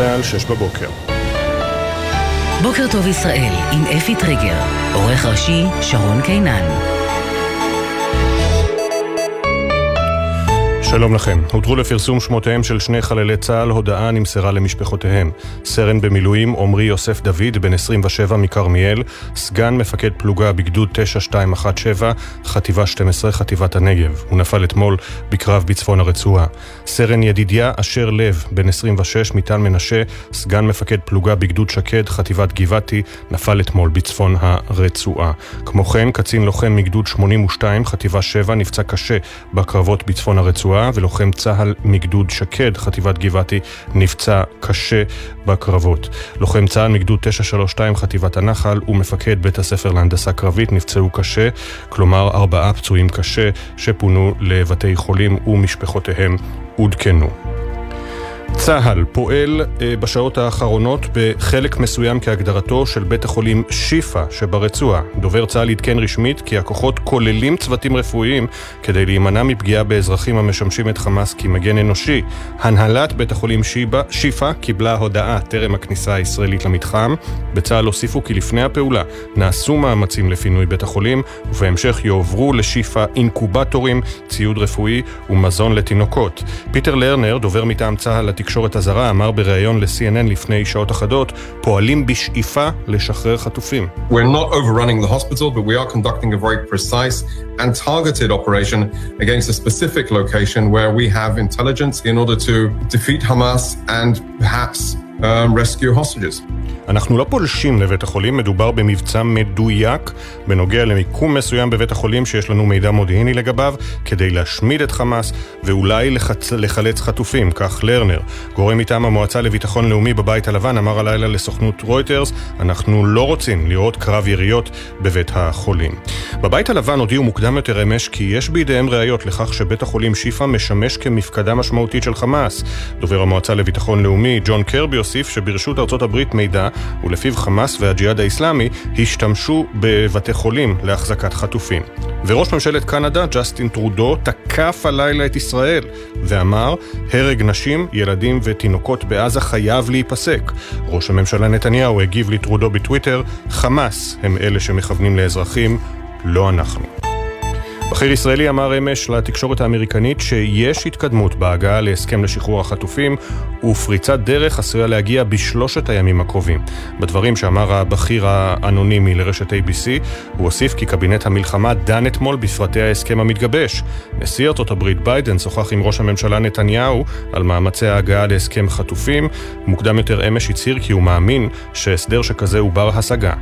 צה"ל, שש בבוקר. בוקר טוב ישראל, עם אפי טריגר, עורך ראשי שרון קינן. שלום לכם. הותרו לפרסום שמותיהם של שני חללי צה"ל, הודעה נמסרה למשפחותיהם. סרן במילואים עמרי יוסף דוד, בן 27 מכרמיאל, סגן מפקד פלוגה בגדוד 9217, חטיבה 12, חטיבת הנגב. הוא נפל אתמול בקרב בצפון הרצועה. סרן ידידיה אשר לב, בן 26 מטל מנשה, סגן מפקד פלוגה בגדוד שקד, חטיבת גבעתי, נפל אתמול בצפון הרצועה. כמו כן, קצין לוחם מגדוד 82, חטיבה 7, נפצע קשה בקרבות בצפון הרצועה. הרצועה, ולוחם צה"ל מגדוד שקד, חטיבת גבעתי, נפצע קשה בקרבות. לוחם צה"ל מגדוד 932, חטיבת הנחל, ומפקד בית הספר להנדסה קרבית נפצעו קשה, כלומר ארבעה פצועים קשה שפונו לבתי חולים ומשפחותיהם עודכנו. צה"ל פועל אה, בשעות האחרונות בחלק מסוים כהגדרתו של בית החולים שיפא שברצועה. דובר צה"ל עדכן רשמית כי הכוחות כוללים צוותים רפואיים כדי להימנע מפגיעה באזרחים המשמשים את חמאס כמגן אנושי. הנהלת בית החולים שיפא קיבלה הודעה טרם הכניסה הישראלית למתחם. בצה"ל הוסיפו כי לפני הפעולה נעשו מאמצים לפינוי בית החולים ובהמשך יועברו לשיפא אינקובטורים, ציוד רפואי ומזון לתינוקות. פיטר לרנר, דובר מטעם צה"ל התקשורת הזרה אמר בריאיון ל-CNN לפני שעות אחדות, פועלים בשאיפה לשחרר חטופים. We're not overrunning the hospital, but we are conducting a very precise and targeted operation against a specific location where we have intelligence in order to defeat Hamas and perhaps um, rescue hostages. אנחנו לא פולשים לבית החולים, מדובר במבצע מדויק בנוגע למיקום מסוים בבית החולים שיש לנו מידע מודיעיני לגביו, כדי להשמיד את חמאס ואולי לחצ... לחלץ חטופים, כך לרנר. גורם מטעם המועצה לביטחון לאומי בבית הלבן אמר הלילה לסוכנות רויטרס, אנחנו לא רוצים לראות קרב יריות בבית החולים. בבית הלבן הודיעו מוקדם יותר אמש כי יש בידיהם ראיות לכך שבית החולים שיפא משמש כמפקדה משמעותית של חמאס. דובר המועצה לביטחון לאומי, ג'ון קרבי, הוסיף שברשות ארצות הברית מידע ולפיו חמאס והג'יהאד האיסלאמי השתמשו בבתי חולים להחזקת חטופים. וראש ממשלת קנדה, ג'סטין טרודו, תקף הלילה את ישראל ואמר, הרג נשים, ילדים ותינוקות בעזה חייב להיפסק. ראש הממשלה נתניהו הגיב לטרודו בטוויטר, חמאס הם אלה שמכוונים לאזרחים, לא אנחנו. בכיר ישראלי אמר אמש לתקשורת האמריקנית שיש התקדמות בהגעה להסכם לשחרור החטופים ופריצת דרך עשויה להגיע בשלושת הימים הקרובים. בדברים שאמר הבכיר האנונימי לרשת ABC, הוא הוסיף כי קבינט המלחמה דן אתמול בפרטי ההסכם המתגבש. נשיא ארצות הברית ביידן שוחח עם ראש הממשלה נתניהו על מאמצי ההגעה להסכם חטופים. מוקדם יותר אמש הצהיר כי הוא מאמין שהסדר שכזה הוא בר השגה.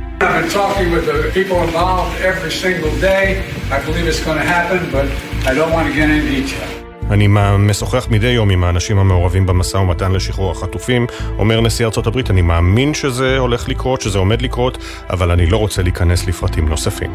אני משוחח מדי יום עם האנשים המעורבים במשא ומתן לשחרור החטופים. אומר נשיא ארצות הברית, אני מאמין שזה הולך לקרות, שזה עומד לקרות, אבל אני לא רוצה להיכנס לפרטים נוספים.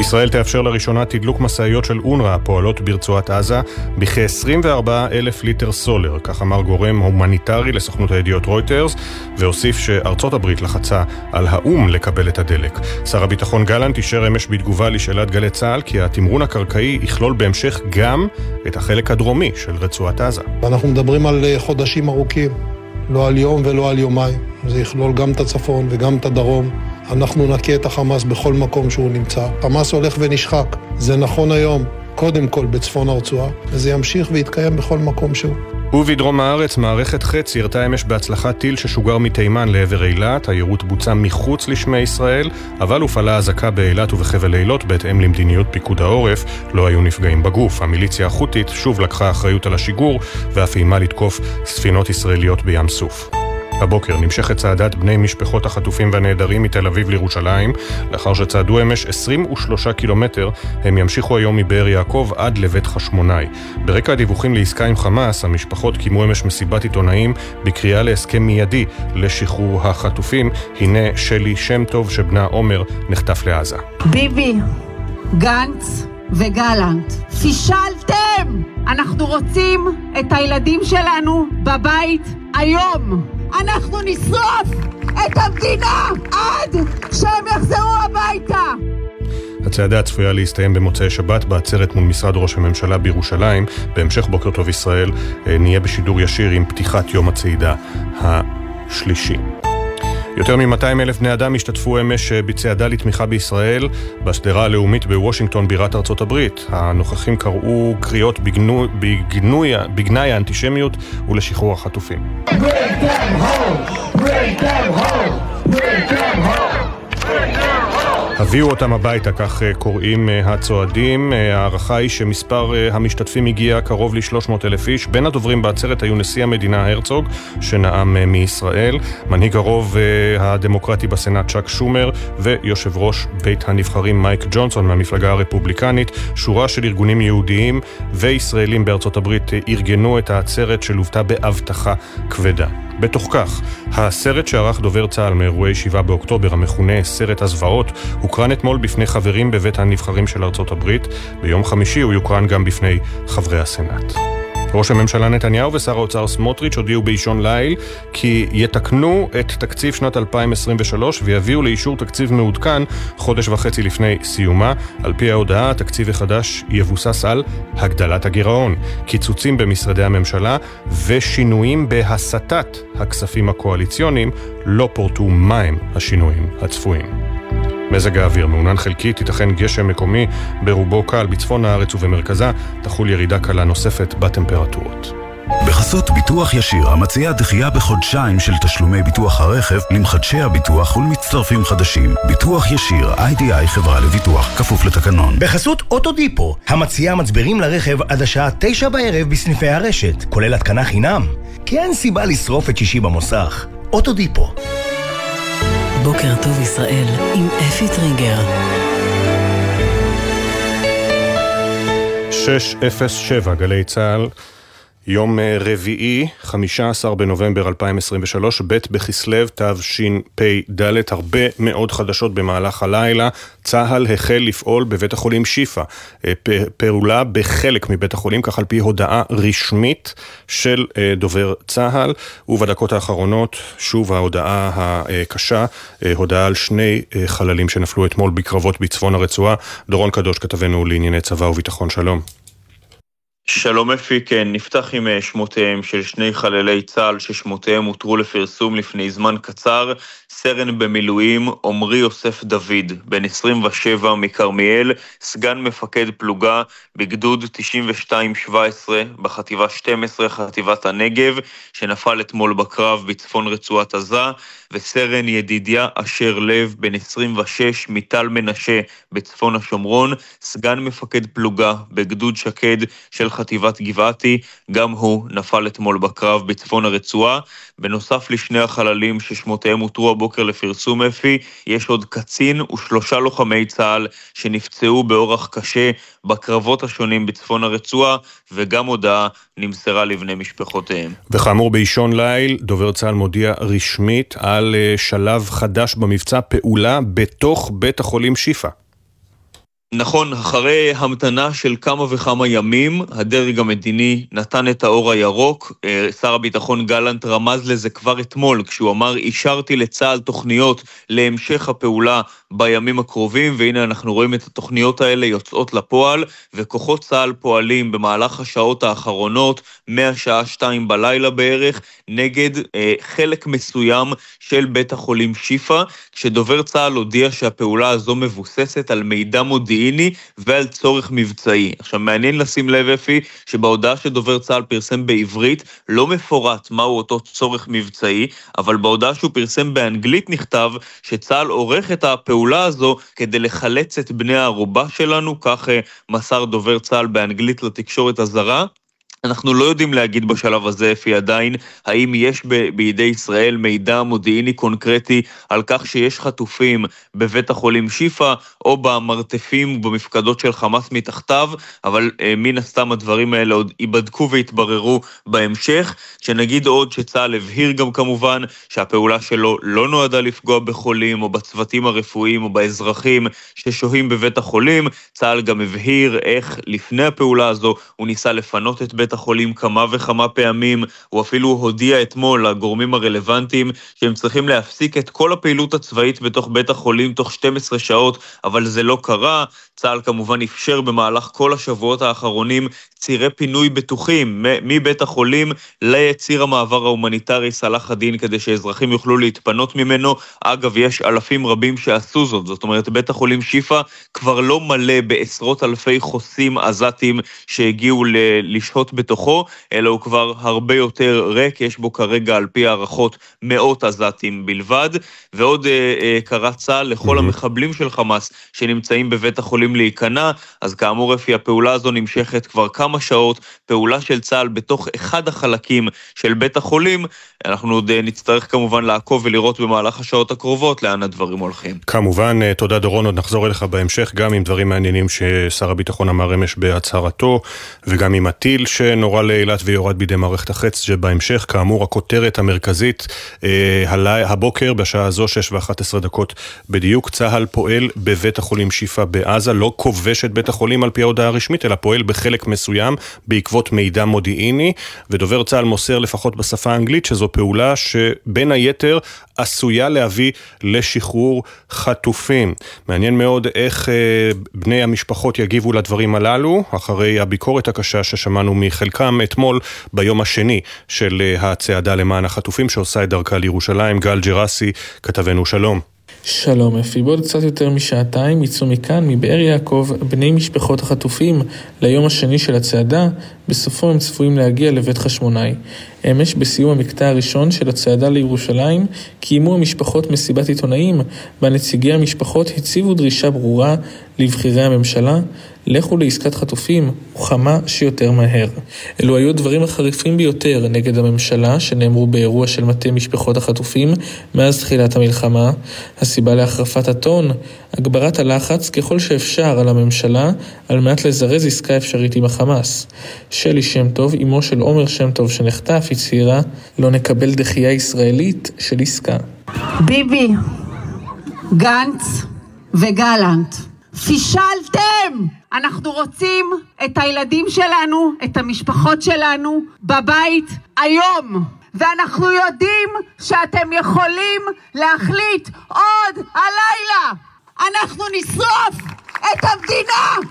ישראל תאפשר לראשונה תדלוק משאיות של אונר"א הפועלות ברצועת עזה בכ-24 אלף ליטר סולר, כך אמר גורם הומניטרי לסוכנות הידיעות רויטרס, והוסיף שארצות הברית לחצה על האו"ם לקבל את הדלק. שר הביטחון גלנט אישר אמש בתגובה לשאלת גלי צה"ל כי התמרון הקרקעי יכלול בהמשך גם את החלק הדרומי של רצועת עזה. אנחנו מדברים על אה, חודשים ארוכים, לא על יום ולא על יומיים. זה יכלול גם את הצפון וגם את הדרום. אנחנו נכה את החמאס בכל מקום שהוא נמצא. חמאס הולך ונשחק. זה נכון היום, קודם כל בצפון הרצועה, וזה ימשיך ויתקיים בכל מקום שהוא. ובדרום הארץ מערכת חץ ירתה אמש בהצלחת טיל ששוגר מתימן לעבר אילת. היירוט בוצע מחוץ לשמי ישראל, אבל הופעלה אזעקה באילת ובחבל אילות בהתאם למדיניות פיקוד העורף. לא היו נפגעים בגוף. המיליציה החות'ית שוב לקחה אחריות על השיגור ואף איימה לתקוף ספינות ישראליות בים סוף. הבוקר נמשכת צעדת בני משפחות החטופים והנעדרים מתל אביב לירושלים. לאחר שצעדו אמש 23 קילומטר, הם ימשיכו היום מבאר יעקב עד לבית חשמונאי. ברקע הדיווחים לעסקה עם חמאס, המשפחות קיימו אמש מסיבת עיתונאים בקריאה להסכם מיידי לשחרור החטופים. הנה שלי שם טוב שבנה עומר נחטף לעזה. ביבי, גנץ וגלנט, פישלתם! אנחנו רוצים את הילדים שלנו בבית היום! אנחנו נשרוף את המדינה עד שהם יחזרו הביתה! הצעדה צפויה להסתיים במוצאי שבת בעצרת מול משרד ראש הממשלה בירושלים. בהמשך בוקר טוב ישראל אה, נהיה בשידור ישיר עם פתיחת יום הצעידה השלישי. יותר מ-200 אלף בני אדם השתתפו אמש אה, בצעדה לתמיכה בישראל בשדרה הלאומית בוושינגטון בירת ארצות הברית. הנוכחים קראו קריאות בגנו, בגנוי, בגנאי האנטישמיות ולשחרור החטופים. Break them home! Break them home! הביאו אותם הביתה, כך אה, קוראים אה, הצועדים. אה, ההערכה היא שמספר המשתתפים הגיע קרוב ל-300 אלף איש. בין הדוברים בעצרת היו נשיא המדינה הרצוג, שנאם מישראל, מנהיג הרוב הדמוקרטי בסנאט צ'אק שומר, ויושב ראש בית הנבחרים מייק ג'ונסון מהמפלגה הרפובליקנית. שורה של ארגונים יהודיים וישראלים בארצות הברית ארגנו את העצרת שלוותה באבטחה כבדה. בתוך כך, הסרט שערך דובר צה"ל מאירועי 7 באוקטובר, המכונה סרט הזוועות, הוקרן אתמול בפני חברים בבית הנבחרים של ארצות הברית. ביום חמישי הוא יוקרן גם בפני חברי הסנאט. ראש הממשלה נתניהו ושר האוצר סמוטריץ' הודיעו באישון ליל כי יתקנו את תקציב שנת 2023 ויביאו לאישור תקציב מעודכן חודש וחצי לפני סיומה. על פי ההודעה, התקציב החדש יבוסס על הגדלת הגירעון, קיצוצים במשרדי הממשלה ושינויים בהסטת הכספים הקואליציוניים. לא פורטו מהם השינויים הצפויים. מזג האוויר מעונן חלקית, תיתכן גשם מקומי ברובו קל בצפון הארץ ובמרכזה, תחול ירידה קלה נוספת בטמפרטורות. בחסות ביטוח ישיר, המציע דחייה בחודשיים של תשלומי ביטוח הרכב למחדשי הביטוח ולמצטרפים חדשים. ביטוח ישיר, איי-די-איי חברה לביטוח, כפוף לתקנון. בחסות אוטודיפו, המציע מצברים לרכב עד השעה תשע בערב בסניפי הרשת, כולל התקנה חינם. כי אין סיבה לשרוף את שישי במוסך. אוטודיפו. בוקר טוב ישראל עם אפי טריגר. 607 גלי צה"ל יום אה, רביעי, 15 בנובמבר 2023, ב' בכסלו תשפ"ד, הרבה מאוד חדשות במהלך הלילה. צה"ל החל לפעול בבית החולים שיפא. אה, פעולה בחלק מבית החולים, כך על פי הודעה רשמית של אה, דובר צה"ל. ובדקות האחרונות, שוב ההודעה הקשה, הודעה על שני חללים שנפלו אתמול בקרבות בצפון הרצועה. דורון קדוש, כתבנו לענייני צבא וביטחון, שלום. שלום אפי, כן, נפתח עם אה, שמותיהם של שני חללי צה"ל ששמותיהם הותרו לפרסום לפני זמן קצר, סרן במילואים עמרי יוסף דוד, בן 27 מכרמיאל, סגן מפקד פלוגה בגדוד 9217 בחטיבה 12 חטיבת הנגב, שנפל אתמול בקרב בצפון רצועת עזה, וסרן ידידיה אשר לב, בן 26 מטל מנשה בצפון השומרון, סגן מפקד פלוגה בגדוד שקד של חטיבת גבעתי, גם הוא נפל אתמול בקרב בצפון הרצועה. בנוסף לשני החללים ששמותיהם הותרו הבוקר לפרסום אפי, יש עוד קצין ושלושה לוחמי צה"ל שנפצעו באורח קשה בקרבות השונים בצפון הרצועה, וגם הודעה נמסרה לבני משפחותיהם. וכאמור, באישון ליל, דובר צה"ל מודיע רשמית על אה, שלב חדש במבצע פעולה בתוך בית החולים שיפא. נכון, אחרי המתנה של כמה וכמה ימים, הדרג המדיני נתן את האור הירוק. אה, שר הביטחון גלנט רמז לזה כבר אתמול, כשהוא אמר, אישרתי לצה"ל תוכניות להמשך הפעולה בימים הקרובים, והנה אנחנו רואים את התוכניות האלה יוצאות לפועל, וכוחות צה"ל פועלים במהלך השעות האחרונות, מהשעה שתיים בלילה בערך, נגד אה, חלק מסוים של בית החולים שיפא, כשדובר צה"ל הודיע שהפעולה הזו מבוססת על מידע מודיעיני ועל צורך מבצעי. עכשיו, מעניין לשים לב, אפי, שבהודעה שדובר צה"ל פרסם בעברית, לא מפורט מהו אותו צורך מבצעי, אבל בהודעה שהוא פרסם באנגלית נכתב שצה"ל עורך את הפעולה הזו כדי לחלץ את בני הערובה שלנו, כך אה, מסר דובר צה"ל באנגלית לתקשורת הזרה. אנחנו לא יודעים להגיד בשלב הזה, אפי עדיין, האם יש ב- בידי ישראל מידע מודיעיני קונקרטי על כך שיש חטופים בבית החולים שיפא, או במרתפים ובמפקדות של חמאס מתחתיו, אבל אה, מן הסתם הדברים האלה עוד ייבדקו ויתבררו בהמשך. שנגיד עוד שצה"ל הבהיר גם כמובן שהפעולה שלו לא נועדה לפגוע בחולים או בצוותים הרפואיים או באזרחים ששוהים בבית החולים. צה"ל גם הבהיר איך לפני הפעולה הזו הוא ניסה לפנות את בית בית החולים כמה וכמה פעמים, הוא אפילו הודיע אתמול לגורמים הרלוונטיים שהם צריכים להפסיק את כל הפעילות הצבאית בתוך בית החולים תוך 12 שעות, אבל זה לא קרה. צה"ל כמובן אפשר במהלך כל השבועות האחרונים צירי פינוי בטוחים מבית החולים לציר המעבר ההומניטרי סלאח א-דין כדי שאזרחים יוכלו להתפנות ממנו. אגב, יש אלפים רבים שעשו זאת, זאת אומרת, בית החולים שיפא כבר לא מלא בעשרות אלפי חוסים עזתים שהגיעו ל- לשהות בתוכו, אלא הוא כבר הרבה יותר ריק, יש בו כרגע על פי הערכות מאות עזתים בלבד. ועוד אה, אה, קרא צה"ל לכל mm-hmm. המחבלים של חמאס שנמצאים בבית החולים להיכנע, אז כאמור אפי, הפעולה הזו נמשכת כבר כמה שעות, פעולה של צה"ל בתוך אחד החלקים של בית החולים, אנחנו עוד אה, נצטרך כמובן לעקוב ולראות במהלך השעות הקרובות לאן הדברים הולכים. כמובן, אה, תודה דורון, עוד נחזור אליך בהמשך, גם עם דברים מעניינים ששר הביטחון אמר אמש בהצהרתו, וגם עם הטיל שנורה לאילת ויורד בידי מערכת החץ, שבהמשך, כאמור, הכותרת המרכזית אה, הבוקר, בשעה הזו, 6 ו-11 דקות בדיוק, צה"ל פועל בבית החולים שיפא בעזה, לא כובש את בית החולים על פי ההודעה הרשמית, אלא פועל בחלק מסוים בעקבות מידע מודיעיני, ודובר צה"ל מוסר לפחות בשפה האנגלית שזו פעולה שבין היתר עשויה להביא לשחרור חטופים. מעניין מאוד איך אה, בני המשפחות יגיבו לדברים הללו, אחרי הביקורת הקשה ששמענו מחלקם אתמול ביום השני של אה, הצעדה למען החטופים שעושה את דרכה לירושלים. גל ג'רסי, כתבנו שלום. שלום אפי, בעוד קצת יותר משעתיים יצאו מכאן, מבאר יעקב, בני משפחות החטופים ליום השני של הצעדה, בסופו הם צפויים להגיע לבית חשמונאי. אמש, בסיום המקטע הראשון של הצעדה לירושלים, קיימו המשפחות מסיבת עיתונאים, בה נציגי המשפחות הציבו דרישה ברורה לבכירי הממשלה, לכו לעסקת חטופים, וכמה שיותר מהר. אלו היו הדברים החריפים ביותר נגד הממשלה, שנאמרו באירוע של מטה משפחות החטופים מאז תחילת המלחמה. הסיבה להחרפת הטון, הגברת הלחץ ככל שאפשר על הממשלה, על מנת לזרז עסקה אפשרית עם החמאס. שלי שם טוב, אמו של עומר שם טוב שנחטף, הצהירה, לא נקבל דחייה ישראלית של עסקה. ביבי, גנץ וגלנט, פישלתם! אנחנו רוצים את הילדים שלנו, את המשפחות שלנו, בבית היום. ואנחנו יודעים שאתם יכולים להחליט עוד הלילה. אנחנו נשרוף את המדינה!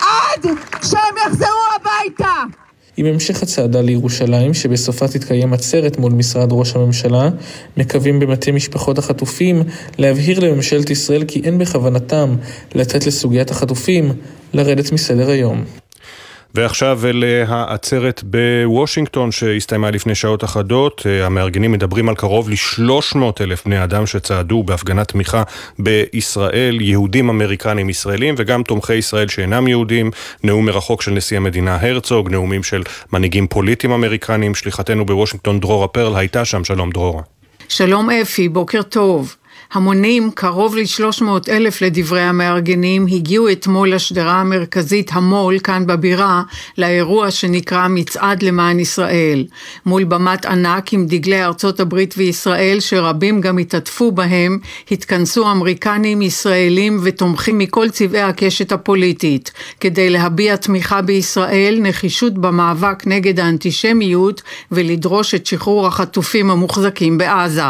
עד שהם יחזרו הביתה! עם המשך הצעדה לירושלים, שבסופה תתקיים עצרת מול משרד ראש הממשלה, מקווים במטה משפחות החטופים להבהיר לממשלת ישראל כי אין בכוונתם לתת לסוגיית החטופים לרדת מסדר היום. ועכשיו אל אה, העצרת בוושינגטון שהסתיימה לפני שעות אחדות. אה, המארגנים מדברים על קרוב ל-300 אלף בני אדם שצעדו בהפגנת תמיכה בישראל, יהודים אמריקנים ישראלים וגם תומכי ישראל שאינם יהודים. נאום מרחוק של נשיא המדינה הרצוג, נאומים של מנהיגים פוליטיים אמריקנים. שליחתנו בוושינגטון דרורה פרל הייתה שם, שלום דרורה. שלום אפי, בוקר טוב. המונים, קרוב ל-300 אלף לדברי המארגנים, הגיעו אתמול לשדרה המרכזית המו"ל, כאן בבירה, לאירוע שנקרא מצעד למען ישראל. מול במת ענק עם דגלי ארצות הברית וישראל, שרבים גם התעטפו בהם, התכנסו אמריקנים, ישראלים ותומכים מכל צבעי הקשת הפוליטית, כדי להביע תמיכה בישראל, נחישות במאבק נגד האנטישמיות ולדרוש את שחרור החטופים המוחזקים בעזה.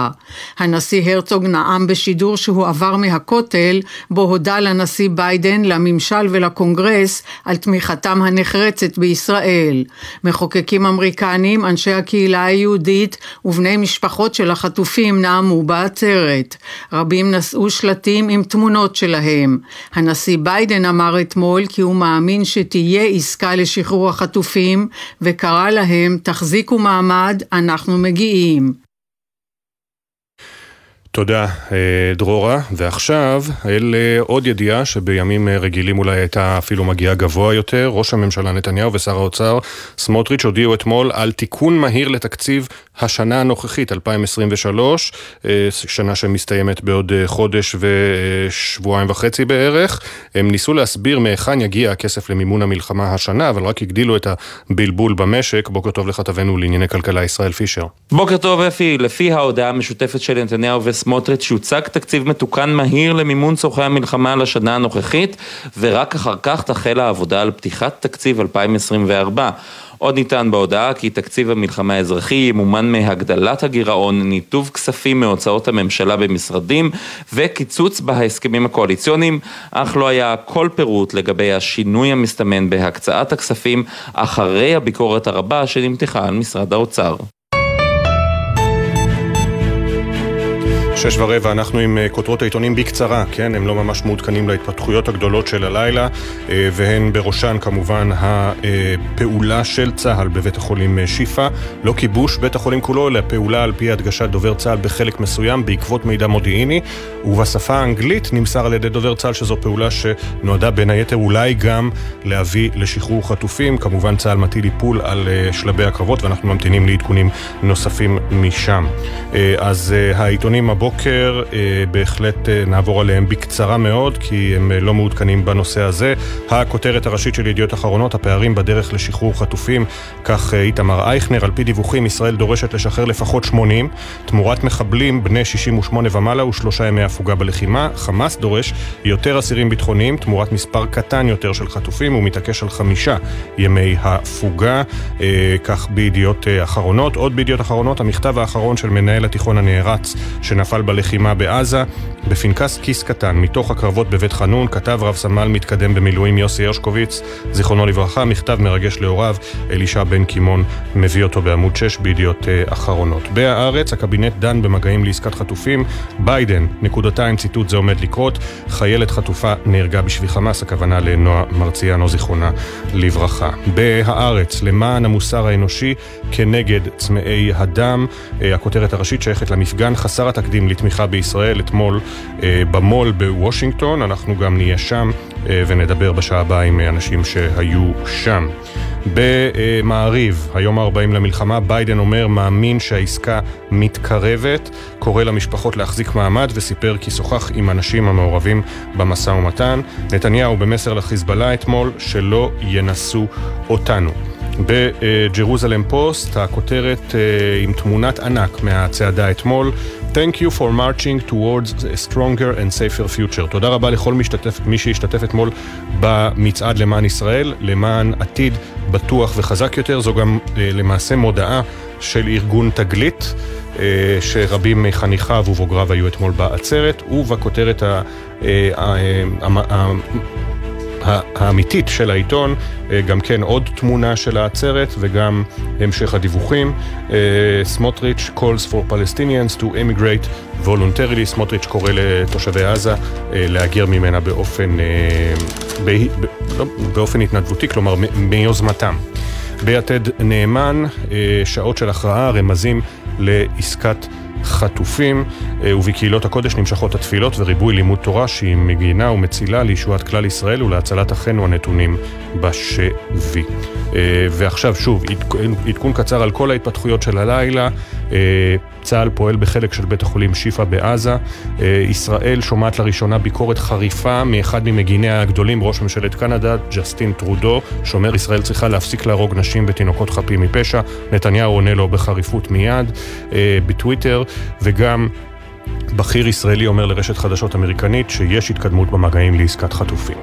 הנשיא הרצוג נאם בשידור שהוא עבר מהכותל, בו הודה לנשיא ביידן, לממשל ולקונגרס על תמיכתם הנחרצת בישראל. מחוקקים אמריקנים, אנשי הקהילה היהודית ובני משפחות של החטופים נאמו בעצרת. רבים נשאו שלטים עם תמונות שלהם. הנשיא ביידן אמר אתמול כי הוא מאמין שתהיה עסקה לשחרור החטופים, וקרא להם תחזיקו מעמד, אנחנו מגיעים. תודה, אה, דרורה. ועכשיו, אל אה, עוד ידיעה שבימים אה, רגילים אולי הייתה אפילו מגיעה גבוה יותר. ראש הממשלה נתניהו ושר האוצר סמוטריץ' הודיעו אתמול על תיקון מהיר לתקציב השנה הנוכחית, 2023, אה, שנה שמסתיימת בעוד אה, חודש ושבועיים וחצי בערך. הם ניסו להסביר מהיכן יגיע הכסף למימון המלחמה השנה, אבל רק הגדילו את הבלבול במשק. בוקר טוב לכתבנו לענייני כלכלה ישראל פישר. בוקר טוב אפי, לפי ההודעה המשותפת של נתניהו וסמוטריץ' שהוצג תקציב מתוקן מהיר למימון צורכי המלחמה לשנה הנוכחית, ורק אחר כך תחל העבודה על פתיחת תקציב 2024. עוד ניתן בהודעה כי תקציב המלחמה האזרחי ימומן מהגדלת הגירעון, ניתוב כספים מהוצאות הממשלה במשרדים וקיצוץ בהסכמים הקואליציוניים, אך לא היה כל פירוט לגבי השינוי המסתמן בהקצאת הכספים אחרי הביקורת הרבה שנמתחה על משרד האוצר. שש ורבע, אנחנו עם אה, כותרות העיתונים בקצרה, כן, הם לא ממש מעודכנים להתפתחויות הגדולות של הלילה, אה, והן בראשן כמובן הפעולה של צה"ל בבית החולים אה, שיפא, לא כיבוש בית החולים כולו, אלא פעולה על פי הדגשת דובר צה"ל בחלק מסוים בעקבות מידע מודיעיני, ובשפה האנגלית נמסר על ידי דובר צה"ל שזו פעולה שנועדה בין היתר אולי גם להביא לשחרור חטופים, כמובן צה"ל מטיל איפול על שלבי הקרבות ואנחנו ממתינים לעדכונים נוספים משם. אז העיתונים הבוקר הבוקר, אה, בהחלט אה, נעבור עליהם בקצרה מאוד, כי הם אה, לא מעודכנים בנושא הזה. הכותרת הראשית של ידיעות אחרונות, הפערים בדרך לשחרור חטופים, כך איתמר אייכנר, על פי דיווחים, ישראל דורשת לשחרר לפחות 80, תמורת מחבלים בני 68 ומעלה ושלושה ימי הפוגה בלחימה. חמאס דורש יותר אסירים ביטחוניים, תמורת מספר קטן יותר של חטופים, ומתעקש על חמישה ימי הפוגה, כך בידיעות אחרונות. עוד בידיעות אחרונות, המכתב האחרון של מנהל התיכון הנערץ, שנפל נפל בלחימה בעזה. בפנקס כיס קטן, מתוך הקרבות בבית חנון, כתב רב סמל מתקדם במילואים יוסי הרשקוביץ, זיכרונו לברכה, מכתב מרגש להוריו, אלישע בן קימון מביא אותו בעמוד 6 בידיעות uh, אחרונות. בהארץ, הקבינט דן במגעים לעסקת חטופים, ביידן, נקודתיים, ציטוט זה עומד לקרות, חיילת חטופה נהרגה בשבי חמאס, הכוונה לנועה מרציאנו, זיכרונה לברכה. בהארץ, למען המוסר האנושי כנגד צמאי הדם, uh, הכותרת הראשית שייכת למפגן חסר התקדים לתמיכה בישראל אתמול אה, במול בוושינגטון, אנחנו גם נהיה שם אה, ונדבר בשעה הבאה עם אנשים שהיו שם. במעריב, היום ה-40 למלחמה, ביידן אומר, מאמין שהעסקה מתקרבת, קורא למשפחות להחזיק מעמד וסיפר כי שוחח עם אנשים המעורבים במשא ומתן. נתניהו במסר לחיזבאללה אתמול, שלא ינסו אותנו. בג'רוזלם פוסט, הכותרת אה, עם תמונת ענק מהצעדה אתמול, Thank you for marching towards a stronger and safer future. תודה רבה לכל משתתף, מי שהשתתף אתמול במצעד למען ישראל, למען עתיד בטוח וחזק יותר. זו גם אה, למעשה מודעה של ארגון תגלית, אה, שרבים מחניכיו ובוגריו היו אתמול בעצרת, ובכותרת ה... האמיתית של העיתון, אה, גם כן עוד תמונה של העצרת וגם המשך הדיווחים. אה, סמוטריץ' calls for Palestinians to immigrate voluntarily, סמוטריץ' קורא לתושבי עזה אה, להגר ממנה באופן, לא, באופן התנדבותי, כלומר מיוזמתם. ביתד נאמן, שעות של הכרעה, רמזים לעסקת חטופים, אה, ובקהילות הקודש נמשכות התפילות וריבוי לימוד תורה שהיא מגינה ומצילה לישועת כלל ישראל ולהצלת אחינו הנתונים בשבי. אה, ועכשיו שוב, עדכון קצר על כל ההתפתחויות של הלילה. אה, צה"ל פועל בחלק של בית החולים שיפא בעזה. ישראל שומעת לראשונה ביקורת חריפה מאחד ממגיניה הגדולים, ראש ממשלת קנדה, ג'סטין טרודו, שאומר ישראל צריכה להפסיק להרוג נשים ותינוקות חפים מפשע. נתניהו עונה לו בחריפות מיד בטוויטר, וגם בכיר ישראלי אומר לרשת חדשות אמריקנית שיש התקדמות במגעים לעסקת חטופים.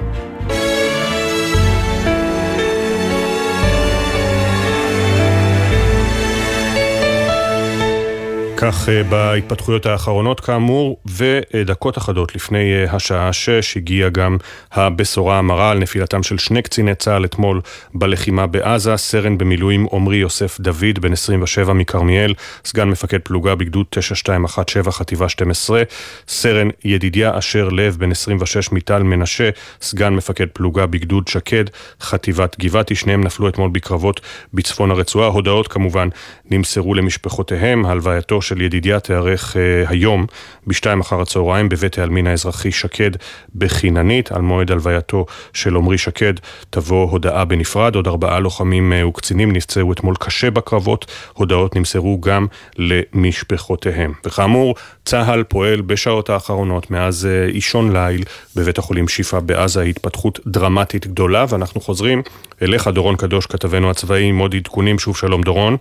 כך אה, בהתפתחויות האחרונות כאמור, ודקות אחדות לפני אה, השעה שש הגיעה גם הבשורה המרה על נפילתם של שני קציני צה"ל אתמול בלחימה בעזה, סרן במילואים עמרי יוסף דוד, בן 27 מכרמיאל, סגן מפקד פלוגה בגדוד 9217 חטיבה 12, סרן ידידיה אשר לב, בן 26 מטל מנשה, סגן מפקד פלוגה בגדוד שקד, חטיבת גבעתי, שניהם נפלו אתמול בקרבות בצפון הרצועה. הודעות כמובן נמסרו למשפחותיהם, הלווייתו של ידידיה תיארך אה, היום בשתיים אחר הצהריים בבית העלמין האזרחי שקד בחיננית. על מועד הלווייתו של עמרי שקד תבוא הודעה בנפרד. עוד ארבעה לוחמים אה, וקצינים נפצעו אתמול קשה בקרבות. הודעות נמסרו גם למשפחותיהם. וכאמור, צה"ל פועל בשעות האחרונות מאז אה, אישון ליל בבית החולים שיפא בעזה, התפתחות דרמטית גדולה, ואנחנו חוזרים אליך, דורון קדוש, כתבנו הצבאי, עם עוד עדכונים. שוב שלום, דורון.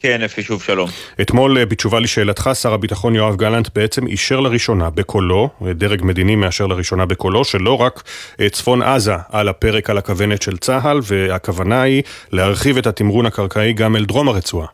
כן, אפי, שוב שלום. אתמול, אה, בתשובה לשאלתך, שר הביטחון יואב גלנט בעצם אישר לראשונה בקולו, אה, דרג מדיני מאשר לראשונה בקולו, שלא רק אה, צפון עזה על הפרק על הכוונת של צה"ל, והכוונה היא להרחיב את התמרון הקרקעי גם אל דרום הרצועה.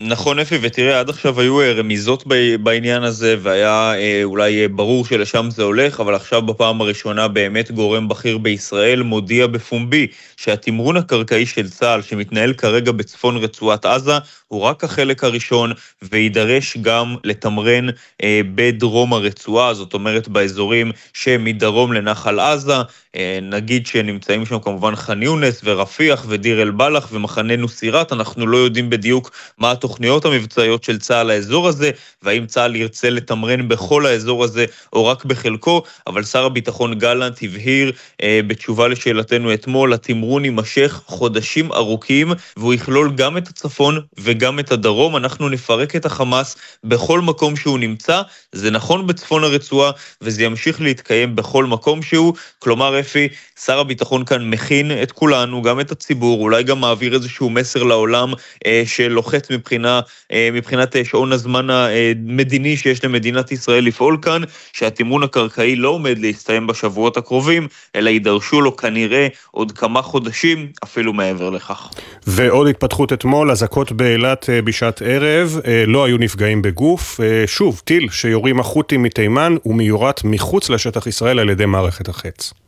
נכון אפי, ותראה, עד עכשיו היו אה, רמיזות בעניין הזה, והיה אה, אולי אה, ברור שלשם זה הולך, אבל עכשיו בפעם הראשונה באמת גורם בכיר בישראל מודיע בפומבי שהתמרון הקרקעי של צה"ל, שמתנהל כרגע בצפון רצועת עזה, הוא רק החלק הראשון, ויידרש גם לתמרן אה, בדרום הרצועה, זאת אומרת באזורים שמדרום לנחל עזה, אה, נגיד שנמצאים שם כמובן ח'אן יונס ורפיח ודיר אל-בלח ומחנה נוסירת, אנחנו לא יודעים בדיוק מה התוכניות המבצעיות של צה"ל לאזור הזה, והאם צה"ל ירצה לתמרן בכל האזור הזה או רק בחלקו, אבל שר הביטחון גלנט הבהיר אה, בתשובה לשאלתנו אתמול, התמרון יימשך חודשים ארוכים, והוא יכלול גם את הצפון וגם את הדרום. אנחנו נפרק את החמאס בכל מקום שהוא נמצא, זה נכון בצפון הרצועה, וזה ימשיך להתקיים בכל מקום שהוא, כלומר, אפי, שר הביטחון כאן מכין את כולנו, גם את הציבור, אולי גם מעביר איזשהו מסר לעולם אה, שלוחץ מבחינה, אה, מבחינת אה, שעון הזמן המדיני שיש למדינת ישראל לפעול כאן, שהתמרון הקרקעי לא עומד להסתיים בשבועות הקרובים, אלא יידרשו לו כנראה עוד כמה חודשים, אפילו מעבר לכך. ועוד התפתחות אתמול, אזעקות באילת אה, בשעת ערב, אה, לא היו נפגעים בגוף. אה, שוב, טיל שיורים החות'ים מתימן ומיורט מחוץ לשטח ישראל על ידי מערכת החץ.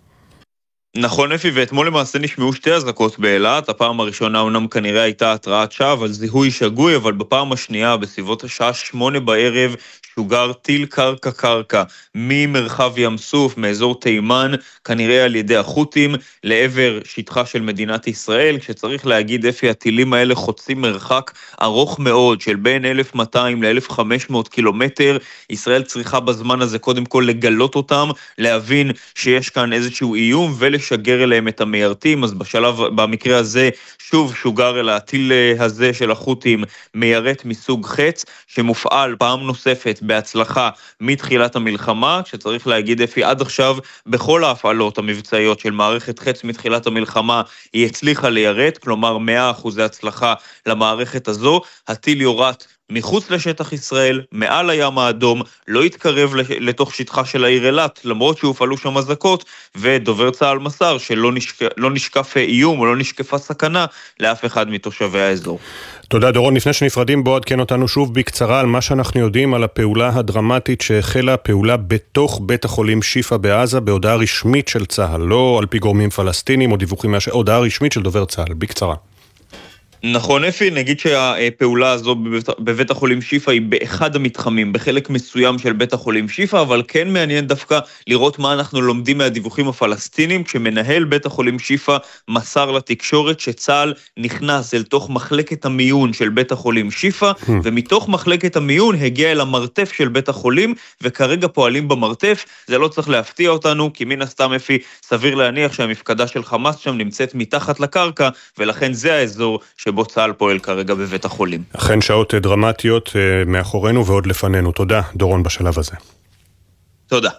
נכון אפי, ואתמול למעשה נשמעו שתי אזעקות באילת, הפעם הראשונה אומנם כנראה הייתה התרעת שווא על זיהוי שגוי, אבל בפעם השנייה, בסביבות השעה שמונה בערב, שוגר טיל קרקע-קרקע ממרחב ים סוף, מאזור תימן, כנראה על ידי החות'ים, לעבר שטחה של מדינת ישראל, כשצריך להגיד, אפי, הטילים האלה חוצים מרחק ארוך מאוד, של בין 1,200 ל-1,500 קילומטר. ישראל צריכה בזמן הזה קודם כל לגלות אותם, להבין שיש כאן איזשהו איום ולשגר אליהם את המיירטים, אז בשלב, במקרה הזה, שוב שוגר אל הטיל הזה של החות'ים מיירט מסוג חץ, שמופעל פעם נוספת בהצלחה מתחילת המלחמה, שצריך להגיד אפי עד עכשיו בכל ההפעלות המבצעיות של מערכת חץ מתחילת המלחמה היא הצליחה ליירט, כלומר 100% הצלחה למערכת הזו, הטיל יורט מחוץ לשטח ישראל, מעל הים האדום, לא התקרב לתוך שטחה של העיר אילת, למרות שהופעלו שם אזעקות, ודובר צה"ל מסר שלא נשק... לא נשקף איום או לא נשקפה סכנה לאף אחד מתושבי האזור. תודה דורון. לפני שנפרדים בוא עדכן אותנו שוב בקצרה על מה שאנחנו יודעים על הפעולה הדרמטית שהחלה פעולה בתוך בית החולים שיפא בעזה בהודעה רשמית של צה"ל, לא על פי גורמים פלסטינים או דיווחים, מהש... הודעה רשמית של דובר צה"ל, בקצרה. נכון אפי, נגיד שהפעולה הזו בבית, בבית החולים שיפא היא באחד המתחמים, בחלק מסוים של בית החולים שיפא, אבל כן מעניין דווקא לראות מה אנחנו לומדים מהדיווחים הפלסטינים, כשמנהל בית החולים שיפא מסר לתקשורת שצה"ל נכנס אל תוך מחלקת המיון של בית החולים שיפא, hmm. ומתוך מחלקת המיון הגיע אל המרתף של בית החולים, וכרגע פועלים במרתף, זה לא צריך להפתיע אותנו, כי מן הסתם אפי, סביר להניח שהמפקדה של חמאס שם נמצאת מתחת לקרקע, ולכן זה האזור שבו צה"ל פועל כרגע בבית החולים. אכן שעות דרמטיות אה, מאחורינו ועוד לפנינו. תודה, דורון, בשלב הזה. תודה.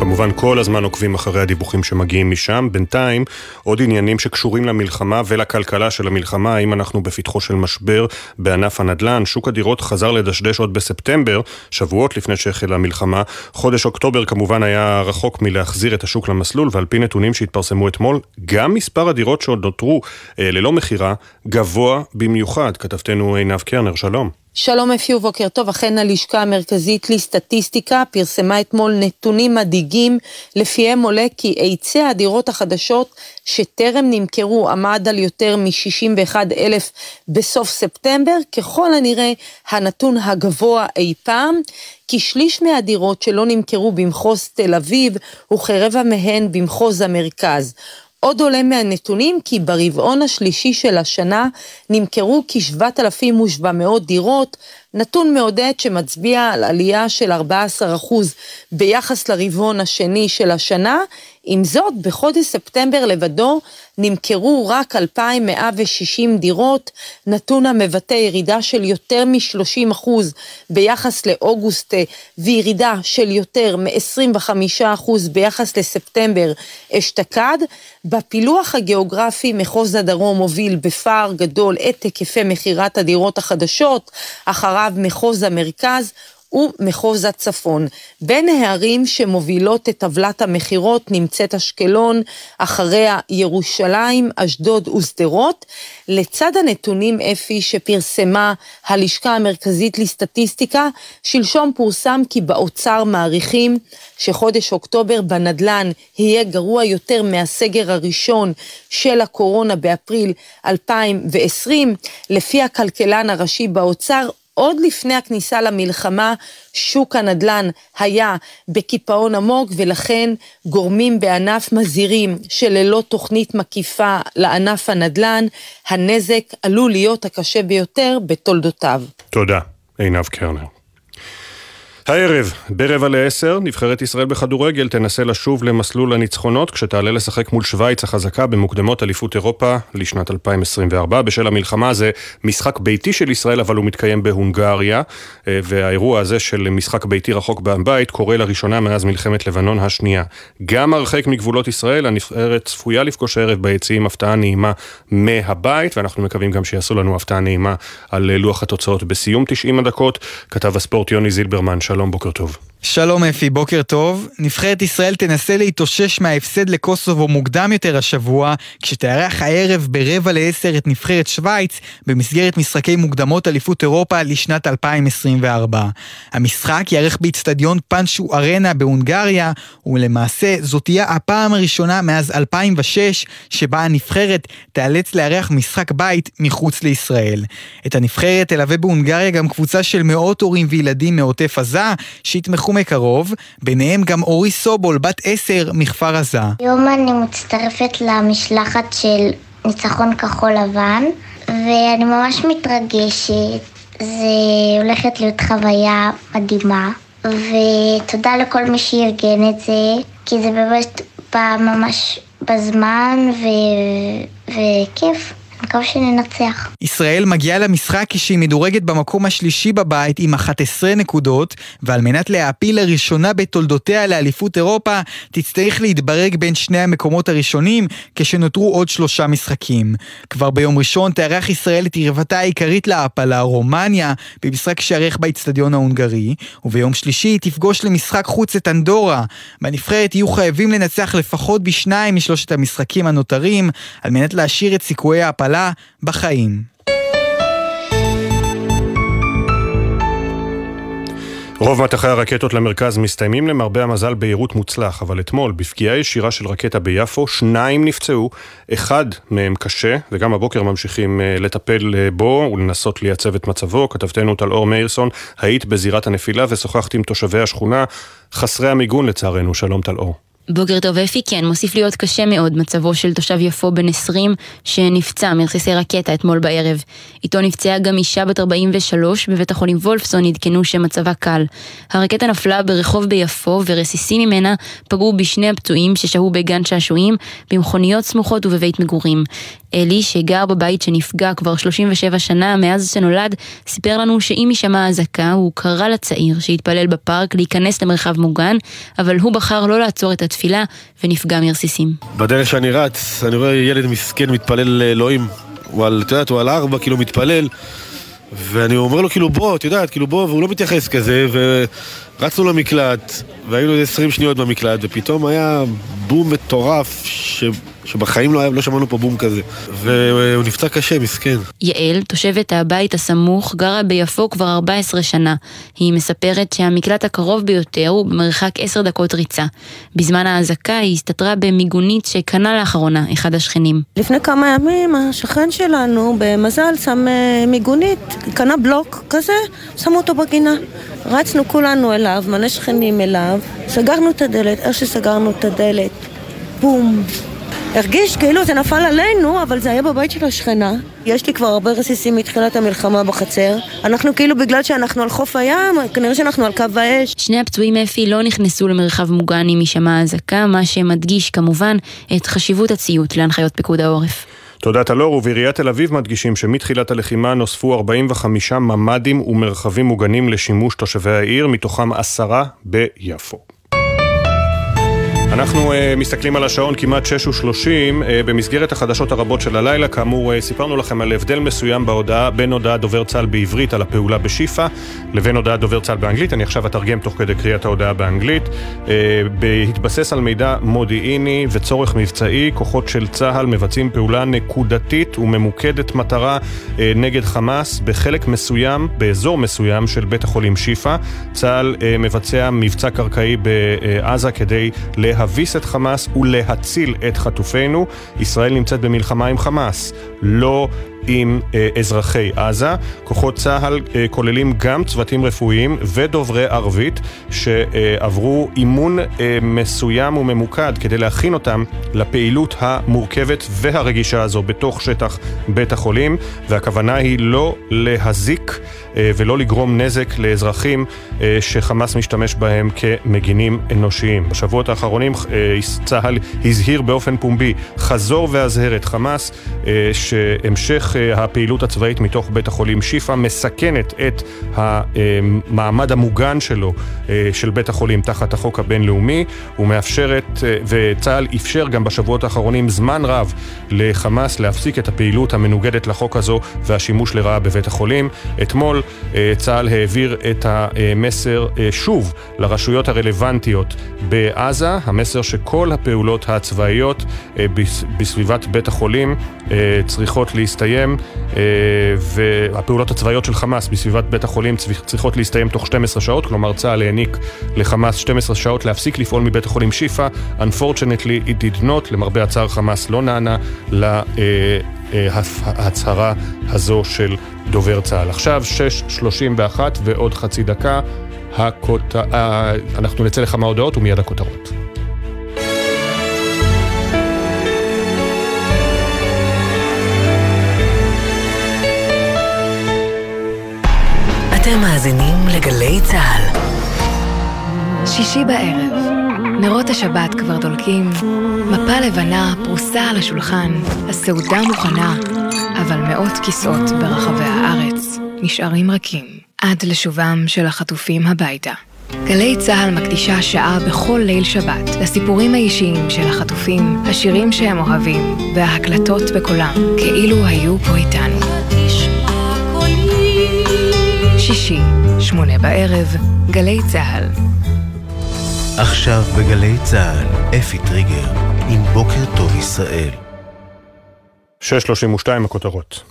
כמובן כל הזמן עוקבים אחרי הדיווחים שמגיעים משם. בינתיים, עוד עניינים שקשורים למלחמה ולכלכלה של המלחמה, האם אנחנו בפתחו של משבר בענף הנדל"ן. שוק הדירות חזר לדשדש עוד בספטמבר, שבועות לפני שהחלה המלחמה. חודש אוקטובר כמובן היה רחוק מלהחזיר את השוק למסלול, ועל פי נתונים שהתפרסמו אתמול, גם מספר הדירות שעוד נותרו אה, ללא מכירה גבוה במיוחד. כתבתנו עינב קרנר, שלום. שלום אפי ובוקר טוב, אכן הלשכה המרכזית לסטטיסטיקה פרסמה אתמול נתונים מדאיגים, לפיהם עולה כי היצע הדירות החדשות שטרם נמכרו עמד על יותר מ-61 אלף בסוף ספטמבר, ככל הנראה הנתון הגבוה אי פעם, כי שליש מהדירות שלא נמכרו במחוז תל אביב וכרבע מהן במחוז המרכז. עוד עולה מהנתונים כי ברבעון השלישי של השנה נמכרו כ-7,700 דירות, נתון מעודד שמצביע על עלייה של 14% ביחס לרבעון השני של השנה, עם זאת, בחודש ספטמבר לבדו נמכרו רק 2,160 דירות, נתון המבטא ירידה של יותר מ-30% ביחס לאוגוסט וירידה של יותר מ-25% ביחס לספטמבר אשתקד. בפילוח הגיאוגרפי מחוז הדרום מוביל בפער גדול את היקפי מכירת הדירות החדשות, אחריו מחוז המרכז ומחוז הצפון. בין הערים שמובילות את טבלת המכירות נמצאת אשקלון, אחריה ירושלים, אשדוד ושדרות. לצד הנתונים אפי שפרסמה הלשכה המרכזית לסטטיסטיקה, שלשום פורסם כי באוצר מעריכים שחודש אוקטובר בנדל"ן יהיה גרוע יותר מהסגר הראשון של הקורונה באפריל 2020. לפי הכלכלן הראשי באוצר, עוד לפני הכניסה למלחמה, שוק הנדל"ן היה בקיפאון עמוק, ולכן גורמים בענף מזהירים שללא תוכנית מקיפה לענף הנדל"ן, הנזק עלול להיות הקשה ביותר בתולדותיו. תודה, עינב קרנר. הערב, ברבע לעשר, נבחרת ישראל בכדורגל תנסה לשוב למסלול הניצחונות כשתעלה לשחק מול שווייץ החזקה במוקדמות אליפות אירופה לשנת 2024. בשל המלחמה זה משחק ביתי של ישראל, אבל הוא מתקיים בהונגריה, אה, והאירוע הזה של משחק ביתי רחוק בבית קורה לראשונה מאז מלחמת לבנון השנייה. גם הרחק מגבולות ישראל, הנבחרת צפויה לפגוש הערב ביציעים הפתעה נעימה מהבית, ואנחנו מקווים גם שיעשו לנו הפתעה נעימה על לוח התוצאות בסיום 90 הדקות. כתב הספורט יוני זילברמן, שלום. שלום, בוקר טוב. שלום אפי, בוקר טוב. נבחרת ישראל תנסה להתאושש מההפסד לקוסובו מוקדם יותר השבוע, כשתארח הערב ברבע לעשר את נבחרת שווייץ במסגרת משחקי מוקדמות אליפות אירופה לשנת 2024. המשחק ייערך באיצטדיון פאנצ'ו ארנה בהונגריה, ולמעשה זאת תהיה הפעם הראשונה מאז 2006 שבה הנבחרת תיאלץ לארח משחק בית מחוץ לישראל. את הנבחרת תלווה בהונגריה גם קבוצה של מאות הורים וילדים מעוטף עזה, שיתמכו מקרוב, ביניהם גם אורי סובול, בת עשר, מכפר עזה. היום אני מצטרפת למשלחת של ניצחון כחול לבן, ואני ממש מתרגשת. זה הולכת להיות חוויה מדהימה, ותודה לכל מי שארגן את זה, כי זה באמת בא ממש בזמן ו... וכיף. מקווה שננצח. ישראל מגיעה למשחק כשהיא מדורגת במקום השלישי בבית עם 11 נקודות, ועל מנת להעפיל לראשונה בתולדותיה לאליפות אירופה, תצטרך להתברג בין שני המקומות הראשונים, כשנותרו עוד שלושה משחקים. כבר ביום ראשון תארח ישראל את יריבתה העיקרית להעפלה, רומניה, במשחק שיארך באיצטדיון ההונגרי, וביום שלישי תפגוש למשחק חוץ את אנדורה. בנבחרת יהיו חייבים לנצח לפחות בשניים משלושת המשחקים הנותרים, על מנת להשאיר את סיכויי ההעפלה הפלה בחיים. רוב מטחי הרקטות למרכז מסתיימים למרבה המזל בהירות מוצלח, אבל אתמול, בפגיעה ישירה של רקטה ביפו, שניים נפצעו, אחד מהם קשה, וגם הבוקר ממשיכים אה, לטפל אה, בו ולנסות לייצב את מצבו. כתבתנו טל אור מאירסון, היית בזירת הנפילה ושוחחת עם תושבי השכונה, חסרי המיגון לצערנו. שלום טל אור. בוקר טוב אפי, כן, מוסיף להיות קשה מאוד מצבו של תושב יפו בן 20 שנפצע מרסיסי רקטה אתמול בערב. איתו נפצעה גם אישה בת 43 בבית החולים וולפסון עדכנו שמצבה קל. הרקטה נפלה ברחוב ביפו ורסיסים ממנה פגעו בשני הפצועים ששהו בגן שעשועים, במכוניות סמוכות ובבית מגורים. אלי, שגר בבית שנפגע כבר 37 שנה מאז שנולד, סיפר לנו שאם יישמע אזעקה, הוא קרא לצעיר שהתפלל בפארק להיכנס למרחב מוגן, אבל הוא בחר לא לעצור את התפילה ונפגע מרסיסים. בדרך שאני רץ, אני רואה ילד מסכן מתפלל לאלוהים. הוא על, את יודעת, הוא על ארבע, כאילו מתפלל. ואני אומר לו כאילו בוא, את יודעת, כאילו בוא, והוא לא מתייחס כזה, ורצנו למקלט, והיינו איזה 20 שניות במקלט, ופתאום היה בום מטורף, ש... שבחיים לא, היה, לא שמענו פה בום כזה. והוא נפצע קשה, מסכן. יעל, תושבת הבית הסמוך, גרה ביפו כבר 14 שנה. היא מספרת שהמקלט הקרוב ביותר הוא במרחק 10 דקות ריצה. בזמן האזעקה היא הסתתרה במיגונית שקנה לאחרונה אחד השכנים. לפני כמה ימים השכן שלנו במזל שם אה, מיגונית, קנה בלוק כזה, שם אותו בגינה. רצנו כולנו אליו, מלא שכנים אליו, סגרנו את הדלת, איך שסגרנו את הדלת, בום. הרגיש כאילו זה נפל עלינו, אבל זה היה בבית של השכנה. יש לי כבר הרבה רסיסים מתחילת המלחמה בחצר. אנחנו כאילו, בגלל שאנחנו על חוף הים, כנראה שאנחנו על קו האש. שני הפצועים אפי לא נכנסו למרחב מוגן עם הישמע האזעקה, מה שמדגיש כמובן את חשיבות הציות להנחיות פיקוד העורף. תודה טלור, ובעיריית תל אביב מדגישים שמתחילת הלחימה נוספו 45 ממ"דים ומרחבים מוגנים לשימוש תושבי העיר, מתוכם עשרה ביפו. אנחנו uh, מסתכלים על השעון כמעט 6 ו-30 uh, במסגרת החדשות הרבות של הלילה. כאמור, uh, סיפרנו לכם על הבדל מסוים בהודעה בין הודעת דובר צה"ל בעברית על הפעולה בשיפא לבין הודעת דובר צה"ל באנגלית. אני עכשיו אתרגם תוך כדי קריאת ההודעה באנגלית. Uh, בהתבסס על מידע מודיעיני וצורך מבצעי, כוחות של צה"ל מבצעים פעולה נקודתית וממוקדת מטרה uh, נגד חמאס בחלק מסוים, באזור מסוים של בית החולים שיפא. צה"ל uh, מבצע מבצע קרקעי בעזה כדי לה... להביס את חמאס ולהציל את חטופינו. ישראל נמצאת במלחמה עם חמאס, לא עם אה, אזרחי עזה. כוחות צה"ל אה, כוללים גם צוותים רפואיים ודוברי ערבית שעברו אימון אה, מסוים וממוקד כדי להכין אותם לפעילות המורכבת והרגישה הזו בתוך שטח בית החולים, והכוונה היא לא להזיק ולא לגרום נזק לאזרחים שחמאס משתמש בהם כמגינים אנושיים. בשבועות האחרונים צה"ל הזהיר באופן פומבי, חזור והזהר את חמאס, שהמשך אה, הפעילות הצבאית מתוך בית החולים שיפא מסכנת את המעמד המוגן שלו, אה, של בית החולים, תחת החוק הבינלאומי, ומאפשרת, וצה"ל אפשר גם בשבועות האחרונים זמן רב לחמאס להפסיק את הפעילות המנוגדת לחוק הזו והשימוש לרעה בבית החולים. אתמול צה"ל העביר את המסר שוב לרשויות הרלוונטיות בעזה, המסר שכל הפעולות הצבאיות בסביבת בית החולים צריכות להסתיים להסתיים, אה, והפעולות הצבאיות של חמאס בסביבת בית החולים צריכות להסתיים תוך 12 שעות, כלומר צה"ל העניק לחמאס 12 שעות להפסיק לפעול מבית החולים שיפא. Unfortunately it did not, למרבה הצער חמאס לא נענה להצהרה אה, הזו של דובר צה"ל. עכשיו 6.31 ועוד חצי דקה, הכות... אנחנו נצא לכמה הודעות ומיד הכותרות. אתם מאזינים לגלי צה"ל. שישי בערב, נרות השבת כבר דולקים, מפה לבנה פרוסה על השולחן, הסעודה מוכנה, אבל מאות כיסאות ברחבי הארץ נשארים רכים עד לשובם של החטופים הביתה. גלי צה"ל מקדישה שעה בכל ליל שבת לסיפורים האישיים של החטופים, השירים שהם אוהבים וההקלטות בקולם, כאילו היו פה איתנו. שישי, שמונה בערב, גלי צה"ל. עכשיו בגלי צה"ל, אפי טריגר, עם בוקר טוב ישראל. 6.32 הכותרות.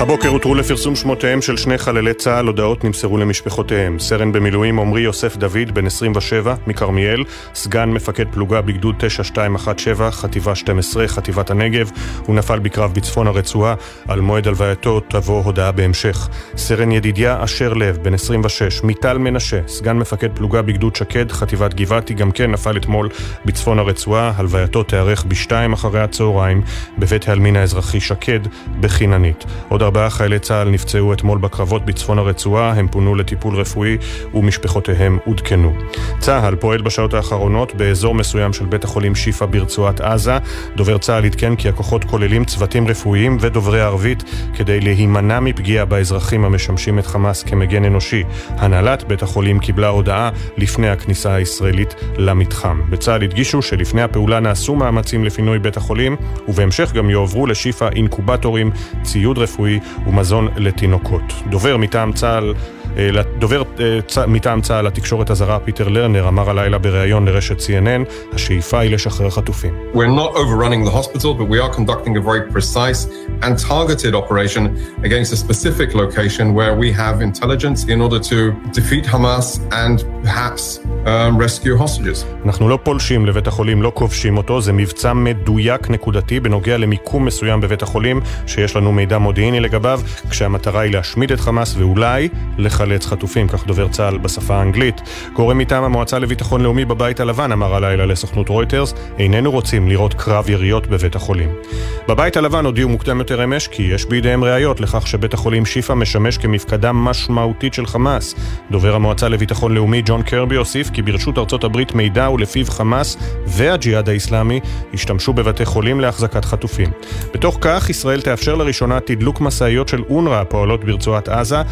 הבוקר הותרו לפרסום שמותיהם של שני חללי צה"ל, הודעות נמסרו למשפחותיהם. סרן במילואים עמרי יוסף דוד, בן 27, מכרמיאל, סגן מפקד פלוגה בגדוד 9217, חטיבה 12, חטיבת הנגב, הוא נפל בקרב בצפון הרצועה. על מועד הלווייתו תבוא הודעה בהמשך. סרן ידידיה אשר לב, בן 26, מיטל מנשה, סגן מפקד פלוגה בגדוד שקד, חטיבת גבעתי, גם כן נפל אתמול בצפון הרצועה. הלווייתו תיארך בשתיים אחרי הצהריים, בבית העלמין האזרחי שקד, בחיננית. עוד ארבעה חיילי צה"ל נפצעו אתמול בקרבות בצפון הרצועה, הם פונו לטיפול רפואי ומשפחותיהם עודכנו. צה"ל פועל בשעות האחרונות באזור מסוים של בית החולים שיפא ברצועת עזה. דובר צה"ל עדכן כי הכוחות כוללים צוותים רפואיים ודוברי ערבית כדי להימנע מפגיעה באזרחים המשמשים את חמאס כמגן אנושי. הנהלת בית החולים קיבלה הודעה לפני הכניסה הישראלית למתחם. בצה"ל הדגישו שלפני הפעולה נעשו מאמצים לפינוי בית החולים ובהמשך גם יועברו לשיפא אינקובטורים, ציוד רפואי ומזון לתינוקות. דובר מטעם צה"ל דובר אה, מטעם צה"ל לתקשורת הזרה פיטר לרנר אמר הלילה בריאיון לרשת CNN, השאיפה היא לשחרר חטופים. We're not overrunning the hospital, but we are conducting a very precise and targeted operation against a specific location where we have intelligence in order to defeat Hamas and perhaps um, rescue hostages. אנחנו לא פולשים לבית החולים, לא כובשים אותו, זה מבצע מדויק נקודתי בנוגע למיקום מסוים בבית החולים, שיש לנו מידע מודיעיני לגביו, כשהמטרה היא להשמיד את חמאס ואולי לחלק לחלץ חטופים, כך דובר צה"ל בשפה האנגלית. גורם מטעם המועצה לביטחון לאומי בבית הלבן אמר הלילה לסוכנות רויטרס, איננו רוצים לראות קרב יריות בבית החולים. בבית הלבן הודיעו מוקדם יותר אמש כי יש בידיהם ראיות לכך שבית החולים שיפא משמש כמפקדה משמעותית של חמאס. דובר המועצה לביטחון לאומי ג'ון קרבי הוסיף כי ברשות ארצות הברית מידע ולפיו חמאס והג'יהאד האיסלאמי השתמשו בבתי חולים להחזקת חטופים. בתוך כך, ישראל תאפשר לראשונה תדלוק משאיות של אונר"א הפועלות ברצועת עזה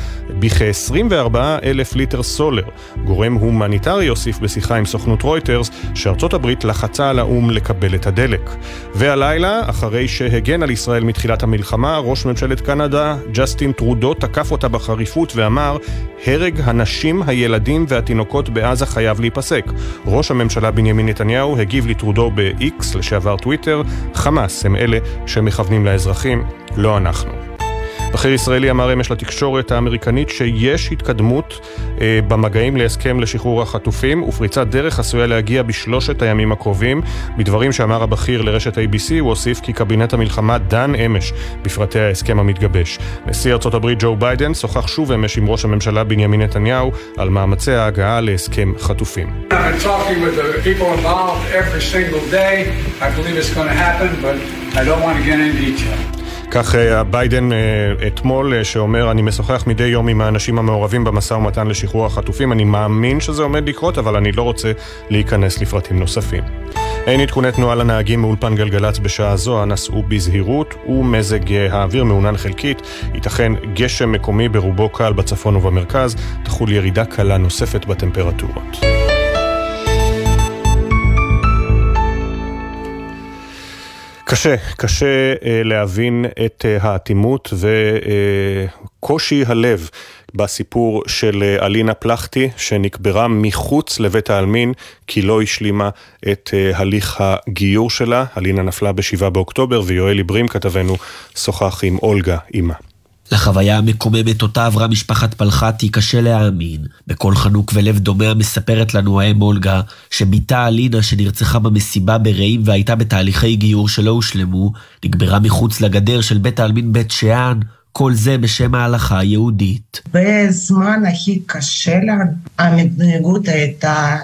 בכ-24 אלף ליטר סולר. גורם הומניטרי הוסיף בשיחה עם סוכנות רויטרס שארצות הברית לחצה על האו"ם לקבל את הדלק. והלילה, אחרי שהגן על ישראל מתחילת המלחמה, ראש ממשלת קנדה, ג'סטין טרודו, תקף אותה בחריפות ואמר, הרג הנשים, הילדים והתינוקות בעזה חייב להיפסק. ראש הממשלה בנימין נתניהו הגיב לטרודו ב-X, לשעבר טוויטר, חמאס הם אלה שמכוונים לאזרחים, לא אנחנו. בכיר ישראלי אמר אמש לתקשורת האמריקנית שיש התקדמות אה, במגעים להסכם לשחרור החטופים ופריצת דרך עשויה להגיע בשלושת הימים הקרובים. בדברים שאמר הבכיר לרשת ABC הוא הוסיף כי קבינט המלחמה דן אמש בפרטי ההסכם המתגבש. נשיא ארצות הברית ג'ו ביידן שוחח שוב אמש עם ראש הממשלה בנימין נתניהו על מאמצי ההגעה להסכם חטופים. I don't want to get into detail. כך אה, ביידן אה, אתמול, אה, שאומר, אני משוחח מדי יום עם האנשים המעורבים במשא ומתן לשחרור החטופים. אני מאמין שזה עומד לקרות, אבל אני לא רוצה להיכנס לפרטים נוספים. אין עדכוני תנועה לנהגים מאולפן גלגלצ בשעה זו, הנסעו בזהירות ומזג האוויר מעונן חלקית. ייתכן גשם מקומי ברובו קל בצפון ובמרכז, תחול ירידה קלה נוספת בטמפרטורות. קשה, קשה אה, להבין את אה, האטימות וקושי אה, הלב בסיפור של אלינה פלחטי, שנקברה מחוץ לבית העלמין כי לא השלימה את הליך הגיור שלה. אלינה נפלה ב-7 באוקטובר ויואלי ברים כתבנו שוחח עם אולגה, אימה. לחוויה המקוממת אותה עברה משפחת פלחתי קשה להאמין. בקול חנוק ולב דומע מספרת לנו האם אולגה, שבתה אלינה שנרצחה במסיבה ברעים והייתה בתהליכי גיור שלא הושלמו, נגברה מחוץ לגדר של בית העלמין בית שאן, כל זה בשם ההלכה היהודית. בזמן הכי קשה לה, המתנהגות הייתה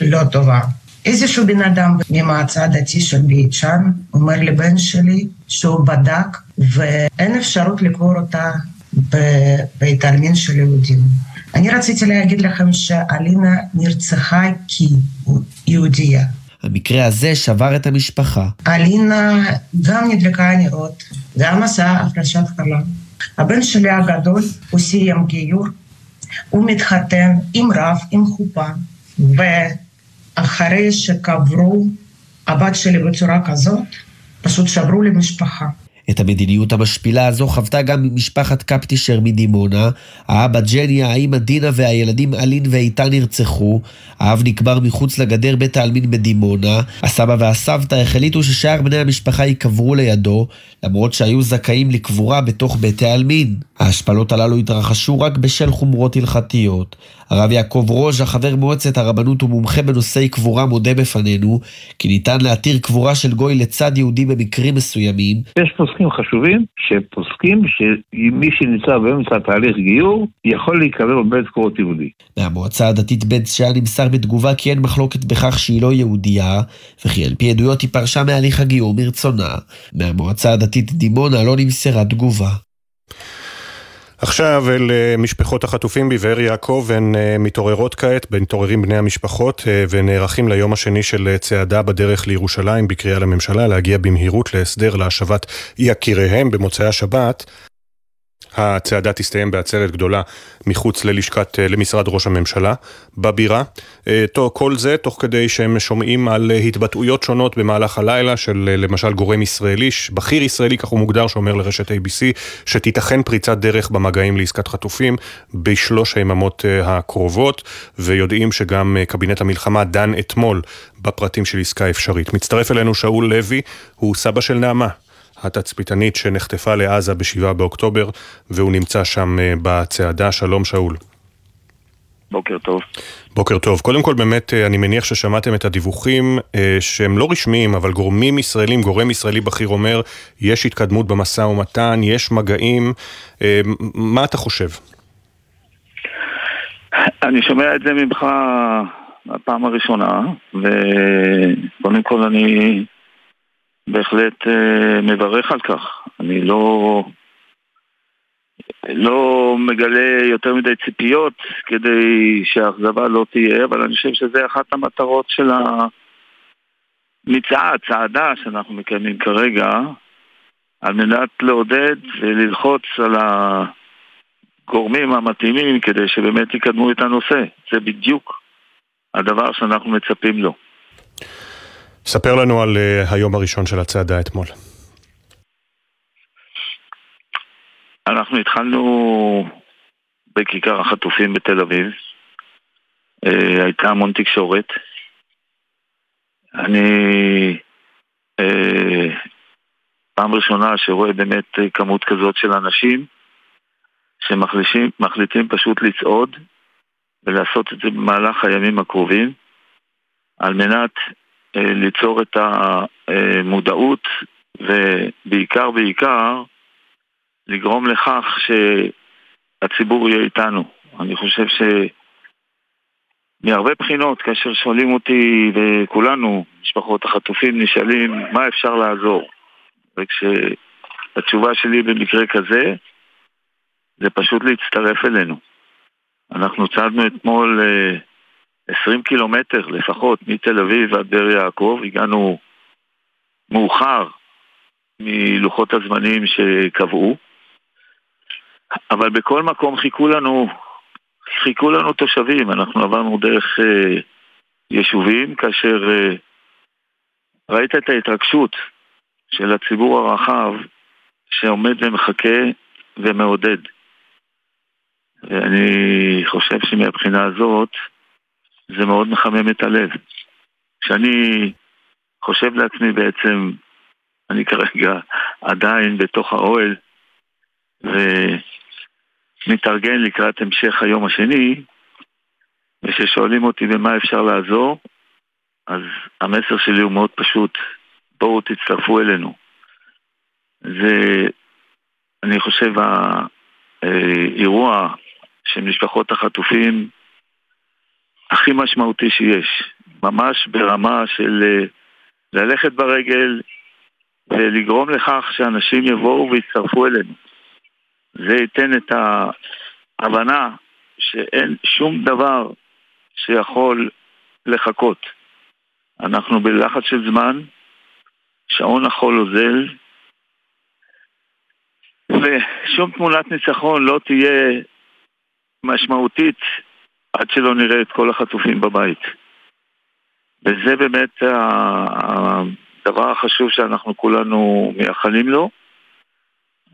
לא טובה. איזשהו בן אדם ממועצה הדתי של בית שאן אומר לבן שלי שהוא בדק ואין אפשרות לקבור אותה בבית העלמין של יהודים. אני רציתי להגיד לכם שאלינה נרצחה כיהודייה. המקרה הזה שבר את המשפחה. אלינה גם נדלקה נרות, גם עשה הפרשת חלום. הבן שלי הגדול, הוא סיים גיור, הוא מתחתן עם רב, עם חופה, ואחרי שקברו הבת שלי בצורה כזאת, פשוט שברו לי משפחה. את המדיניות המשפילה הזו חוותה גם משפחת קפטישר מדימונה. האבא ג'ני, האמא דינה והילדים אלין ואיתן נרצחו. האב נקבר מחוץ לגדר בית העלמין בדימונה. הסבא והסבתא החליטו ששאר בני המשפחה ייקברו לידו, למרות שהיו זכאים לקבורה בתוך בית העלמין. ההשפלות הללו התרחשו רק בשל חומרות הלכתיות. הרב יעקב רוז'ה, חבר מועצת הרבנות ומומחה בנושאי קבורה, מודה בפנינו כי ניתן להתיר קבורה של גוי לצד יהודי במקרים מסוימים. יש פוסקים חשובים שפוסקים שמי שנמצא באמצע תהליך גיור יכול להיקבר בבית קברות יהודי. מהמועצה הדתית בית שאן נמסר בתגובה כי אין מחלוקת בכך שהיא לא יהודייה, וכי על פי עדויות היא פרשה מהליך הגיור מרצונה. מהמועצה הדתית דימונה לא נמסרה תגובה. עכשיו אל אה, משפחות החטופים בבאר יעקב, הן אה, מתעוררות כעת, מתעוררים בני המשפחות אה, ונערכים ליום השני של צעדה בדרך לירושלים בקריאה לממשלה להגיע במהירות להסדר להשבת יקיריהם במוצאי השבת. הצעדה תסתיים בעצרת גדולה מחוץ ללשכת, אה, למשרד ראש הממשלה בבירה. אה, כל זה תוך כדי שהם שומעים על התבטאויות שונות במהלך הלילה של אה, למשל גורם ישראלי, בכיר ישראלי כך הוא מוגדר, שאומר לרשת ABC שתיתכן פריצת דרך במגעים לעסקת חטופים בשלוש היממות הקרובות, ויודעים שגם קבינט המלחמה דן אתמול בפרטים של עסקה אפשרית. מצטרף אלינו שאול לוי, הוא סבא של נעמה. התצפיתנית שנחטפה לעזה ב-7 באוקטובר, והוא נמצא שם אה, בצעדה. שלום שאול. בוקר טוב. בוקר טוב. קודם כל באמת אה, אני מניח ששמעתם את הדיווחים אה, שהם לא רשמיים, אבל גורמים ישראלים, גורם ישראלי בכיר אומר, יש התקדמות במשא ומתן, יש מגעים. מה אתה חושב? אני שומע את זה ממך הפעם הראשונה, וקודם כל אני בהחלט אה, מברך על כך. אני לא, לא מגלה יותר מדי ציפיות כדי שהאכזבה לא תהיה, אבל אני חושב שזה אחת המטרות של המצעד, צעדה שאנחנו מקיימים כרגע, על מנת לעודד וללחוץ על הגורמים המתאימים כדי שבאמת יקדמו את הנושא. זה בדיוק הדבר שאנחנו מצפים לו. ספר לנו על uh, היום הראשון של הצעדה אתמול. אנחנו התחלנו בכיכר החטופים בתל אביב. Uh, הייתה המון תקשורת. אני uh, פעם ראשונה שרואה באמת כמות כזאת של אנשים שמחליטים פשוט לצעוד ולעשות את זה במהלך הימים הקרובים על מנת אה, ליצור את המודעות ובעיקר בעיקר לגרום לכך שהציבור יהיה איתנו. אני חושב ש... מהרבה בחינות, כאשר שואלים אותי, וכולנו, משפחות החטופים, נשאלים מה אפשר לעזור. וכשהתשובה שלי במקרה כזה, זה פשוט להצטרף אלינו. אנחנו צעדנו אתמול 20 אה, קילומטר לפחות מתל אביב ועד באר יעקב, הגענו מאוחר מלוחות הזמנים שקבעו, אבל בכל מקום חיכו לנו, חיכו לנו תושבים, אנחנו עברנו דרך אה, יישובים, כאשר אה, ראית את ההתרגשות של הציבור הרחב שעומד ומחכה ומעודד. ואני חושב שמבחינה הזאת זה מאוד מחמם את הלב. כשאני חושב לעצמי בעצם, אני כרגע עדיין בתוך האוהל ומתארגן לקראת המשך היום השני, וכששואלים אותי במה אפשר לעזור, אז המסר שלי הוא מאוד פשוט, בואו תצטרפו אלינו. זה, אני חושב, האירוע של משפחות החטופים הכי משמעותי שיש. ממש ברמה של אה, ללכת ברגל ולגרום לכך שאנשים יבואו ויצטרפו אלינו. זה ייתן את ההבנה שאין שום דבר שיכול לחכות. אנחנו בלחץ של זמן, שעון החול אוזל, ושום תמונת ניצחון לא תהיה משמעותית עד שלא נראה את כל החטופים בבית. וזה באמת הדבר החשוב שאנחנו כולנו מייחלים לו.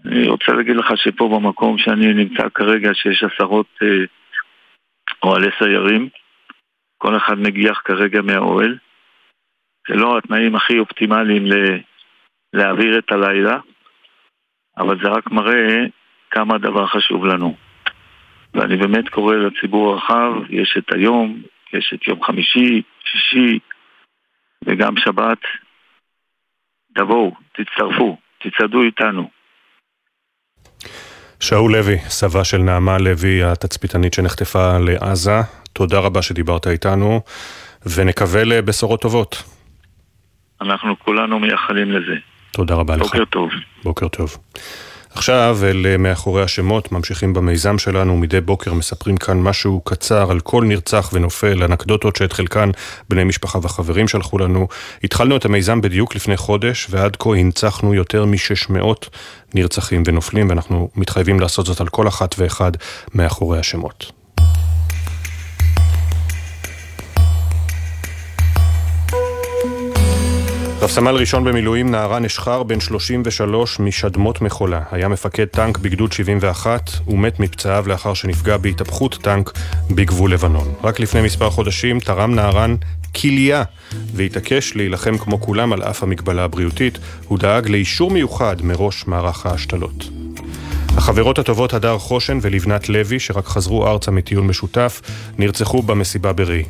אני רוצה להגיד לך שפה במקום שאני נמצא כרגע, שיש עשרות אה, אוהלי סיירים, כל אחד מגיח כרגע מהאוהל. זה לא התנאים הכי אופטימליים ל- להעביר את הלילה, אבל זה רק מראה כמה הדבר חשוב לנו. ואני באמת קורא לציבור הרחב, יש את היום, יש את יום חמישי, שישי וגם שבת. תבואו, תצטרפו, תצעדו איתנו. שאול לוי, סבה של נעמה לוי, התצפיתנית שנחטפה לעזה, תודה רבה שדיברת איתנו, ונקווה לבשורות טובות. אנחנו כולנו מייחלים לזה. תודה רבה בוקר לך. בוקר טוב. בוקר טוב. עכשיו, אל אה, מאחורי השמות, ממשיכים במיזם שלנו, מדי בוקר מספרים כאן משהו קצר על כל נרצח ונופל, אנקדוטות שאת חלקן בני משפחה וחברים שלחו לנו. התחלנו את המיזם בדיוק לפני חודש, ועד כה הנצחנו יותר מ-600 נרצחים ונופלים, ואנחנו מתחייבים לעשות זאת על כל אחת ואחד מאחורי השמות. רב סמל ראשון במילואים נערן אשחר, בן 33 משדמות מחולה. היה מפקד טנק בגדוד 71 ומת מפצעיו לאחר שנפגע בהתהפכות טנק בגבול לבנון. רק לפני מספר חודשים תרם נערן כליה והתעקש להילחם כמו כולם על אף המגבלה הבריאותית. הוא דאג לאישור מיוחד מראש מערך ההשתלות. החברות הטובות הדר חושן ולבנת לוי, שרק חזרו ארצה מטיול משותף, נרצחו במסיבה בראי.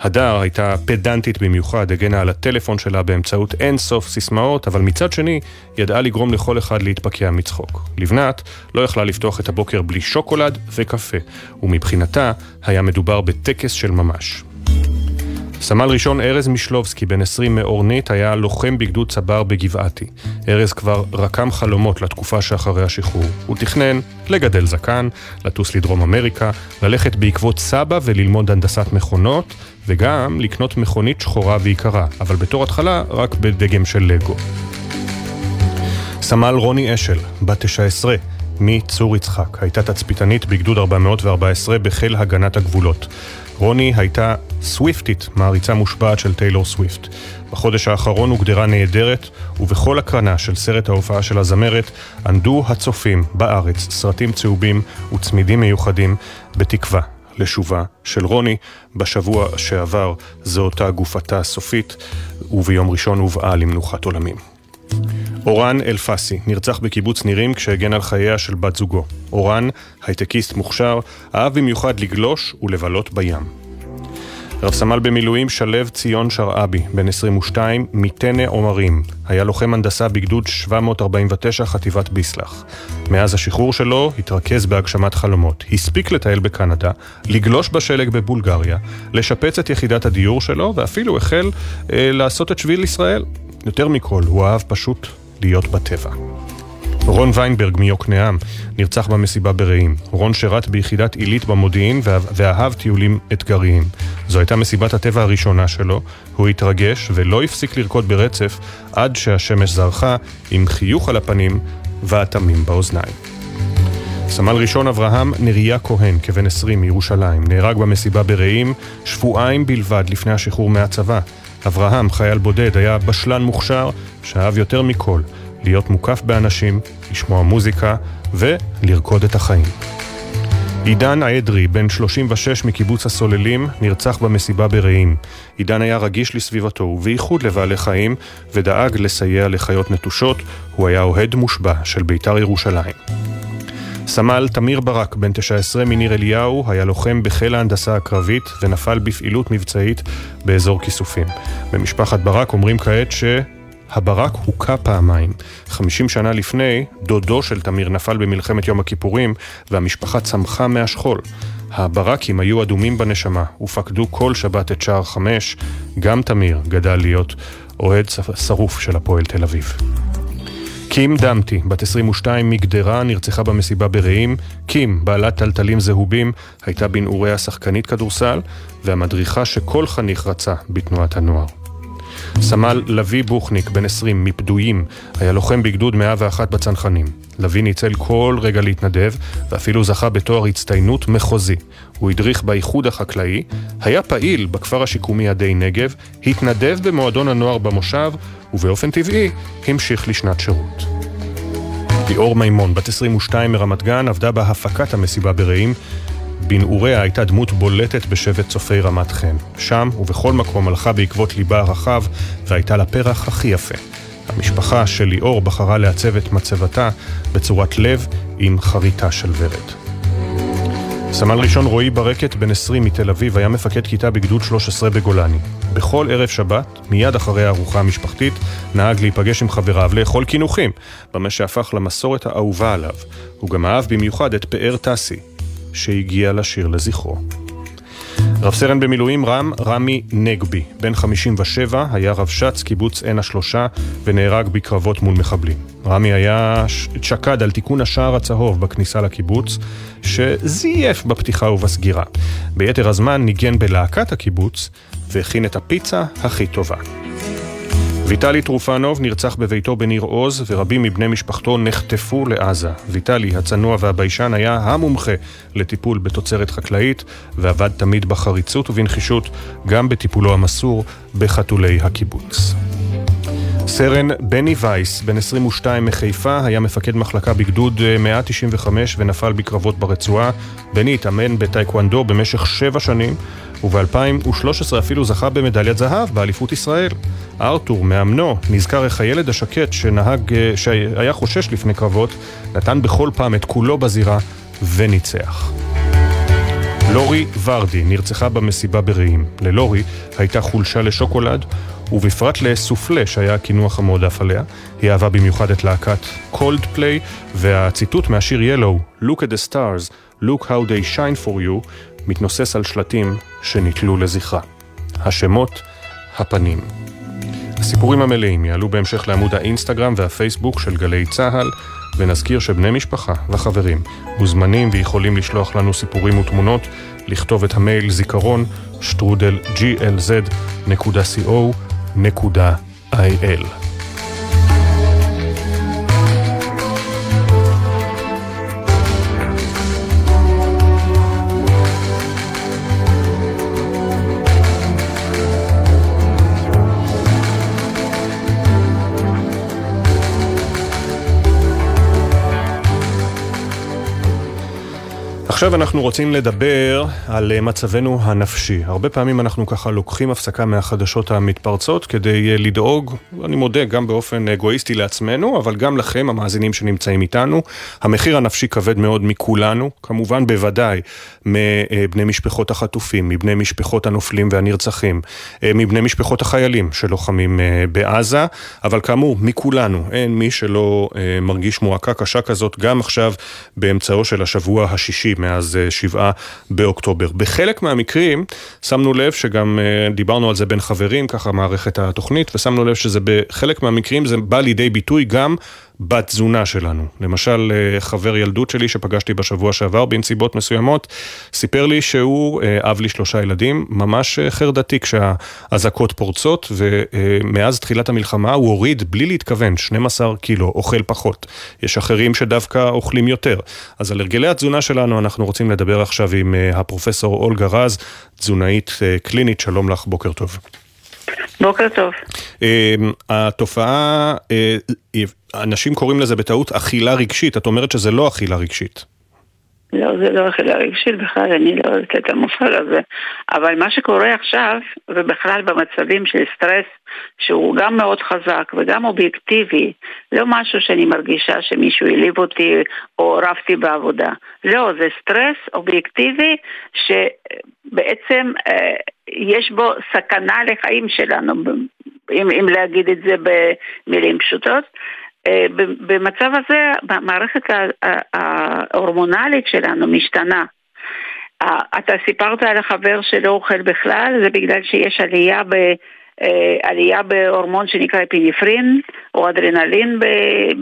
הדר הייתה פדנטית במיוחד, הגנה על הטלפון שלה באמצעות אין סוף סיסמאות, אבל מצד שני, ידעה לגרום לכל אחד להתפקע מצחוק. לבנת לא יכלה לפתוח את הבוקר בלי שוקולד וקפה, ומבחינתה היה מדובר בטקס של ממש. סמל ראשון ארז משלובסקי, בן 20 מאורנית, היה לוחם בגדוד צבר בגבעתי. ארז כבר רקם חלומות לתקופה שאחרי השחרור. הוא תכנן לגדל זקן, לטוס לדרום אמריקה, ללכת בעקבות סבא וללמוד הנדסת מכונות, וגם לקנות מכונית שחורה ויקרה, אבל בתור התחלה רק בדגם של לגו. סמל רוני אשל, בת 19, מצור יצחק, הייתה תצפיתנית בגדוד 414 בחיל הגנת הגבולות. רוני הייתה סוויפטית, מעריצה מושבעת של טיילור סוויפט. בחודש האחרון הוגדרה נהדרת, ובכל הקרנה של סרט ההופעה של הזמרת ענדו הצופים בארץ סרטים צהובים וצמידים מיוחדים, בתקווה לשובה של רוני. בשבוע שעבר זו אותה גופתה הסופית, וביום ראשון הובאה למנוחת עולמים. אורן אלפסי נרצח בקיבוץ נירים כשהגן על חייה של בת זוגו. אורן, הייטקיסט מוכשר, אהב במיוחד לגלוש ולבלות בים. רב סמל במילואים שלו ציון שרעבי, בן 22, מטנא עומרים. היה לוחם הנדסה בגדוד 749 חטיבת ביסלח. מאז השחרור שלו התרכז בהגשמת חלומות. הספיק לטייל בקנדה, לגלוש בשלג בבולגריה, לשפץ את יחידת הדיור שלו, ואפילו החל אה, לעשות את שביל ישראל. יותר מכל, הוא אהב פשוט להיות בטבע. רון ויינברג מיוקנעם נרצח במסיבה ברעים. רון שירת ביחידת עילית במודיעין ואהב טיולים אתגריים. זו הייתה מסיבת הטבע הראשונה שלו, הוא התרגש ולא הפסיק לרקוד ברצף עד שהשמש זרחה עם חיוך על הפנים ואטמים באוזניים. סמל ראשון אברהם נריה כהן, כבן 20 מירושלים, נהרג במסיבה ברעים שבועיים בלבד לפני השחרור מהצבא. אברהם, חייל בודד, היה בשלן מוכשר שאהב יותר מכל להיות מוקף באנשים, לשמוע מוזיקה ולרקוד את החיים. עידן האדרי, בן 36 מקיבוץ הסוללים, נרצח במסיבה ברעים. עידן היה רגיש לסביבתו, ובייחוד לבעלי חיים, ודאג לסייע לחיות נטושות. הוא היה אוהד מושבע של בית"ר ירושלים. סמל תמיר ברק, בן 19 מניר אליהו, היה לוחם בחיל ההנדסה הקרבית ונפל בפעילות מבצעית באזור כיסופים. במשפחת ברק אומרים כעת שהברק הוכה פעמיים. 50 שנה לפני, דודו של תמיר נפל במלחמת יום הכיפורים, והמשפחה צמחה מהשכול. הברקים היו אדומים בנשמה, ופקדו כל שבת את שער חמש. גם תמיר גדל להיות אוהד שרוף של הפועל תל אביב. קים דמתי, בת 22 מגדרה, נרצחה במסיבה ברעים. קים, בעלת טלטלים זהובים, הייתה בנעוריה שחקנית כדורסל, והמדריכה שכל חניך רצה בתנועת הנוער. סמל לוי בוכניק, בן 20, מפדויים, היה לוחם בגדוד 101 בצנחנים. לוי ניצל כל רגע להתנדב, ואפילו זכה בתואר הצטיינות מחוזי. הוא הדריך באיחוד החקלאי, היה פעיל בכפר השיקומי עדי נגב, התנדב במועדון הנוער במושב, ובאופן טבעי המשיך לשנת שירות. ליאור מימון, בת 22 מרמת גן, עבדה בהפקת המסיבה ברעים. בנעוריה הייתה דמות בולטת בשבט צופי רמת חן. שם ובכל מקום הלכה בעקבות ליבה הרחב, והייתה לה פרח הכי יפה. המשפחה של ליאור בחרה לעצב את מצבתה בצורת לב עם חריטה של ורד. סמל ראשון רועי ברקת, בן 20 מתל אביב, היה מפקד כיתה בגדוד 13 בגולני. בכל ערב שבת, מיד אחרי הארוחה המשפחתית, נהג להיפגש עם חבריו לאכול קינוחים, במה שהפך למסורת האהובה עליו. הוא גם אהב במיוחד את פאר טסי, שהגיע לשיר לזכרו. רב סרן במילואים רם רמי נגבי, בן 57, היה רבש"ץ קיבוץ עין השלושה ונהרג בקרבות מול מחבלים. רמי היה שקד על תיקון השער הצהוב בכניסה לקיבוץ, שזייף בפתיחה ובסגירה. ביתר הזמן ניגן בלהקת הקיבוץ והכין את הפיצה הכי טובה. ויטלי טרופנוב נרצח בביתו בניר עוז, ורבים מבני משפחתו נחטפו לעזה. ויטלי, הצנוע והביישן, היה המומחה לטיפול בתוצרת חקלאית, ועבד תמיד בחריצות ובנחישות, גם בטיפולו המסור בחתולי הקיבוץ. סרן בני וייס, בן 22 מחיפה, היה מפקד מחלקה בגדוד 195 ונפל בקרבות ברצועה. בני התאמן בטייקוונדו במשך שבע שנים, וב-2013 אפילו זכה במדליית זהב באליפות ישראל. ארתור, מאמנו, נזכר איך הילד השקט שנהג, שהיה חושש לפני קרבות, נתן בכל פעם את כולו בזירה וניצח. לורי ורדי נרצחה במסיבה ברעים. ללורי הייתה חולשה לשוקולד, ובפרט לסופלה שהיה הקינוח המועדף עליה. היא אהבה במיוחד את להקת קולד פליי, והציטוט מהשיר ילו, Look at the stars, look how they shine for you, מתנוסס על שלטים שנתלו לזכרה. השמות, הפנים. הסיפורים המלאים יעלו בהמשך לעמוד האינסטגרם והפייסבוק של גלי צה"ל, ונזכיר שבני משפחה וחברים מוזמנים ויכולים לשלוח לנו סיפורים ותמונות, לכתוב את המייל זיכרון שטרודל glz.co.il. עכשיו אנחנו רוצים לדבר על אה, מצבנו הנפשי. הרבה פעמים אנחנו ככה לוקחים הפסקה מהחדשות המתפרצות כדי אה, לדאוג, אני מודה, גם באופן אגואיסטי לעצמנו, אבל גם לכם, המאזינים שנמצאים איתנו. המחיר הנפשי כבד מאוד מכולנו, כמובן בוודאי מבני משפחות החטופים, מבני משפחות הנופלים והנרצחים, אה, מבני משפחות החיילים שלוחמים בעזה, אבל כאמור, מכולנו, אין מי שלא מרגיש מועקה קשה כזאת, גם עכשיו באמצעו של השבוע השישי. מאז אה, שבעה באוקטובר. בחלק מהמקרים שמנו לב שגם אה, דיברנו על זה בין חברים, ככה מערכת התוכנית, ושמנו לב שזה בחלק מהמקרים זה בא לידי ביטוי גם בתזונה שלנו. למשל, אה, חבר ילדות שלי שפגשתי בשבוע שעבר בנסיבות מסוימות, סיפר לי שהוא אב לשלושה ילדים, ממש חרדתי כשהאזעקות פורצות, ומאז תחילת המלחמה הוא הוריד בלי להתכוון 12 קילו, אוכל פחות. יש אחרים שדווקא אוכלים יותר. אז על הרגלי התזונה שלנו אנחנו רוצים לדבר עכשיו עם אה, הפרופסור אולגה רז, תזונאית אה, קלינית, שלום לך, בוקר טוב. בוקר טוב. אמ, התופעה, אה, אנשים קוראים לזה בטעות אכילה רגשית, את אומרת שזה לא אכילה רגשית. לא, זה לא אכילה רגשית בכלל, אני לא אוהבת את המושג הזה. אבל מה שקורה עכשיו, ובכלל במצבים של סטרס, שהוא גם מאוד חזק וגם אובייקטיבי, לא משהו שאני מרגישה שמישהו העליב אותי או רבתי בעבודה. לא, זה סטרס אובייקטיבי שבעצם אה, יש בו סכנה לחיים שלנו, אם, אם להגיד את זה במילים פשוטות. אה, במצב הזה המערכת ההורמונלית שלנו משתנה. אתה סיפרת על החבר שלא אוכל בכלל, זה בגלל שיש עלייה ב... אה, עלייה בהורמון שנקרא אפיניפרין או אדרנלין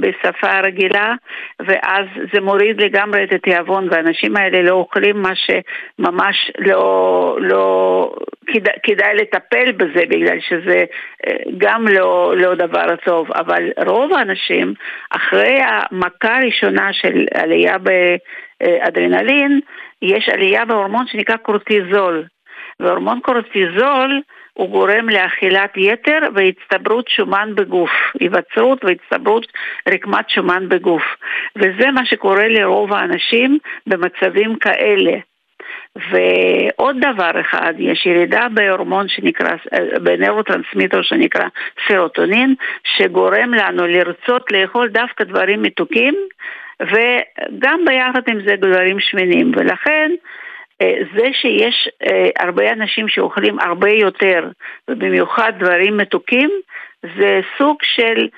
בשפה רגילה ואז זה מוריד לגמרי את התיאבון והאנשים האלה לא אוכלים מה שממש לא, לא כדאי, כדאי לטפל בזה בגלל שזה אה, גם לא, לא דבר טוב. אבל רוב האנשים אחרי המכה הראשונה של עלייה באדרנלין יש עלייה בהורמון שנקרא קורטיזול. והורמון קורטיזול הוא גורם לאכילת יתר והצטברות שומן בגוף, היווצרות והצטברות רקמת שומן בגוף. וזה מה שקורה לרוב האנשים במצבים כאלה. ועוד דבר אחד, יש ירידה בהורמון שנקרא, ב neurotransmitter שנקרא סרוטונין, שגורם לנו לרצות לאכול דווקא דברים מתוקים, וגם ביחד עם זה דברים שמנים, ולכן זה שיש אה, הרבה אנשים שאוכלים הרבה יותר, ובמיוחד דברים מתוקים, זה סוג של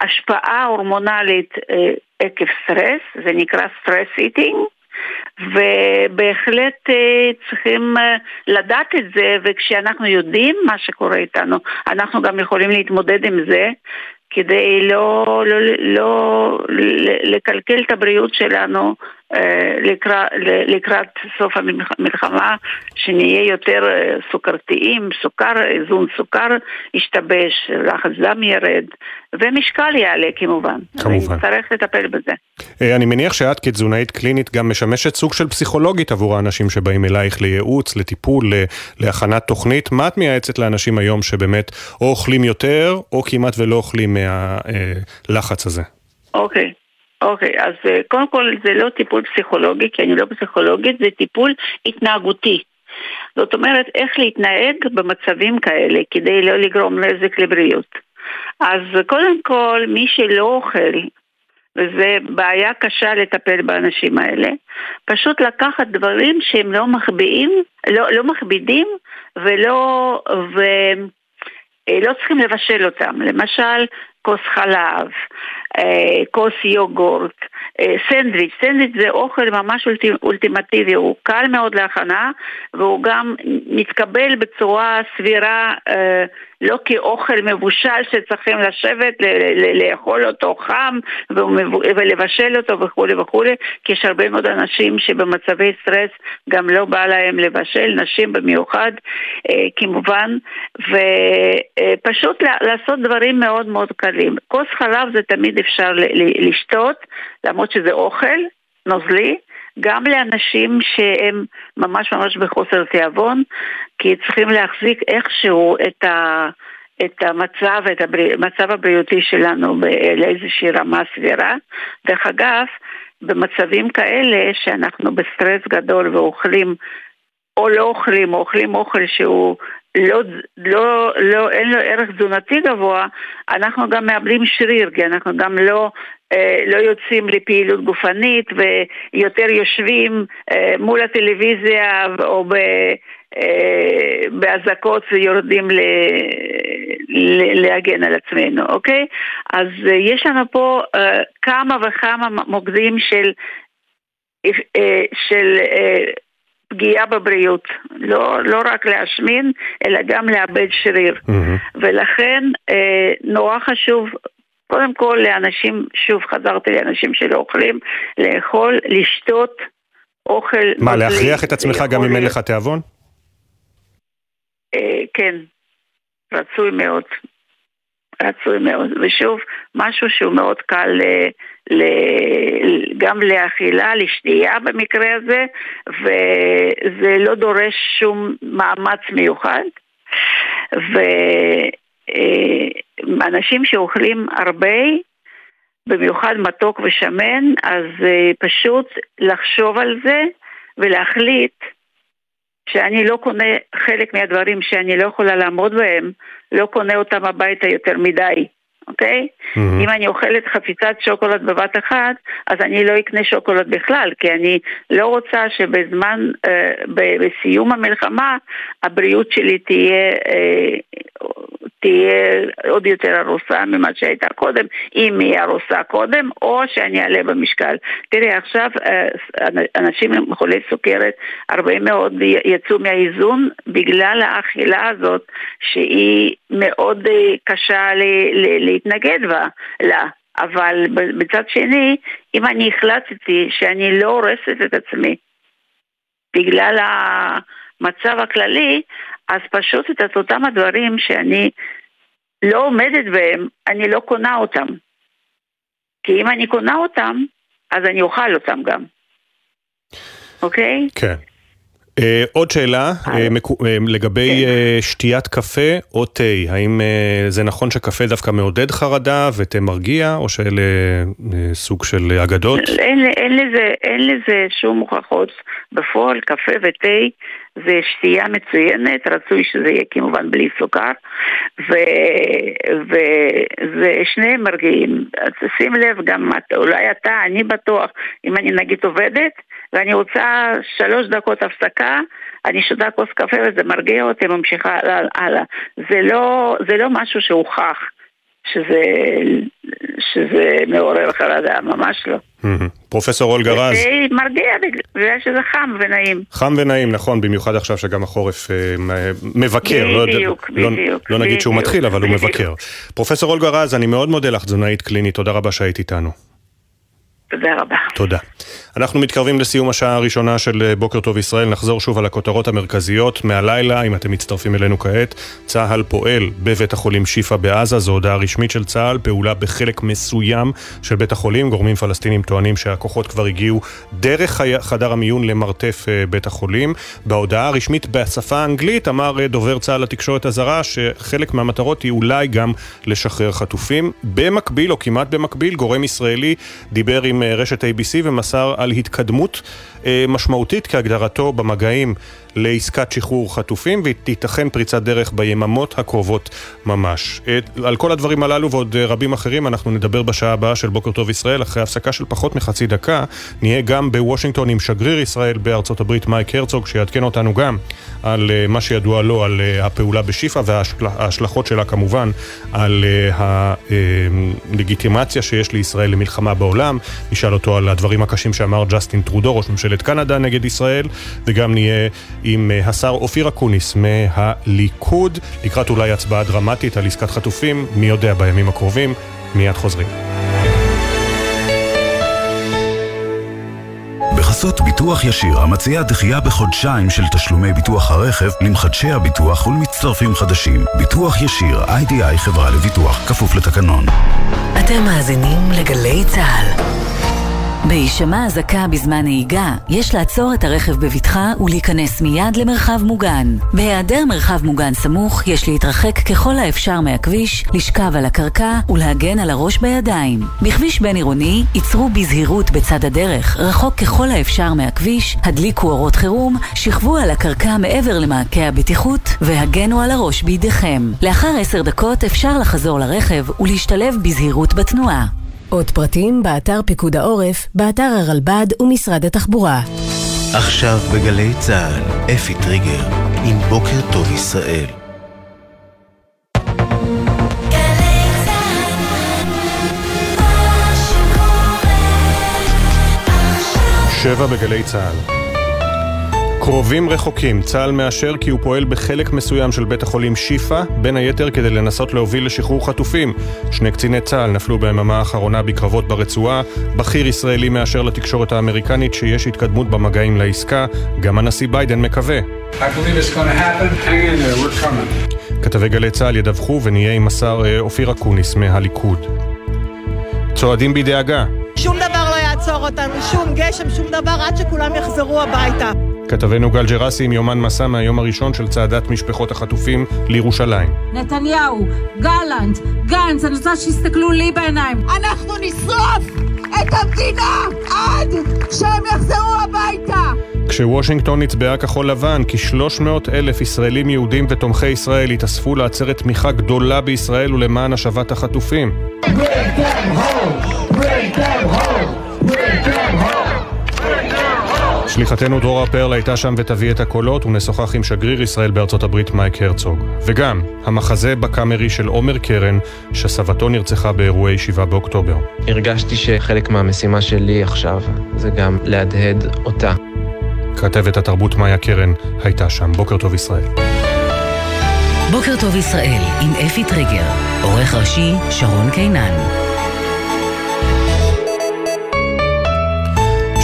השפעה הורמונלית אה, עקב סטרס, זה נקרא stress eating, ובהחלט צריכים לדעת את זה, וכשאנחנו יודעים מה שקורה איתנו, אנחנו גם יכולים להתמודד עם זה, כדי לא, לא, לא, לא לקלקל את הבריאות שלנו אה, לקראת, לקראת סוף המלחמה, שנהיה יותר אה, סוכרתיים, סוכר, איזון סוכר ישתבש, לחץ דם ירד, ומשקל יעלה כמובן. כמובן. צריך לטפל בזה. אה, אני מניח שאת כתזונאית קלינית גם משמשת סוג של פסיכולוגית עבור האנשים שבאים אלייך לייעוץ, לטיפול, להכנת תוכנית. מה את מייעצת לאנשים היום שבאמת או אוכלים יותר, או כמעט ולא אוכלים מהלחץ הזה? אוקיי. Okay. אוקיי, אז אה, קודם כל זה לא טיפול פסיכולוגי, כי אני לא פסיכולוגית, זה טיפול התנהגותי. זאת אומרת, איך להתנהג במצבים כאלה כדי לא לגרום נזק לבריאות. אז קודם כל, מי שלא אוכל וזה בעיה קשה לטפל באנשים האלה. פשוט לקחת דברים שהם לא מחביאים, לא, לא מכבידים ולא, ולא צריכים לבשל אותם. למשל, כוס חלב, אה, כוס יוגורט, אה, סנדוויץ', סנדוויץ' זה אוכל ממש אולטימטיבי, הוא קל מאוד להכנה והוא גם מתקבל בצורה סבירה אה, לא כאוכל מבושל שצריכים לשבת, לאכול אותו חם ולבשל אותו וכולי וכולי, כי יש הרבה מאוד אנשים שבמצבי סטרס גם לא בא להם לבשל, נשים במיוחד כמובן, ופשוט לעשות דברים מאוד מאוד קלים. כוס חלב זה תמיד אפשר לשתות, למרות שזה אוכל נוזלי, גם לאנשים שהם ממש ממש בחוסר תיאבון, כי צריכים להחזיק איכשהו את, ה, את המצב, את המצב הבריאותי שלנו לאיזושהי רמה סבירה. דרך אגב, במצבים כאלה שאנחנו בסטרס גדול ואוכלים או לא אוכלים, או אוכלים אוכל שהוא לא, לא, לא, אין לו ערך תזונתי גבוה, אנחנו גם מאבדים שריר, כי אנחנו גם לא, לא יוצאים לפעילות גופנית ויותר יושבים אה, מול הטלוויזיה או ב... אה, באזעקות ויורדים ל... להגן על עצמנו, אוקיי? אז אה, יש לנו פה אה, כמה וכמה מוקדים של, אה, של אה, פגיעה בבריאות, לא, לא רק להשמין, אלא גם לאבד שריר. Mm-hmm. ולכן אה, נורא חשוב, קודם כל לאנשים, שוב חזרתי לאנשים שלא אוכלים, לאכול, לשתות אוכל. מה, להכריח את עצמך גם אם אין לך תיאבון? אה, כן, רצוי מאוד. רצוי מאוד. ושוב, משהו שהוא מאוד קל אה, ל, גם לאכילה, לשתייה במקרה הזה, וזה לא דורש שום מאמץ מיוחד. ואנשים שאוכלים הרבה, במיוחד מתוק ושמן, אז אה, פשוט לחשוב על זה ולהחליט שאני לא קונה חלק מהדברים שאני לא יכולה לעמוד בהם, לא קונה אותם הביתה יותר מדי. אוקיי? Mm-hmm. אם אני אוכלת חפיצת שוקולד בבת אחת, אז אני לא אקנה שוקולד בכלל, כי אני לא רוצה שבזמן, אה, בסיום המלחמה, הבריאות שלי תהיה אה, תהיה עוד יותר ארוסה ממה שהייתה קודם, אם היא ארוסה קודם, או שאני אעלה במשקל. תראי, עכשיו אה, אנשים עם חולי סוכרת, הרבה מאוד יצאו מהאיזון בגלל האכילה הזאת, שהיא מאוד אה, קשה להתנגד לה. אבל בצד שני, אם אני החלטתי שאני לא הורסת את עצמי בגלל המצב הכללי, אז פשוט את אותם הדברים שאני לא עומדת בהם, אני לא קונה אותם. כי אם אני קונה אותם, אז אני אוכל אותם גם. אוקיי? כן. Uh, עוד שאלה uh, מקו, uh, לגבי כן. uh, שתיית קפה או תה, האם uh, זה נכון שקפה דווקא מעודד חרדה ותה מרגיע, או שאלה uh, סוג של אגדות? אין, אין, לזה, אין לזה שום הוכחות בפועל, קפה ותה זה שתייה מצוינת, רצוי שזה יהיה כמובן בלי סוכר, וזה שני מרגיעים. שים לב, גם אולי אתה, אני בטוח, אם אני נגיד עובדת, ואני רוצה שלוש דקות הפסקה, אני שותה כוס קפה וזה מרגיע אותי, ממשיכה הלאה. זה לא, זה לא משהו שהוכח. שזה, שזה מעורר חרדה, ממש לא. פרופסור אולגה רז. זה מרגיע בגלל שזה חם ונעים. חם ונעים, נכון, במיוחד עכשיו שגם החורף אה, מבקר. לא בדיוק, לא, בדיוק. לא נגיד שהוא מתחיל, אבל הוא מבקר. פרופסור אולגה רז, אני מאוד מודה לך, תזונאית קלינית, תודה רבה שהיית איתנו. תודה רבה. תודה. אנחנו מתקרבים לסיום השעה הראשונה של אה, בוקר טוב ישראל, נחזור שוב על הכותרות המרכזיות מהלילה, אם אתם מצטרפים אלינו כעת. צה"ל פועל בבית החולים שיפא בעזה, זו הודעה רשמית של צה"ל, פעולה בחלק מסוים של בית החולים. גורמים פלסטינים טוענים שהכוחות כבר הגיעו דרך חדר המיון למרתף אה, בית החולים. בהודעה הרשמית בשפה האנגלית אמר אה, דובר צה"ל לתקשורת הזרה שחלק מהמטרות היא אולי גם לשחרר חטופים. במקביל, או כמעט במקביל, גורם ישראלי דיבר עם עם רשת ABC ומסר על התקדמות משמעותית כהגדרתו במגעים לעסקת שחרור חטופים ותיתכן פריצת דרך ביממות הקרובות ממש. על כל הדברים הללו ועוד רבים אחרים אנחנו נדבר בשעה הבאה של בוקר טוב ישראל אחרי הפסקה של פחות מחצי דקה נהיה גם בוושינגטון עם שגריר ישראל בארצות הברית מייק הרצוג שיעדכן אותנו גם על אה, מה שידוע לו על אה, הפעולה בשיפא וההשלכות שלה כמובן על אה, הלגיטימציה שיש לישראל למלחמה בעולם. נשאל אותו על הדברים הקשים שאמר ג'סטין טרודו, ראש ממשלת קנדה נגד ישראל, וגם נהיה עם השר אופיר אקוניס מהליכוד, לקראת אולי הצבעה דרמטית על עסקת חטופים, מי יודע בימים הקרובים, מיד חוזרים. בחסות ביטוח ישיר, המציע דחייה בחודשיים של תשלומי ביטוח הרכב למחדשי הביטוח ולמצטרפים חדשים. ביטוח ישיר, איי-די-איי חברה לביטוח, כפוף לתקנון. אתם מאזינים לגלי צה"ל. בהישמע אזעקה בזמן נהיגה, יש לעצור את הרכב בבטחה ולהיכנס מיד למרחב מוגן. בהיעדר מרחב מוגן סמוך, יש להתרחק ככל האפשר מהכביש, לשכב על הקרקע ולהגן על הראש בידיים. בכביש בין עירוני, ייצרו בזהירות בצד הדרך, רחוק ככל האפשר מהכביש, הדליקו אורות חירום, שכבו על הקרקע מעבר למעקה הבטיחות והגנו על הראש בידיכם. לאחר עשר דקות אפשר לחזור לרכב ולהשתלב בזהירות בתנועה. עוד פרטים באתר פיקוד העורף, באתר הרלב"ד ומשרד התחבורה. עכשיו בגלי צה"ל, אפי טריגר, עם בוקר טוב ישראל. שבע בגלי צה"ל קרובים רחוקים, צה"ל מאשר כי הוא פועל בחלק מסוים של בית החולים שיפא, בין היתר כדי לנסות להוביל לשחרור חטופים. שני קציני צה"ל נפלו ביממה האחרונה בקרבות ברצועה, בכיר ישראלי מאשר לתקשורת האמריקנית שיש התקדמות במגעים לעסקה, גם הנשיא ביידן מקווה. כתבי גלי צה"ל ידווחו ונהיה עם השר אה, אופיר אקוניס מהליכוד. צועדים בדאגה. שום דבר לא יעצור אותנו, שום גשם, שום דבר, עד שכולם יחזרו הביתה. כתבנו גל ג'רסי עם יומן מסע מהיום הראשון של צעדת משפחות החטופים לירושלים. נתניהו, גלנט, גנץ, אני רוצה שיסתכלו לי בעיניים. אנחנו נשרוף את המדינה עד שהם יחזרו הביתה! כשוושינגטון נצבעה כחול לבן, כ-300 אלף ישראלים יהודים ותומכי ישראל התאספו לעצרת תמיכה גדולה בישראל ולמען השבת החטופים. Break them home! Break them home! שליחתנו דרורה פרל הייתה שם ותביא את הקולות ונשוחח עם שגריר ישראל בארצות הברית מייק הרצוג. וגם, המחזה בקאמרי של עומר קרן, שסבתו נרצחה באירועי 7 באוקטובר. הרגשתי שחלק מהמשימה שלי עכשיו זה גם להדהד אותה. כתבת התרבות מאיה קרן הייתה שם. בוקר טוב ישראל. בוקר טוב ישראל עם אפי טריגר, עורך ראשי שרון קינן.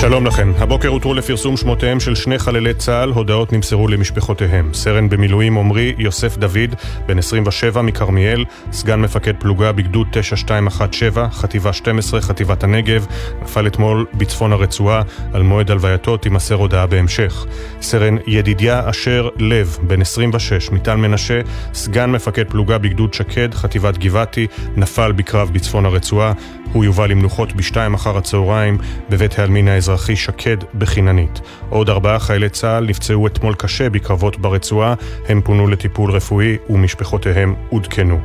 שלום לכם. הבוקר הותרו לפרסום שמותיהם של שני חללי צה"ל, הודעות נמסרו למשפחותיהם. סרן במילואים עמרי יוסף דוד, בן 27 מכרמיאל, סגן מפקד פלוגה בגדוד 9217, חטיבה 12, חטיבת הנגב, נפל אתמול בצפון הרצועה, על מועד הלווייתו תימסר הודעה בהמשך. סרן ידידיה אשר לב, בן 26, מטל מנשה, סגן מפקד פלוגה בגדוד שקד, חטיבת גבעתי, נפל בקרב בצפון הרצועה, הוא יובא למנוחות בשתיים אחר הצהריים בבית העלמין האזרחי שקד בחיננית. עוד ארבעה חיילי צה"ל נפצעו אתמול קשה בקרבות ברצועה, הם פונו לטיפול רפואי ומשפחותיהם עודכנו.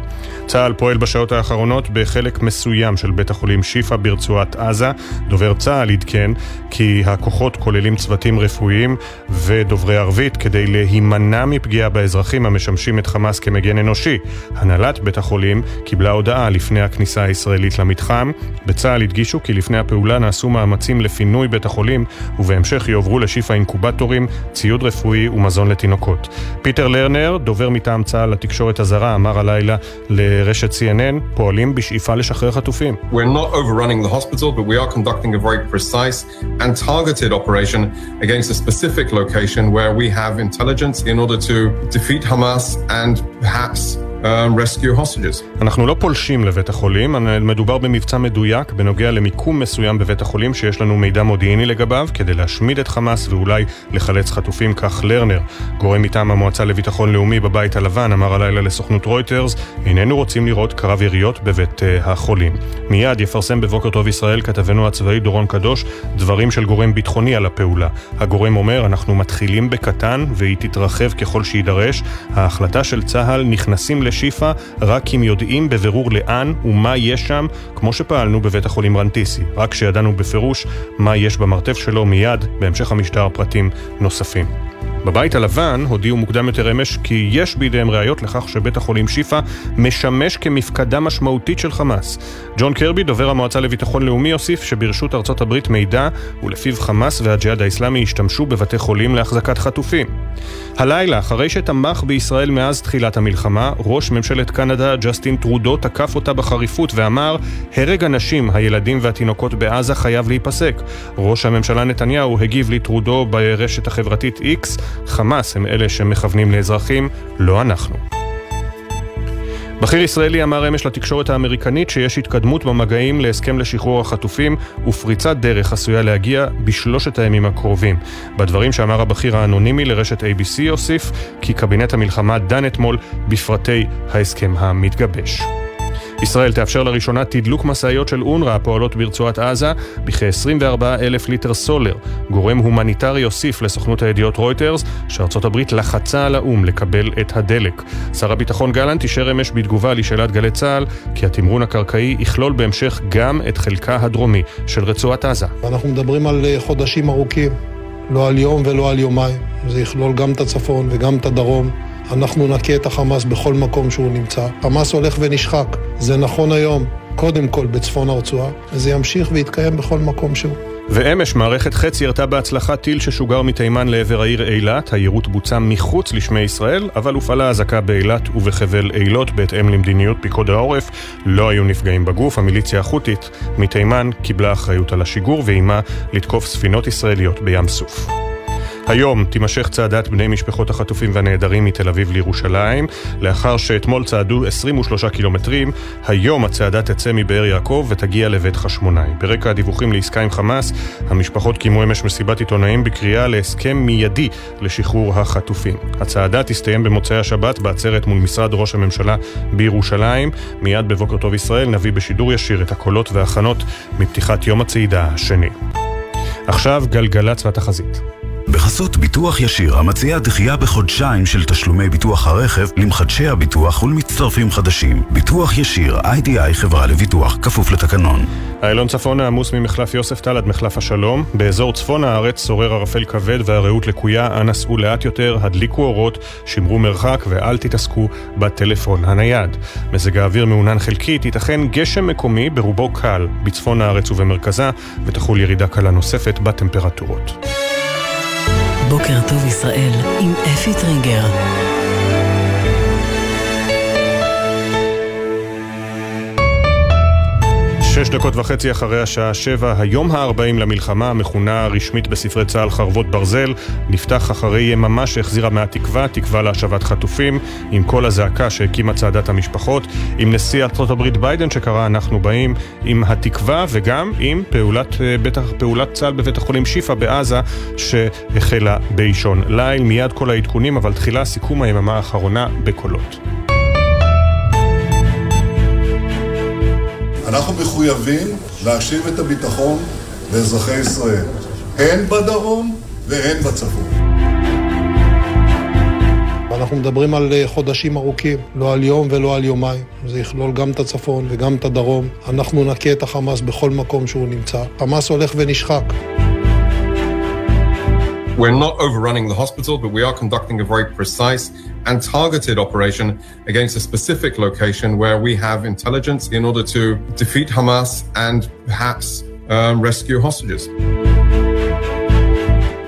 צה"ל פועל בשעות האחרונות בחלק מסוים של בית החולים שיפא ברצועת עזה. דובר צה"ל עדכן כי הכוחות כוללים צוותים רפואיים ודוברי ערבית כדי להימנע מפגיעה באזרחים המשמשים את חמאס כמגן אנושי. הנהלת בית החולים קיבלה הודעה לפני הכניסה הישראלית למתחם. בצה"ל הדגישו כי לפני הפעולה נעשו מאמצים לפינוי בית החולים ובהמשך יועברו לשיפא אינקובטורים, ציוד רפואי ומזון לתינוקות. פיטר לרנר, דובר מטעם צה"ל לתקשורת הזרה, אמר הלילה לרשת CNN, פועלים בשאיפה לשחרר חטופים. We're not overrunning the hospital, but we are conducting a very precise and targeted operation against a specific location where we have intelligence in order to defeat Hamas and perhaps um, rescue hostages. אנחנו לא פולשים לבית החולים, מדובר במבצע מדויק בנוגע למיקום מסוים בבית החולים שיש לנו מידע מודיעיני לגביו כדי להשמיד את חמאס ואולי לחלץ חטופים, כך לרנר. גורם מטעם המועצה לביטחון לאומי בבית הלבן אמר הלילה לסוכנות רויטרס, איננו רוצים לראות קרב יריות בבית uh, החולים. מיד יפרסם בבוקר טוב ישראל כתבנו הצבאי דורון קדוש דברים של גורם ביטחוני על הפעולה. הגורם אומר, אנחנו מתחילים בקטן והיא תתרחב ככל שיידרש. ההחלטה של צה"ל נכנסים לשיפא רק אם יודעים בבירור לאן ומה יש שם, כמו שפעלנו בבית החולים רנטיסי. רק כשידענו בפירוש מה יש במרתף שלו מיד, בהמשך המשטר פרטים נוספים. בבית הלבן הודיעו מוקדם יותר אמש כי יש בידיהם ראיות לכך שבית החולים שיפא משמש כמפקדה משמעותית של חמאס. ג'ון קרבי, דובר המועצה לביטחון לאומי, הוסיף שברשות ארצות הברית מידע ולפיו חמאס והג'יהאד האיסלאמי השתמשו בבתי חולים להחזקת חטופים. הלילה, אחרי שתמך בישראל מאז תחילת המלחמה, ראש ממשלת קנדה, ג'סטין טרודו, תקף אותה בחריפות ואמר, הרג הנשים, הילדים והתינוקות בעזה חייב להיפסק. ראש הממשלה נתניהו הגיב לטרודו ברשת החברתית X, חמאס הם אלה שמכוונים לאזרחים, לא אנחנו. בכיר ישראלי אמר אמש לתקשורת האמריקנית שיש התקדמות במגעים להסכם לשחרור החטופים ופריצת דרך עשויה להגיע בשלושת הימים הקרובים. בדברים שאמר הבכיר האנונימי לרשת ABC הוסיף כי קבינט המלחמה דן אתמול בפרטי ההסכם המתגבש. ישראל תאפשר לראשונה תדלוק משאיות של אונר"א הפועלות ברצועת עזה בכ-24 אלף ליטר סולר. גורם הומניטרי הוסיף לסוכנות הידיעות רויטרס שארצות הברית לחצה על האו"ם לקבל את הדלק. שר הביטחון גלנט אישר אמש בתגובה לשאלת גלי צה"ל כי התמרון הקרקעי יכלול בהמשך גם את חלקה הדרומי של רצועת עזה. אנחנו מדברים על אה, חודשים ארוכים, לא על יום ולא על יומיים. זה יכלול גם את הצפון וגם את הדרום. אנחנו נכה את החמאס בכל מקום שהוא נמצא. חמאס הולך ונשחק. זה נכון היום, קודם כל בצפון הרצועה, וזה ימשיך ויתקיים בכל מקום שהוא. ואמש מערכת חץ ירתה בהצלחה טיל ששוגר מתימן לעבר העיר אילת. היירוט בוצע מחוץ לשמי ישראל, אבל הופעלה אזעקה באילת ובחבל אילות בהתאם למדיניות פיקוד העורף. לא היו נפגעים בגוף. המיליציה החות'ית מתימן קיבלה אחריות על השיגור ואיימה לתקוף ספינות ישראליות בים סוף. היום תימשך צעדת בני משפחות החטופים והנעדרים מתל אביב לירושלים. לאחר שאתמול צעדו 23 קילומטרים, היום הצעדה תצא מבאר יעקב ותגיע לבית חשמונאי. ברקע הדיווחים לעסקה עם חמאס, המשפחות קיימו אמש מסיבת עיתונאים בקריאה להסכם מיידי לשחרור החטופים. הצעדה תסתיים במוצאי השבת בעצרת מול משרד ראש הממשלה בירושלים. מיד בבוקר טוב ישראל נביא בשידור ישיר את הקולות וההכנות מפתיחת יום הצעידה השני. עכשיו גלגלצ והתחזית. בחסות ביטוח ישיר, המציע דחייה בחודשיים של תשלומי ביטוח הרכב למחדשי הביטוח ולמצטרפים חדשים. ביטוח ישיר, איי-די-איי חברה לביטוח, כפוף לתקנון. איילון צפון העמוס ממחלף יוספטל עד מחלף השלום. באזור צפון הארץ שורר ערפל כבד והרעות לקויה, אנא סעו לאט יותר, הדליקו אורות, שמרו מרחק ואל תתעסקו בטלפון הנייד. מזג האוויר מעונן חלקית, ייתכן גשם מקומי ברובו קל בצפון הארץ ובמרכזה, ותחול ירידה קלה נוספת בטמפרטורות. בוקר טוב ישראל עם אפי טריגר. שש דקות וחצי אחרי השעה שבע, היום הארבעים למלחמה, המכונה רשמית בספרי צה"ל חרבות ברזל, נפתח אחרי יממה שהחזירה מהתקווה, תקווה להשבת חטופים, עם כל הזעקה שהקימה צעדת המשפחות, עם נשיא ארצות הברית ביידן שקרא אנחנו באים, עם התקווה וגם עם פעולת, אה, בית, פעולת צה"ל בבית החולים שיפא בעזה, שהחלה באישון ליל. מיד כל העדכונים, אבל תחילה סיכום היממה האחרונה בקולות. אנחנו מחויבים להשיב את הביטחון לאזרחי ישראל, הן בדרום והן בצפון. אנחנו מדברים על אה, חודשים ארוכים, לא על יום ולא על יומיים. זה יכלול גם את הצפון וגם את הדרום. אנחנו נכה את החמאס בכל מקום שהוא נמצא. חמאס הולך ונשחק. We're not overrunning the hospital, but we are conducting a very precise and targeted operation against a specific location where we have intelligence in order to defeat Hamas and perhaps um, rescue hostages.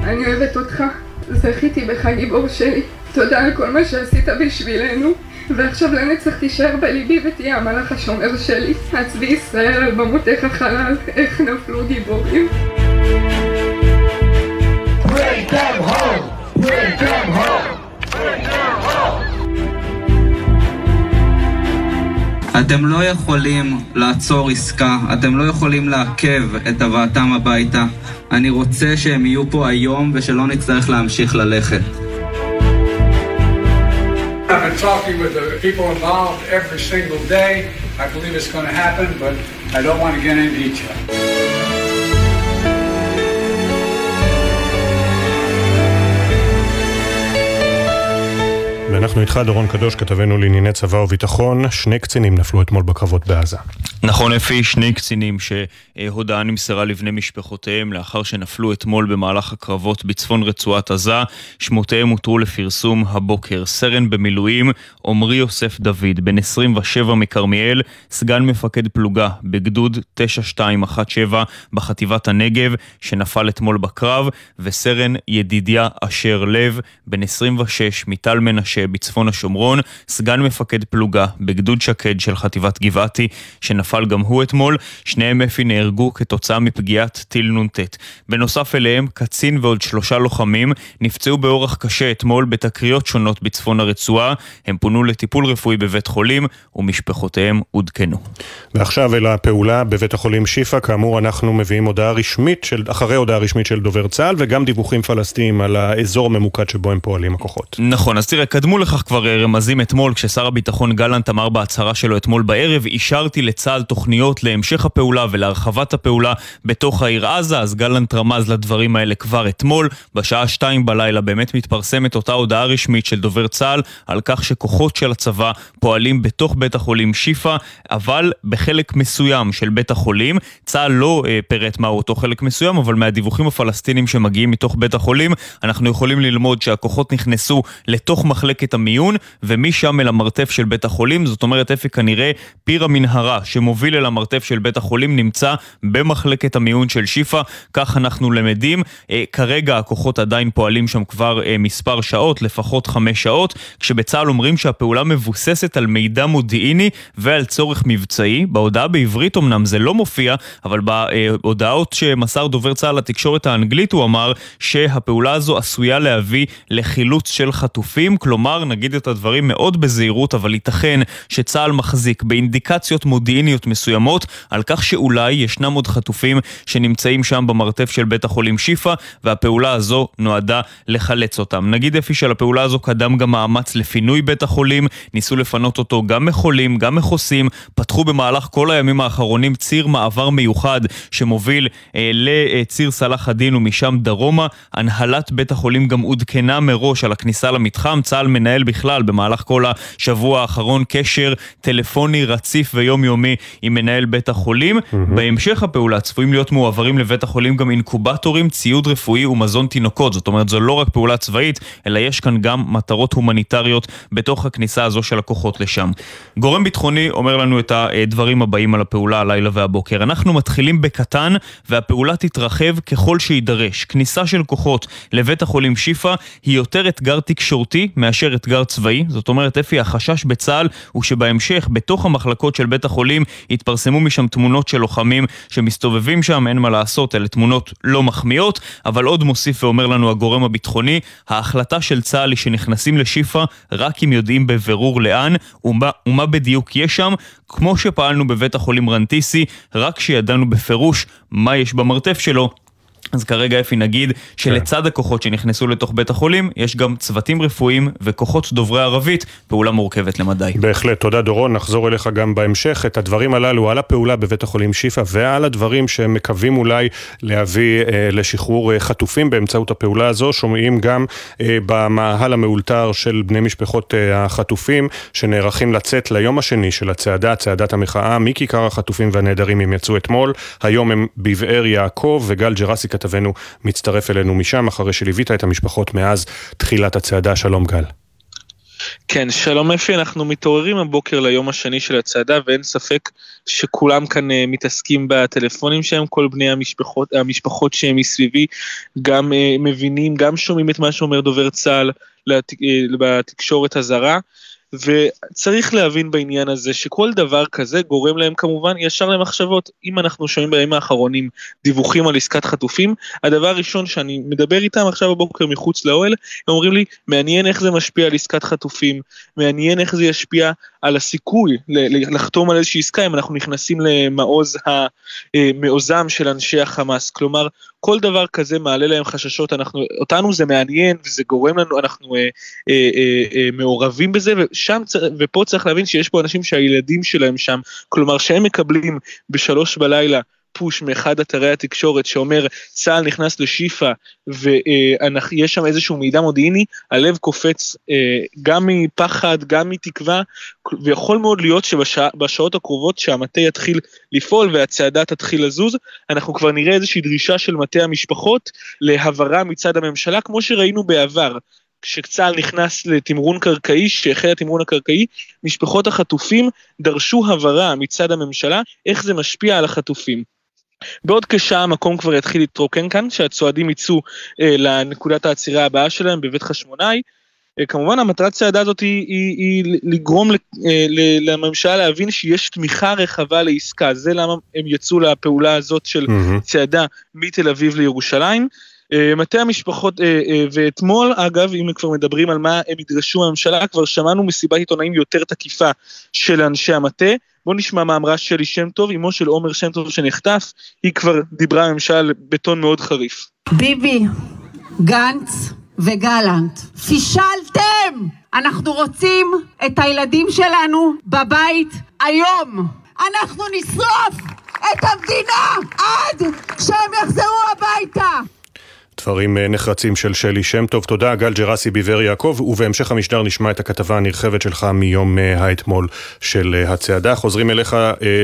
אני אוהבת אותך, זכיתי בך גיבור שלי. תודה על כל מה שעשית בשבילנו, ועכשיו לנצח תישאר בליבי ותהיה המלאך השומר שלי. הצבי ישראל על במותיך חלל, איך נפלו גיבורים. Bring them home! Bring them home! Bring them home! אתם לא יכולים לעצור עסקה, אתם לא יכולים לעכב את הבאתם הביתה. אני רוצה שהם יהיו פה היום ושלא נצטרך להמשיך ללכת. I've been talking with the people involved every single day. I believe it's going to happen, but I don't want to get into detail. ואנחנו איתך, דורון קדוש, כתבנו לענייני צבא וביטחון. שני קצינים נפלו אתמול בקרבות בעזה. נכון אפי, שני קצינים שהודעה נמסרה לבני משפחותיהם לאחר שנפלו אתמול במהלך הקרבות בצפון רצועת עזה. שמותיהם הותרו לפרסום הבוקר. סרן במילואים, עמרי יוסף דוד, בן 27 מכרמיאל, סגן מפקד פלוגה בגדוד 9217 בחטיבת הנגב, שנפל אתמול בקרב, וסרן ידידיה אשר לב, בן 26 מטל מנשה בצפון השומרון, סגן מפקד פלוגה בגדוד שקד של חטיבת גבעתי, שנפל גם הוא אתמול. שניהם אפי נהרגו כתוצאה מפגיעת טיל נ"ט. בנוסף אליהם, קצין ועוד שלושה לוחמים נפצעו באורח קשה אתמול בתקריות שונות בצפון הרצועה. הם פונו לטיפול רפואי בבית חולים, ומשפחותיהם עודכנו. ועכשיו אל הפעולה בבית החולים שיפא, כאמור אנחנו מביאים הודעה רשמית, של, אחרי הודעה רשמית של דובר צה"ל, וגם דיווחים פלסטיניים על האזור הממוקד שבו הם פועלים הכוחות. נכון, אז תראה, קדמו לכך כבר אה, רמזים אתמול, כששר הביטחון גלנט אמר בהצהרה שלו אתמול בערב, אישרתי לצה"ל תוכניות להמשך הפעולה ולהרחבת הפעולה בתוך העיר עזה, אז גלנט רמז לדברים האלה כבר אתמול. בשעה שתיים בלילה באמת מתפרסמת אותה הודעה רשמית של דובר צה"ל על כך שכוחות של הצבא פועלים בתוך בית החולים שיפא, אבל בחלק מסוים של בית החולים. צה"ל לא אה, פירט מהו אותו חלק מסוים, אבל מהדיווחים הפלסטינים שמגיעים מתוך בית החולים, אנחנו יכולים ללמוד שהכוחות נכנסו לתוך מחלקת המיון, ומשם אל המרתף של בית החולים. זאת אומרת, אפי כנראה פיר המנהרה שמוביל אל המרתף של בית החולים נמצא במחלקת המיון של שיפא, כך אנחנו למדים. אה, כרגע הכוחות עדיין פועלים שם כבר אה, מספר שעות, לפחות חמש שעות, כשבצה"ל אומרים שהפעולה מבוססת על מידע מודיעיני ועל צורך מבצעי. בהודעה בעברית אמנם זה לא מופיע, אבל בהודעות שמסר דובר צה"ל לתקשורת האנגלית הוא אמר שהפעולה הזו עשויה להביא לחילוץ של חטופים, כלומר, נגיד את הדברים מאוד בזהירות, אבל ייתכן שצה"ל מחזיק באינדיקציות מודיעיניות מסוימות על כך שאולי ישנם עוד חטופים שנמצאים שם במרתף של בית החולים שיפא, והפעולה הזו נועדה לחלץ אותם. נגיד אפי שלפעולה הזו קדם גם מאמץ לפינוי בית החולים, ניסו לפנות אותו גם מחולים, גם מחוסים, פתחו במהלך כל הימים האחרונים ציר מעבר מיוחד שמוביל אה, לציר סלאח א-דין ומשם דרומה. הנהלת בית החולים גם עודכנה מראש על הכניסה למתחם, צה"ל מנהל בכלל במהלך כל השבוע האחרון קשר טלפוני רציף ויומיומי עם מנהל בית החולים. Mm-hmm. בהמשך הפעולה צפויים להיות מועברים לבית החולים גם אינקובטורים, ציוד רפואי ומזון תינוקות. זאת אומרת, זו לא רק פעולה צבאית, אלא יש כאן גם מטרות הומניטריות בתוך הכניסה הזו של הכוחות לשם. גורם ביטחוני אומר לנו את הדברים הבאים על הפעולה הלילה והבוקר. אנחנו מתחילים בקטן והפעולה תתרחב ככל שיידרש. כניסה של כוחות לבית החולים שיפא היא יותר אתגר תקשורתי מאשר אתגר צבאי. זאת אומרת, אפי, החשש בצה"ל הוא שבהמשך, בתוך המחלקות של בית החולים, יתפרסמו משם תמונות של לוחמים שמסתובבים שם, אין מה לעשות, אלה תמונות לא מחמיאות, אבל עוד מוסיף ואומר לנו הגורם הביטחוני, ההחלטה של צה"ל היא שנכנסים לשיפא רק אם יודעים בבירור לאן ומה, ומה בדיוק יש שם, כמו שפעלנו בבית החולים רנטיסי, רק כשידענו בפירוש מה יש במרתף שלו. אז כרגע אפי נגיד שלצד כן. הכוחות שנכנסו לתוך בית החולים, יש גם צוותים רפואיים וכוחות דוברי ערבית, פעולה מורכבת למדי. בהחלט, תודה דורון, נחזור אליך גם בהמשך. את הדברים הללו על הפעולה בבית החולים שיפא ועל הדברים שמקווים אולי להביא אה, לשחרור אה, חטופים באמצעות הפעולה הזו, שומעים גם אה, במאהל המאולתר של בני משפחות אה, החטופים, שנערכים לצאת ליום השני של הצעדה, צעדת המחאה, מכיכר החטופים והנעדרים הם יצאו אתמול, היום הם בבאר יעקב וגל ג'רסי כתבנו מצטרף אלינו משם, אחרי שליווית את המשפחות מאז תחילת הצעדה. שלום גל. כן, שלום אפי, אנחנו מתעוררים הבוקר ליום השני של הצעדה ואין ספק שכולם כאן uh, מתעסקים בטלפונים שלהם, כל בני המשפחות, המשפחות שהם מסביבי גם uh, מבינים, גם שומעים את מה שאומר דובר צה"ל לת, uh, בתקשורת הזרה. וצריך להבין בעניין הזה שכל דבר כזה גורם להם כמובן ישר למחשבות. אם אנחנו שומעים בימים האחרונים דיווחים על עסקת חטופים, הדבר הראשון שאני מדבר איתם עכשיו בבוקר מחוץ לאוהל, הם אומרים לי, מעניין איך זה משפיע על עסקת חטופים, מעניין איך זה ישפיע על הסיכוי לחתום על איזושהי עסקה אם אנחנו נכנסים למעוז המעוזם של אנשי החמאס. כלומר, כל דבר כזה מעלה להם חששות, אנחנו, אותנו זה מעניין וזה גורם לנו, אנחנו אה, אה, אה, אה, מעורבים בזה, ושם, ופה צריך להבין שיש פה אנשים שהילדים שלהם שם, כלומר שהם מקבלים בשלוש בלילה פוש מאחד אתרי התקשורת שאומר צה"ל נכנס לשיפא ויש שם איזשהו מידע מודיעיני, הלב קופץ אה, גם מפחד, גם מתקווה, ויכול מאוד להיות שבשעות הקרובות שהמטה יתחיל לפעול והצעדה תתחיל לזוז, אנחנו כבר נראה איזושהי דרישה של מטה המשפחות להבהרה מצד הממשלה, כמו שראינו בעבר. כשצה"ל נכנס לתמרון קרקעי, שהחל התמרון הקרקעי, משפחות החטופים דרשו הבהרה מצד הממשלה איך זה משפיע על החטופים. בעוד כשעה המקום כבר יתחיל להתרוקן כאן, שהצועדים יצאו אה, לנקודת העצירה הבאה שלהם בבית חשמונאי. אה, כמובן המטרת צעדה הזאת היא, היא, היא לגרום אה, לממשלה להבין שיש תמיכה רחבה לעסקה, זה למה הם יצאו לפעולה הזאת של mm-hmm. צעדה מתל אביב לירושלים. אה, מטה המשפחות, אה, אה, ואתמול אגב, אם כבר מדברים על מה הם ידרשו מהממשלה, כבר שמענו מסיבת עיתונאים יותר תקיפה של אנשי המטה. בוא נשמע מה אמרה שלי שם טוב, אמו של עומר שם טוב שנחטף, היא כבר דיברה הממשל בטון מאוד חריף. ביבי, גנץ וגלנט, פישלתם! אנחנו רוצים את הילדים שלנו בבית היום! אנחנו נשרוף את המדינה עד שהם יחזרו הביתה! דברים אה, נחרצים של שלי שם טוב. תודה, גל ג'רסי ביבר יעקב, ובהמשך המשדר נשמע את הכתבה הנרחבת שלך מיום אה, האתמול של אה, הצעדה. חוזרים אליך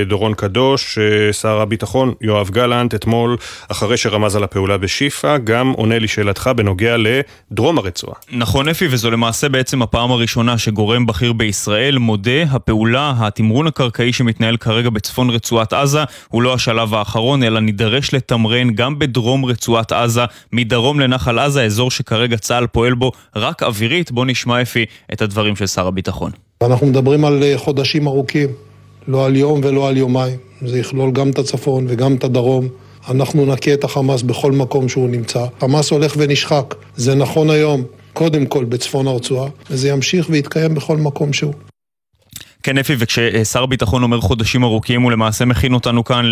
דורון קדוש, שר הביטחון יואב גלנט, אתמול, אחרי שרמז על הפעולה בשיפא, גם עונה לשאלתך בנוגע לדרום הרצועה. נכון אפי, וזו למעשה בעצם הפעם הראשונה שגורם בכיר בישראל מודה, הפעולה, התמרון הקרקעי שמתנהל כרגע בצפון רצועת עזה, הוא לא השלב האחרון, אלא נידרש לתמרן גם בדרום רצועת עזה. מדרום לנחל עזה, אזור שכרגע צה"ל פועל בו רק אווירית. בוא נשמע אפי את הדברים של שר הביטחון. אנחנו מדברים על אה, חודשים ארוכים, לא על יום ולא על יומיים. זה יכלול גם את הצפון וגם את הדרום. אנחנו נכה את החמאס בכל מקום שהוא נמצא. חמאס הולך ונשחק. זה נכון היום, קודם כל בצפון הרצועה, וזה ימשיך ויתקיים בכל מקום שהוא. כן, אפי, וכששר הביטחון אומר חודשים ארוכים, הוא למעשה מכין אותנו כאן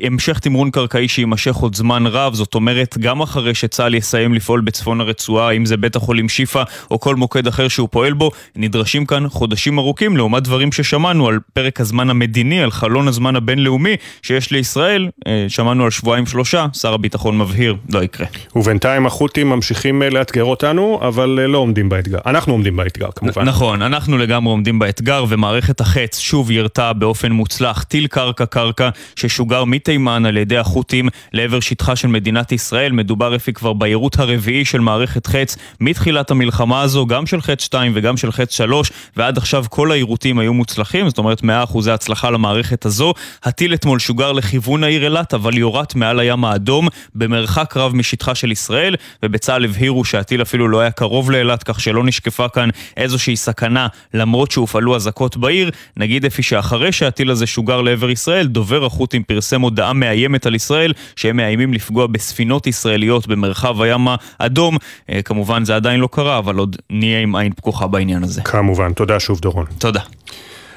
להמשך תמרון קרקעי שיימשך עוד זמן רב. זאת אומרת, גם אחרי שצה"ל יסיים לפעול בצפון הרצועה, אם זה בית החולים שיפא או כל מוקד אחר שהוא פועל בו, נדרשים כאן חודשים ארוכים, לעומת דברים ששמענו על פרק הזמן המדיני, על חלון הזמן הבינלאומי שיש לישראל. אה, שמענו על שבועיים שלושה, שר הביטחון מבהיר, לא יקרה. ובינתיים החות'ים ממשיכים אה, לאתגר אותנו, אבל אה, לא עומדים באתגר. אנחנו עומדים באתגר, כמובן. נכון, אנחנו לגמרי עומדים באתגר. ומערכת החץ שוב ירתה באופן מוצלח טיל קרקע-קרקע ששוגר מתימן על ידי החות'ים לעבר שטחה של מדינת ישראל. מדובר אפי כבר ביירוט הרביעי של מערכת חץ מתחילת המלחמה הזו, גם של חץ 2 וגם של חץ 3, ועד עכשיו כל היירוטים היו מוצלחים, זאת אומרת 100% הצלחה למערכת הזו. הטיל אתמול שוגר לכיוון העיר אילת, אבל יורט מעל הים האדום, במרחק רב משטחה של ישראל, ובצה"ל הבהירו שהטיל אפילו לא היה קרוב לאילת, כך שלא נשקפה כאן איזושהי סכנה, למרות שהופעלו אזעקות אזעקות בעיר. נגיד אפי שאחרי שהטיל הזה שוגר לעבר ישראל, דובר החות'ים פרסם הודעה מאיימת על ישראל, שהם מאיימים לפגוע בספינות ישראליות במרחב הים האדום. אה, כמובן זה עדיין לא קרה, אבל עוד נהיה עם עין פקוחה בעניין הזה. כמובן. תודה שוב דורון. תודה.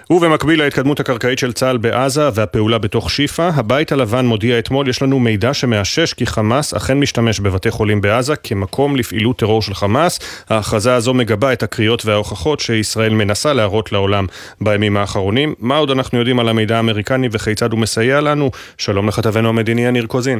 ובמקביל להתקדמות הקרקעית של צה"ל בעזה והפעולה בתוך שיפא, הבית הלבן מודיע אתמול, יש לנו מידע שמאשש כי חמאס אכן משתמש בבתי חולים בעזה כמקום לפעילות טרור של חמאס. ההכרזה הזו מגבה את הקריאות וההוכחות שישראל מנסה להראות לעולם בימים האחרונים. מה עוד אנחנו יודעים על המידע האמריקני וכיצד הוא מסייע לנו? שלום לכתבנו המדיני יניר קוזין.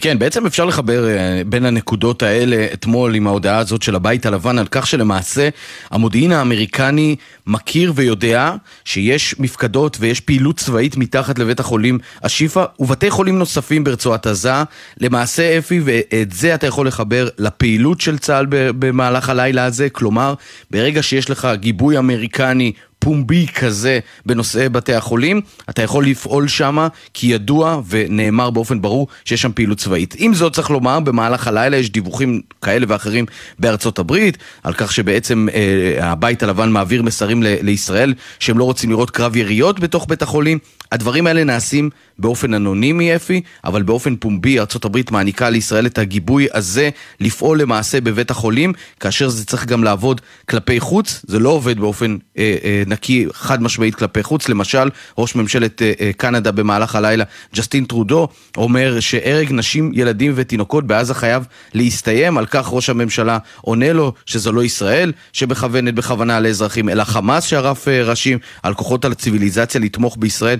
כן, בעצם אפשר לחבר אה, בין הנקודות האלה אתמול עם ההודעה הזאת של הבית הלבן על כך שלמעשה המודיעין האמריקני מכיר ויודע שיש מפקדות ויש פעילות צבאית מתחת לבית החולים השיפא ובתי חולים נוספים ברצועת עזה. למעשה, אפי, ואת זה אתה יכול לחבר לפעילות של צה"ל במהלך הלילה הזה, כלומר, ברגע שיש לך גיבוי אמריקני פומבי כזה בנושאי בתי החולים, אתה יכול לפעול שם כי ידוע ונאמר באופן ברור שיש שם פעילות צבאית. עם זאת צריך לומר, במהלך הלילה יש דיווחים כאלה ואחרים בארצות הברית, על כך שבעצם אה, הבית הלבן מעביר מסרים ל- לישראל שהם לא רוצים לראות קרב יריות בתוך בית החולים. הדברים האלה נעשים באופן אנונימי אפי, אבל באופן פומבי ארה"ב מעניקה לישראל את הגיבוי הזה לפעול למעשה בבית החולים, כאשר זה צריך גם לעבוד כלפי חוץ, זה לא עובד באופן אה, אה, נקי חד משמעית כלפי חוץ. למשל, ראש ממשלת קנדה במהלך הלילה, ג'סטין טרודו, אומר שהרג נשים, ילדים ותינוקות בעזה חייב להסתיים. על כך ראש הממשלה עונה לו שזו לא ישראל שמכוונת בכוונה לאזרחים, אלא חמאס שערף ראשים, על כוחות הציוויליזציה לתמוך בישראל.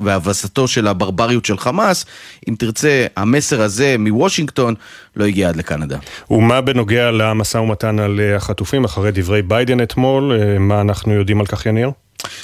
בהבסתו של הברבריות של חמאס, אם תרצה, המסר הזה מוושינגטון לא הגיע עד לקנדה. ומה בנוגע למשא ומתן על החטופים אחרי דברי ביידן אתמול, מה אנחנו יודעים על כך יניר?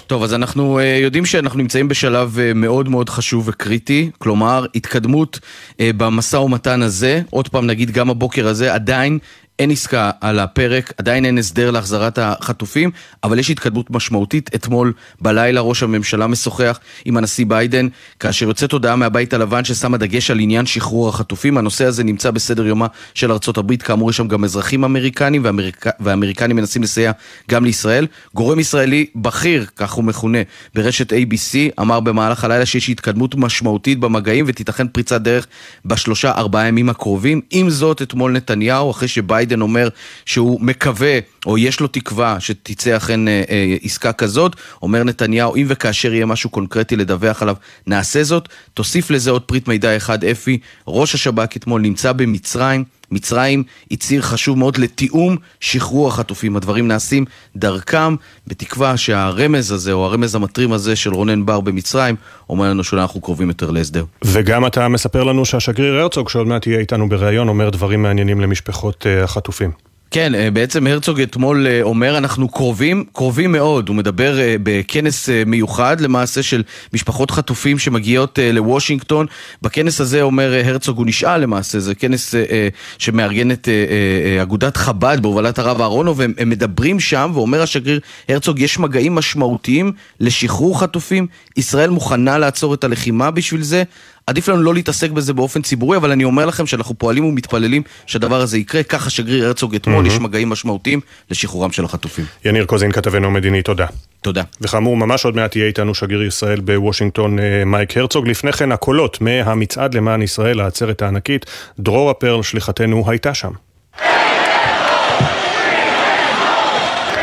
טוב, אז אנחנו uh, יודעים שאנחנו נמצאים בשלב מאוד מאוד חשוב וקריטי, כלומר, התקדמות במשא ומתן הזה, עוד פעם נגיד גם הבוקר הזה, עדיין אין עסקה על הפרק, עדיין אין הסדר להחזרת החטופים, אבל יש התקדמות משמעותית. אתמול בלילה ראש הממשלה משוחח עם הנשיא ביידן, כאשר יוצאת הודעה מהבית הלבן ששמה דגש על עניין שחרור החטופים. הנושא הזה נמצא בסדר יומה של ארצות הברית, כאמור יש שם גם אזרחים אמריקנים, ואמריק... והאמריקנים מנסים לסייע גם לישראל. גורם ישראלי בכיר, כך הוא מכונה, ברשת ABC, אמר במהלך הלילה שיש התקדמות משמעותית במגעים ותיתכן פריצת דרך בשלושה ארבעה ימים הקרובים. עם זאת, אתמול נתניהו, אחרי שביידן ביידן אומר שהוא מקווה, או יש לו תקווה שתצא אכן אה, אה, עסקה כזאת. אומר נתניהו, אם וכאשר יהיה משהו קונקרטי לדווח עליו, נעשה זאת. תוסיף לזה עוד פריט מידע אחד, אפי, ראש השב"כ אתמול נמצא במצרים. מצרים היא ציר חשוב מאוד לתיאום שחרור החטופים. הדברים נעשים דרכם, בתקווה שהרמז הזה, או הרמז המטרים הזה של רונן בר במצרים, אומר לנו שאנחנו קרובים יותר להסדר. וגם אתה מספר לנו שהשגריר הרצוג, שעוד מעט יהיה איתנו בריאיון, אומר דברים מעניינים למשפחות uh, החטופים. כן, אה, בעצם הרצוג אתמול אה, אומר, אנחנו קרובים, קרובים מאוד. הוא מדבר אה, בכנס מיוחד למעשה של משפחות חטופים שמגיעות לוושינגטון. בכנס הזה אומר הרצוג, הוא נשאל למעשה, זה כנס שמארגנת אגודת חב"ד בהובלת הרב אהרונוב, והם מדברים שם, ואומר השגריר הרצוג, יש מגעים משמעותיים לשחרור חטופים. ישראל מוכנה לעצור את הלחימה בשביל זה. עדיף לנו לא להתעסק בזה באופן ציבורי, אבל אני אומר לכם שאנחנו פועלים ומתפללים שהדבר הזה יקרה. ככה שגריר הרצוג אתמול, mm-hmm. יש מגעים משמעותיים לשחרורם של החטופים. יניר קוזין, כתבנו המדיני, תודה. תודה. וכאמור, ממש עוד מעט יהיה איתנו שגריר ישראל בוושינגטון אה, מייק הרצוג. לפני כן, הקולות מהמצעד למען ישראל, העצרת הענקית, דרורה פרל, שליחתנו, הייתה שם.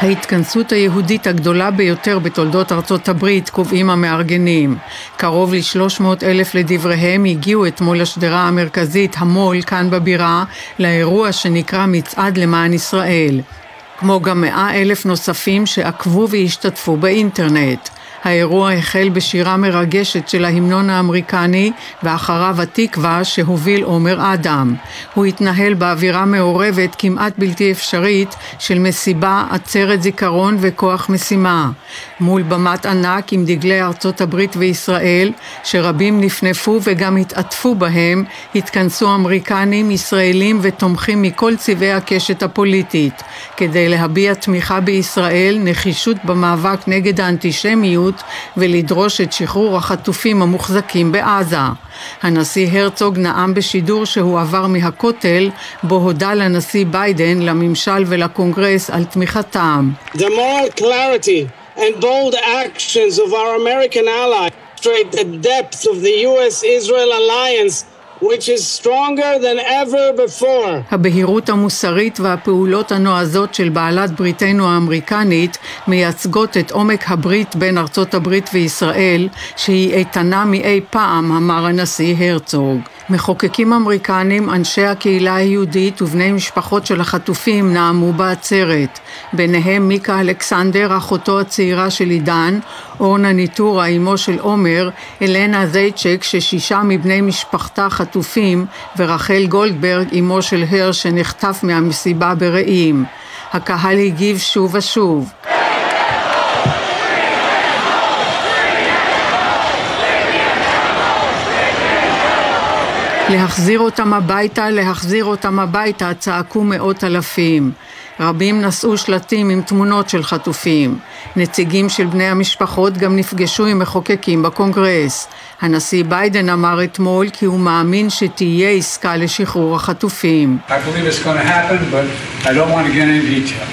ההתכנסות היהודית הגדולה ביותר בתולדות ארצות הברית, קובעים המארגנים. קרוב ל-300 אלף לדבריהם הגיעו אתמול לשדרה המרכזית, המו"ל, כאן בבירה, לאירוע שנקרא מצעד למען ישראל. כמו גם מאה אלף נוספים שעקבו והשתתפו באינטרנט. האירוע החל בשירה מרגשת של ההמנון האמריקני ואחריו התקווה שהוביל עומר אדם. הוא התנהל באווירה מעורבת כמעט בלתי אפשרית של מסיבה, עצרת זיכרון וכוח משימה. מול במת ענק עם דגלי ארצות הברית וישראל, שרבים נפנפו וגם התעטפו בהם, התכנסו אמריקנים, ישראלים ותומכים מכל צבעי הקשת הפוליטית, כדי להביע תמיכה בישראל, נחישות במאבק נגד האנטישמיות ולדרוש את שחרור החטופים המוחזקים בעזה. הנשיא הרצוג נאם בשידור שהועבר מהכותל, בו הודה לנשיא ביידן, לממשל ולקונגרס על תמיכתם. The moral clarity and bold actions of our American allies demonstrate the depth of the U.S.-Israel alliance which is stronger than ever before. הבהירות המוסרית והפעולות הנועזות של בעלת בריתנו האמריקנית מייצגות את עומק הברית בין ארצות הברית וישראל, שהיא איתנה מאי פעם, אמר הנשיא הרצוג. מחוקקים אמריקנים, אנשי הקהילה היהודית ובני משפחות של החטופים נאמו בעצרת. ביניהם מיקה אלכסנדר, אחותו הצעירה של עידן, אורנה ניטורה, אמו של עומר, אלנה זייצ'ק, ששישה מבני משפחתה חטופים, ורחל גולדברג, אמו של הר, שנחטף מהמסיבה ברעים. הקהל הגיב שוב ושוב. להחזיר אותם הביתה, להחזיר אותם הביתה, צעקו מאות אלפים. רבים נשאו שלטים עם תמונות של חטופים. נציגים של בני המשפחות גם נפגשו עם מחוקקים בקונגרס. הנשיא ביידן אמר אתמול כי הוא מאמין שתהיה עסקה לשחרור החטופים.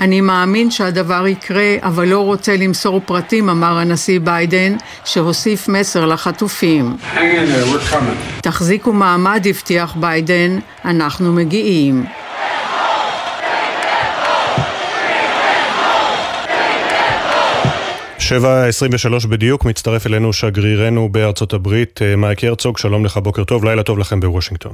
אני מאמין שהדבר יקרה, אבל לא רוצה למסור פרטים, אמר הנשיא ביידן, שהוסיף מסר לחטופים. תחזיקו מעמד, הבטיח ביידן, אנחנו מגיעים. 7.23 בדיוק, מצטרף אלינו שגרירנו בארצות הברית, אה, מייק הרצוג, שלום לך, בוקר טוב, לילה טוב לכם בוושינגטון.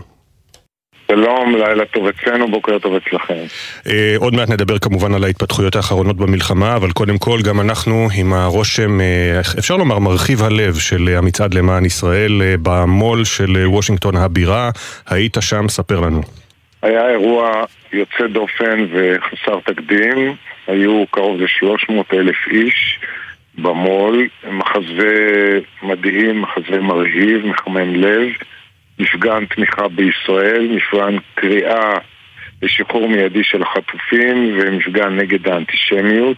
שלום, לילה טוב אצלנו, בוקר טוב אצלכם. אה, עוד מעט נדבר כמובן על ההתפתחויות האחרונות במלחמה, אבל קודם כל גם אנחנו עם הרושם, אה, אפשר לומר מרחיב הלב של המצעד למען ישראל אה, במו"ל של וושינגטון הבירה. היית שם, ספר לנו. היה אירוע יוצא דופן וחסר תקדים, היו קרוב ל-300 אלף איש במו"ל, מחזה מדהים, מחזה מרהיב, מחמם לב, מפגן תמיכה בישראל, מפגן קריאה לשחרור מיידי של החטופים ומפגן נגד האנטישמיות.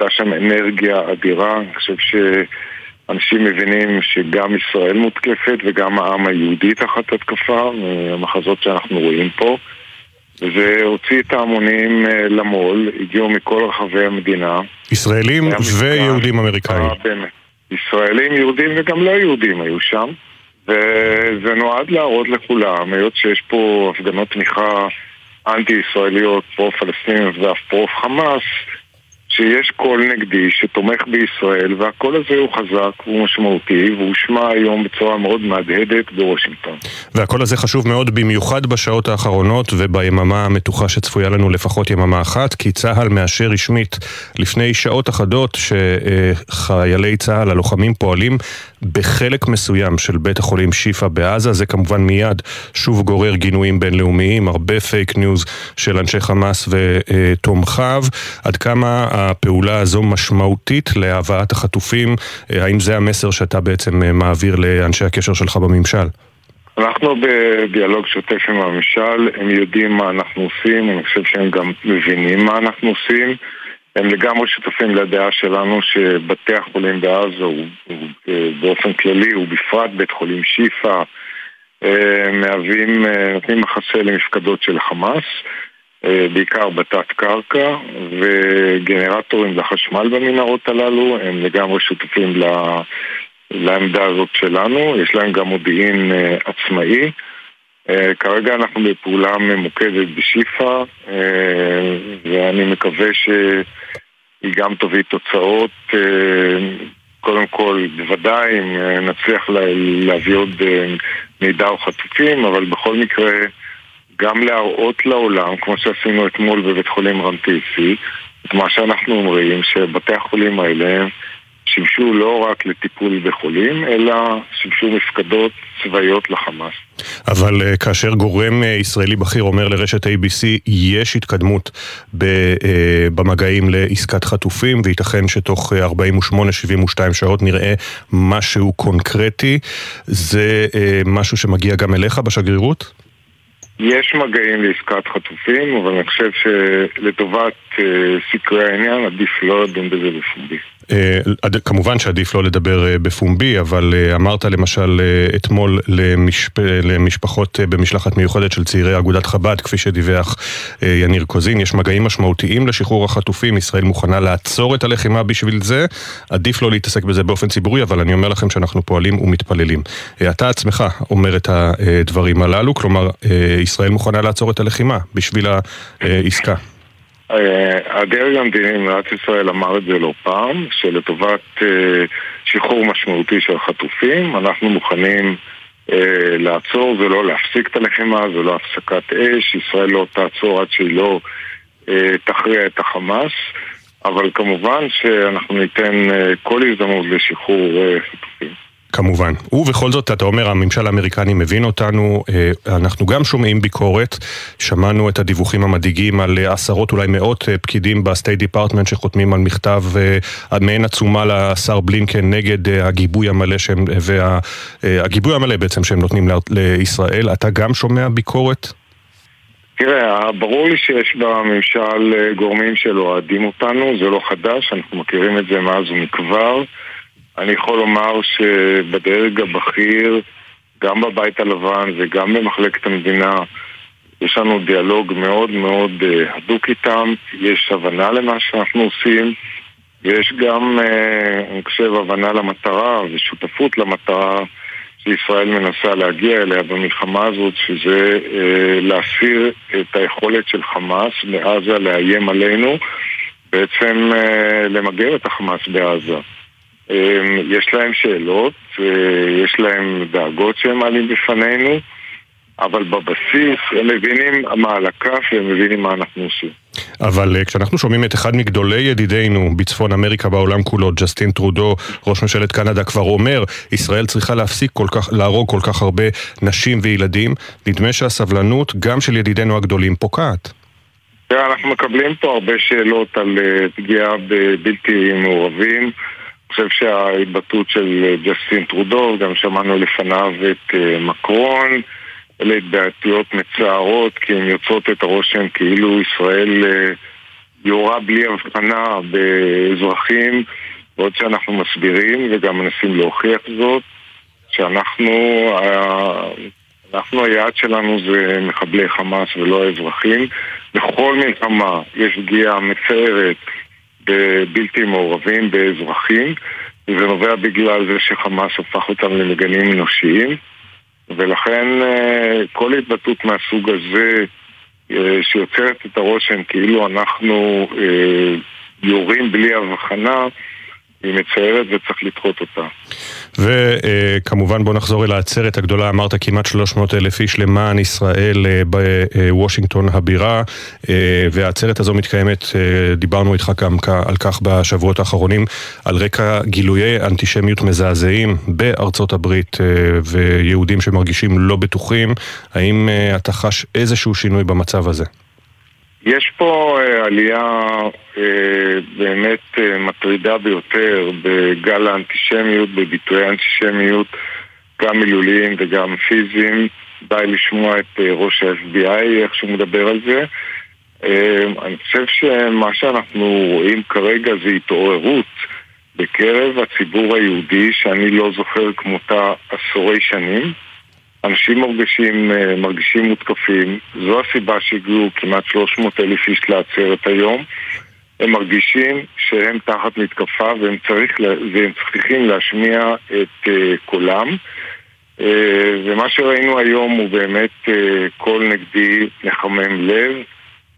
הייתה שם אנרגיה אדירה, אני חושב שאנשים מבינים שגם ישראל מותקפת וגם העם היהודי תחת התקפה, המחזות שאנחנו רואים פה. וזה הוציא את ההמונים אה, למו"ל, הגיעו מכל רחבי המדינה. ישראלים ויהודים אמריקאים. אה. ישראלים, יהודים וגם לא יהודים היו שם. וזה נועד להראות לכולם, היות שיש פה הפגנות תמיכה אנטי-ישראליות, פרו-פלסטיניות ואף פרו-חמאס, שיש קול נגדי שתומך בישראל, והקול הזה הוא חזק, הוא משמעותי, והוא שמע היום בצורה מאוד מהדהדת בוושינגטון. והקול הזה חשוב מאוד במיוחד בשעות האחרונות וביממה המתוחה שצפויה לנו לפחות יממה אחת, כי צה"ל מאשר רשמית לפני שעות אחדות שחיילי צה"ל, הלוחמים, פועלים בחלק מסוים של בית החולים שיפא בעזה. זה כמובן מיד שוב גורר גינויים בינלאומיים, הרבה פייק ניוז של אנשי חמאס ותומכיו. עד כמה הפעולה הזו משמעותית להבאת החטופים? האם זה המסר שאתה בעצם מעביר לאנשי הקשר שלך בממשל? אנחנו בדיאלוג שוטף עם הממשל, הם יודעים מה אנחנו עושים, אני חושב שהם גם מבינים מה אנחנו עושים. הם לגמרי שותפים לדעה שלנו שבתי החולים בעזה הוא באופן כללי, ובפרט בית חולים שיפא, מהווים, נותנים מחסה למפקדות של חמאס, בעיקר בתת קרקע, וגנרטורים לחשמל במנהרות הללו, הם לגמרי שותפים לעמדה הזאת שלנו, יש להם גם מודיעין עצמאי. Uh, כרגע אנחנו בפעולה ממוקדת בשיפא uh, ואני מקווה שהיא גם תביא תוצאות uh, קודם כל בוודאי אם נצליח לה, להביא עוד מידע או חטופים אבל בכל מקרה גם להראות לעולם כמו שעשינו אתמול בבית חולים רנטיסי את מה שאנחנו אומרים שבתי החולים האלה שימשו לא רק לטיפול בחולים, אלא שימשו מפקדות צבאיות לחמאס. אבל uh, כאשר גורם uh, ישראלי בכיר אומר לרשת ABC, יש התקדמות uh, במגעים לעסקת חטופים, וייתכן שתוך 48-72 שעות נראה משהו קונקרטי, זה משהו שמגיע גם אליך בשגרירות? יש מגעים לעסקת חטופים, אבל אני חושב שלטובת סקרי העניין עדיף לא לדון בזה בפומבי. Uh, כמובן שעדיף לא לדבר uh, בפומבי, אבל uh, אמרת למשל אתמול למשפ... למשפחות במשלחת מיוחדת של צעירי אגודת חב"ד, כפי שדיווח יניר קוזין, יש מגעים משמעותיים לשחרור החטופים, ישראל מוכנה לעצור את הלחימה בשביל זה, עדיף לא להתעסק בזה באופן ציבורי, אבל אני אומר לכם שאנחנו פועלים ומתפללים. אתה עצמך אומר את הדברים הללו, כלומר, ישראל מוכנה לעצור את הלחימה בשביל העסקה. הדרג המדיני במדינת ישראל אמר את זה לא פעם, שלטובת שחרור משמעותי של חטופים, אנחנו מוכנים לעצור, זה לא להפסיק את הלחימה, זה לא הפסקת אש, ישראל לא תעצור עד שהיא לא תכריע את החמאס, אבל כמובן שאנחנו ניתן כל הזדמנות לשחרור חטופים. כמובן. ובכל זאת, אתה אומר, הממשל האמריקני מבין אותנו, אנחנו גם שומעים ביקורת, שמענו את הדיווחים המדאיגים על עשרות, אולי מאות פקידים ב State Department שחותמים על מכתב מעין עצומה לשר בלינקן נגד הגיבוי המלא שהם, והגיבוי המלא בעצם שהם נותנים לישראל. אתה גם שומע ביקורת? תראה, ברור לי שיש בממשל גורמים שלא אוהדים אותנו, זה לא חדש, אנחנו מכירים את זה מאז ומכבר. אני יכול לומר שבדרג הבכיר, גם בבית הלבן וגם במחלקת המדינה, יש לנו דיאלוג מאוד מאוד הדוק איתם, יש הבנה למה שאנחנו עושים, ויש גם, אני חושב, הבנה למטרה ושותפות למטרה שישראל מנסה להגיע אליה במלחמה הזאת, שזה להסיר את היכולת של חמאס בעזה לאיים עלינו, בעצם למגר את החמאס בעזה. יש להם שאלות, יש להם דאגות שהם מעלים בפנינו, אבל בבסיס הם מבינים מה על הכף והם מבינים מה אנחנו עושים. אבל uh, כשאנחנו שומעים את אחד מגדולי ידידינו בצפון אמריקה בעולם כולו, ג'סטין טרודו, ראש ממשלת קנדה, כבר אומר, ישראל צריכה להפסיק כל כך, להרוג כל כך הרבה נשים וילדים, נדמה שהסבלנות גם של ידידינו הגדולים פוקעת. אנחנו מקבלים פה הרבה שאלות על uh, פגיעה בבלתי מעורבים. חושב שההתבטאות של ג'סטין טרודו, גם שמענו לפניו את uh, מקרון, אלה התבטאויות מצערות, כי הן יוצרות את הרושם כאילו ישראל אה, יורה בלי הבחנה באזרחים, בעוד שאנחנו מסבירים וגם מנסים להוכיח זאת, שאנחנו, אנחנו היעד שלנו זה מחבלי חמאס ולא האזרחים. בכל מלחמה יש פגיעה מצערת בבלתי מעורבים, באזרחים, וזה נובע בגלל זה שחמאס הפך אותם למגנים אנושיים. ולכן אה, כל התבטאות מהסוג הזה אה, שיוצרת את הרושם כאילו אנחנו אה, יורים בלי הבחנה היא מצערת וצריך לדחות אותה. וכמובן בוא נחזור אל העצרת הגדולה, אמרת כמעט 300 אלף איש למען ישראל אה, בוושינגטון הבירה, אה, והעצרת הזו מתקיימת, אה, דיברנו איתך גם על כך בשבועות האחרונים, על רקע גילויי אנטישמיות מזעזעים בארצות הברית ויהודים שמרגישים לא בטוחים, האם אתה חש איזשהו שינוי במצב הזה? יש פה uh, עלייה uh, באמת uh, מטרידה ביותר בגל האנטישמיות, בביטויי האנטישמיות, גם מילוליים וגם פיזיים. די לשמוע את ראש ה-FBI, איך שהוא מדבר על זה. אני חושב שמה שאנחנו רואים כרגע זה התעוררות בקרב הציבור היהודי שאני לא זוכר כמותה עשורי שנים. אנשים מרגישים, אה, מרגישים מותקפים, זו הסיבה שהגיעו כמעט 300 אלף איש לעצרת היום. הם מרגישים שהם תחת מתקפה והם, צריך, והם צריכים להשמיע את uh, קולם. Uh, ומה שראינו היום הוא באמת קול נגדי מחמם לב.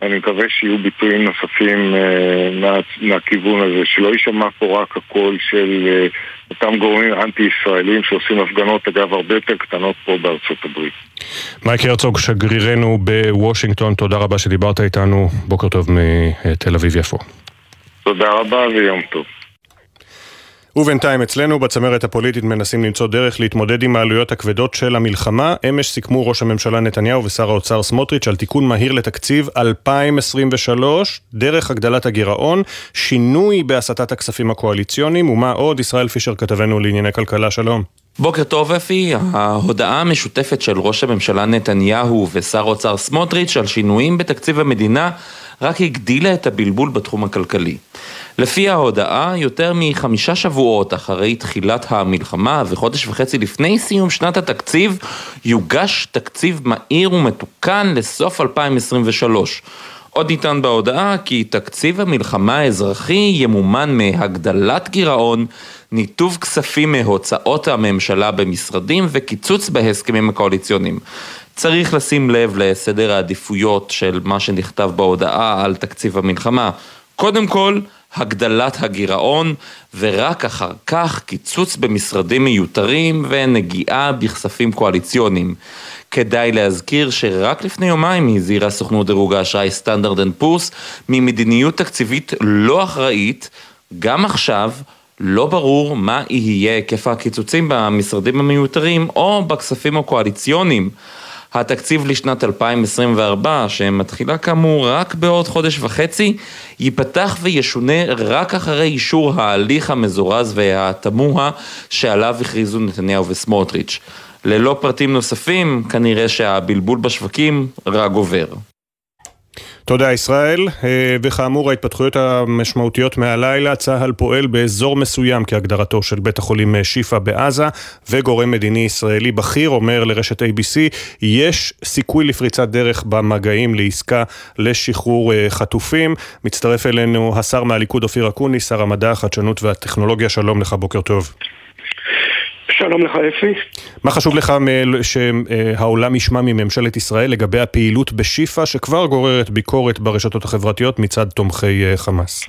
אני מקווה שיהיו ביטויים נוספים uh, מה, מהכיוון הזה, שלא יישמע פה רק הקול של uh, אותם גורמים אנטי-ישראלים שעושים הפגנות, אגב, הרבה יותר קטנות פה בארצות הברית. מייק הרצוג, שגרירנו בוושינגטון, תודה רבה שדיברת איתנו. בוקר טוב מתל אביב-יפו. תודה רבה ויום טוב. ובינתיים אצלנו בצמרת הפוליטית מנסים למצוא דרך להתמודד עם העלויות הכבדות של המלחמה. אמש סיכמו ראש הממשלה נתניהו ושר האוצר סמוטריץ' על תיקון מהיר לתקציב 2023, דרך הגדלת הגירעון, שינוי בהסטת הכספים הקואליציוניים, ומה עוד? ישראל פישר כתבנו לענייני כלכלה, שלום. בוקר טוב אפי, ההודעה המשותפת של ראש הממשלה נתניהו ושר האוצר סמוטריץ' על שינויים בתקציב המדינה רק הגדילה את הבלבול בתחום הכלכלי. לפי ההודעה, יותר מחמישה שבועות אחרי תחילת המלחמה וחודש וחצי לפני סיום שנת התקציב, יוגש תקציב מהיר ומתוקן לסוף 2023. עוד ניתן בהודעה כי תקציב המלחמה האזרחי ימומן מהגדלת גירעון, ניתוב כספים מהוצאות הממשלה במשרדים וקיצוץ בהסכמים הקואליציוניים. צריך לשים לב לסדר העדיפויות של מה שנכתב בהודעה על תקציב המלחמה. קודם כל, הגדלת הגירעון, ורק אחר כך קיצוץ במשרדים מיותרים ונגיעה בכספים קואליציוניים. כדאי להזכיר שרק לפני יומיים הזהירה סוכנות דירוג האשראי סטנדרט אנד פורס ממדיניות תקציבית לא אחראית, גם עכשיו לא ברור מה יהיה היקף הקיצוצים במשרדים המיותרים או בכספים הקואליציוניים. התקציב לשנת 2024, שמתחילה כאמור רק בעוד חודש וחצי, ייפתח וישונה רק אחרי אישור ההליך המזורז והתמוה שעליו הכריזו נתניהו וסמוטריץ'. ללא פרטים נוספים, כנראה שהבלבול בשווקים רק גובר. תודה ישראל, אה, וכאמור ההתפתחויות המשמעותיות מהלילה, צה"ל פועל באזור מסוים כהגדרתו של בית החולים אה, שיפא בעזה, וגורם מדיני ישראלי בכיר אומר לרשת ABC, יש סיכוי לפריצת דרך במגעים לעסקה לשחרור אה, חטופים. מצטרף אלינו השר מהליכוד אופיר אקוניס, שר המדע, החדשנות והטכנולוגיה, שלום לך, בוקר טוב. שלום לך אפי. מה חשוב לך שהעולם ישמע מממשלת ישראל לגבי הפעילות בשיפא שכבר גוררת ביקורת ברשתות החברתיות מצד תומכי אה, חמאס?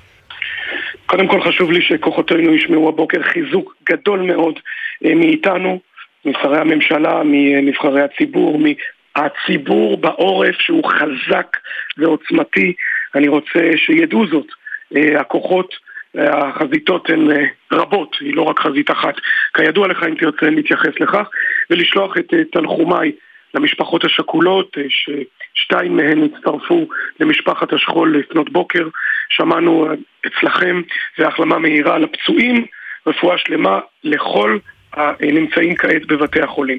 קודם כל חשוב לי שכוחותינו ישמעו הבוקר חיזוק גדול מאוד אה, מאיתנו, משרי הממשלה, מנבחרי הציבור, מהציבור בעורף שהוא חזק ועוצמתי. אני רוצה שידעו זאת. אה, הכוחות, אה, החזיתות הן רבות, היא לא רק חזית אחת. כידוע לך, אם תרצה להתייחס לכך, ולשלוח את תנחומיי למשפחות השכולות, ששתיים מהן הצטרפו למשפחת השכול לפנות בוקר. שמענו אצלכם, והחלמה מהירה לפצועים, רפואה שלמה לכל הנמצאים כעת בבתי החולים.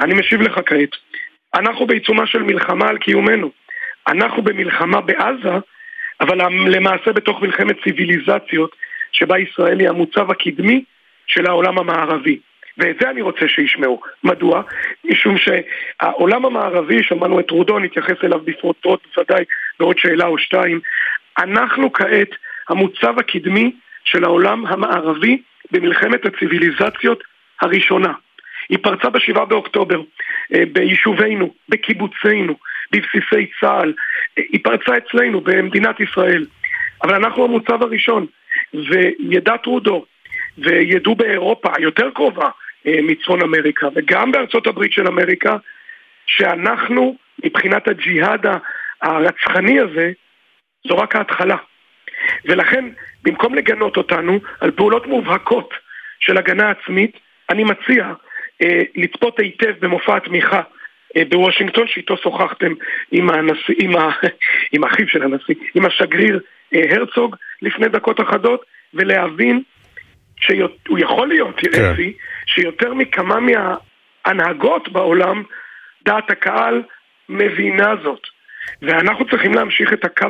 אני משיב לך כעת, אנחנו בעיצומה של מלחמה על קיומנו. אנחנו במלחמה בעזה, אבל למעשה בתוך מלחמת ציוויליזציות, שבה ישראל היא המוצב הקדמי של העולם המערבי. ואת זה אני רוצה שישמעו. מדוע? משום שהעולם המערבי, שמענו את רודו, נתייחס אליו בפרוטרוט בוודאי בעוד שאלה או שתיים, אנחנו כעת המוצב הקדמי של העולם המערבי במלחמת הציוויליזציות הראשונה. היא פרצה בשבעה באוקטובר, אה, ביישובינו, בקיבוצינו, בבסיסי צה"ל, היא פרצה אצלנו, במדינת ישראל. אבל אנחנו המוצב הראשון, וידע טרודו, וידעו באירופה היותר קרובה אה, מצפון אמריקה, וגם בארצות הברית של אמריקה, שאנחנו, מבחינת הג'יהאד הרצחני הזה, זו רק ההתחלה. ולכן, במקום לגנות אותנו על פעולות מובהקות של הגנה עצמית, אני מציע אה, לצפות היטב במופע התמיכה בוושינגטון, שאיתו שוחחתם עם, הנשיא, עם, ה, עם האחיו של הנשיא, עם השגריר אה, הרצוג לפני דקות אחדות, ולהבין שהוא יכול להיות, כן. אפי, שיותר מכמה מההנהגות בעולם, דעת הקהל מבינה זאת. ואנחנו צריכים להמשיך את הקו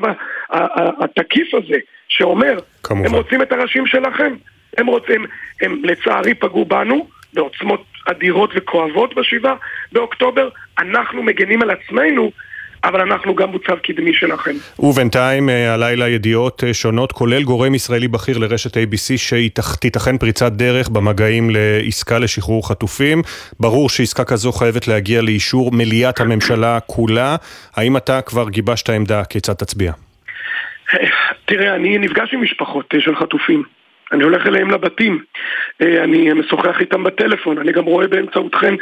התקיף הזה, שאומר, כמובן. הם רוצים את הראשים שלכם. הם רוצים, הם לצערי פגעו בנו בעוצמות אדירות וכואבות בשבעה באוקטובר, אנחנו מגנים על עצמנו אבל אנחנו גם מוצב קדמי שלכם. ובינתיים אה, הלילה ידיעות אה, שונות, כולל גורם ישראלי בכיר לרשת ABC שתיתכן פריצת דרך במגעים לעסקה לשחרור חטופים. ברור שעסקה כזו חייבת להגיע לאישור מליאת הממשלה כולה. האם אתה כבר גיבשת עמדה כיצד תצביע? תראה, אני נפגש עם משפחות אה, של חטופים. אני הולך אליהם לבתים, אני משוחח איתם בטלפון, אני גם רואה באמצעותכם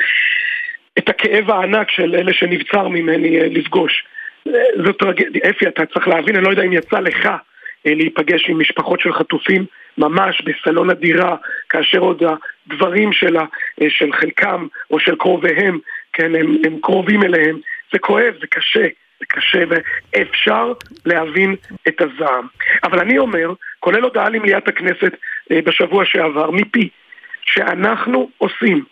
את הכאב הענק של אלה שנבצר ממני אה, לפגוש. אה, זו טרגדיה, אפי, אתה צריך להבין, אני לא יודע אם יצא לך אה, להיפגש עם משפחות של חטופים ממש בסלון הדירה, כאשר עוד הדברים שלה, של חלקם או של קרוביהם, כן, הם, הם קרובים אליהם. זה כואב, זה קשה, זה קשה, ואפשר להבין את הזעם. אבל אני אומר, כולל הודעה למליאת הכנסת בשבוע שעבר, מפי, שאנחנו עושים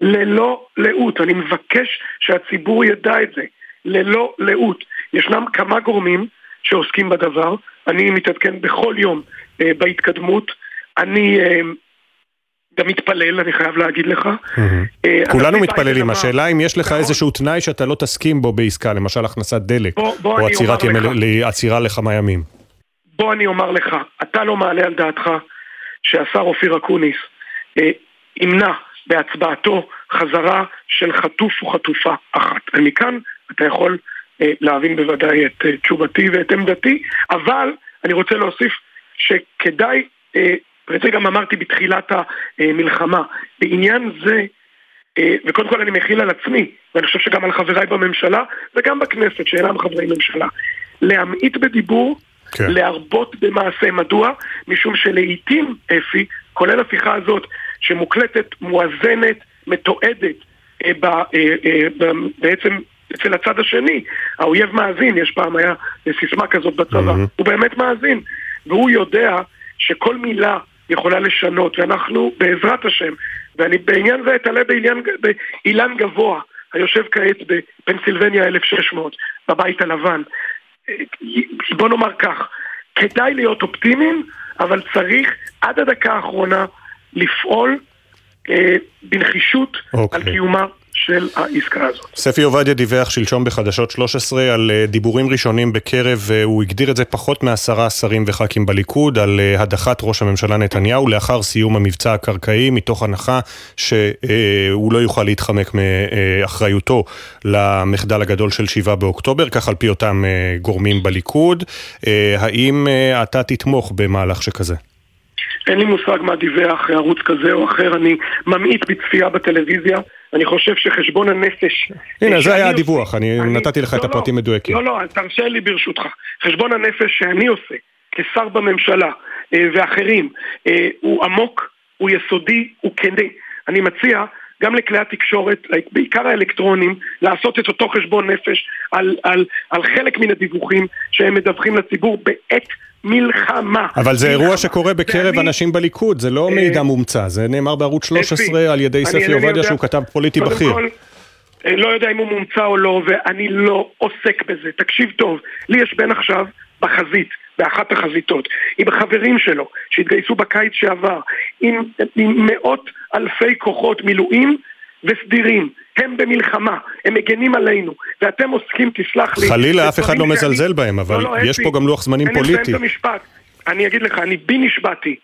ללא לאות. אני מבקש שהציבור ידע את זה, ללא לאות. ישנם כמה גורמים שעוסקים בדבר, אני מתעדכן בכל יום אה, בהתקדמות. אני אה, גם מתפלל, אני חייב להגיד לך. אה, כולנו מתפללים, השאלה אם יש לך. איזשהו תנאי שאתה לא תסכים בו בעסקה, למשל הכנסת דלק, או עצירה לכמה ימים. בוא אני אומר לך, אתה לא מעלה על דעתך שהשר אופיר אקוניס אה, ימנע בהצבעתו חזרה של חטוף או חטופה אחת. ומכאן אתה יכול אה, להבין בוודאי את תשובתי ואת עמדתי, אבל אני רוצה להוסיף שכדאי, ואת זה גם אמרתי בתחילת המלחמה, בעניין זה, אה, וקודם כל אני מכיל על עצמי, ואני חושב שגם על חבריי בממשלה וגם בכנסת שאינם חברי ממשלה, להמעיט בדיבור כן. להרבות במעשה. מדוע? משום שלעיתים, אפי, כולל השיחה הזאת, שמוקלטת, מואזנת, מתועדת, אה, ב, אה, אה, בעצם אצל הצד השני. האויב מאזין, יש פעם היה סיסמה כזאת בצבא, mm-hmm. הוא באמת מאזין, והוא יודע שכל מילה יכולה לשנות, ואנחנו בעזרת השם, ואני בעניין זה אתעלה באילן גבוה, היושב כעת בפנסילבניה 1600, בבית הלבן. בוא נאמר כך, כדאי להיות אופטימיים, אבל צריך עד הדקה האחרונה לפעול אה, בנחישות okay. על אוקיי. קיומה של העסקה הזאת. ספי עובדיה דיווח שלשום בחדשות 13 על אה, דיבורים ראשונים בקרב, אה, הוא הגדיר את זה פחות מעשרה שרים וח"כים בליכוד, על אה, הדחת ראש הממשלה נתניהו לאחר סיום המבצע הקרקעי, מתוך הנחה שהוא לא יוכל להתחמק מאחריותו למחדל הגדול של 7 באוקטובר, כך על פי אותם גורמים בליכוד. האם אתה תתמוך במהלך שכזה? אין לי מושג מה דיווח ערוץ כזה או אחר, אני ממעיט בצפייה בטלוויזיה. אני חושב שחשבון הנפש... הנה, זה היה הדיווח, אני נתתי לך את הפרטים מדויקים. לא, לא, תרשה לי ברשותך. חשבון הנפש שאני עושה, כשר בממשלה ואחרים, הוא עמוק, הוא יסודי, הוא כנה. אני מציע גם לכלי התקשורת, בעיקר האלקטרונים, לעשות את אותו חשבון נפש על, על, על חלק מן הדיווחים שהם מדווחים לציבור בעת מלחמה. אבל זה אירוע שקורה בקרב ואני... אנשים בליכוד, זה לא אה, מידע מומצא, זה נאמר בערוץ 13 על ידי ספי עובדיה שהוא כתב פוליטי בכיר. כל, אה, לא יודע אם הוא מומצא או לא, ואני לא עוסק בזה. תקשיב טוב, לי יש בן עכשיו בחזית, באחת החזיתות, עם חברים שלו שהתגייסו בקיץ שעבר, עם, עם מאות אלפי כוחות מילואים וסדירים. הם במלחמה, הם מגנים עלינו, ואתם עוסקים, תסלח לי... חלילה, אף אחד לא מזלזל בהם, אבל לא, לא, יש פה גם לוח זמנים פוליטי. אני אגיד לך, אני בי נשבעתי,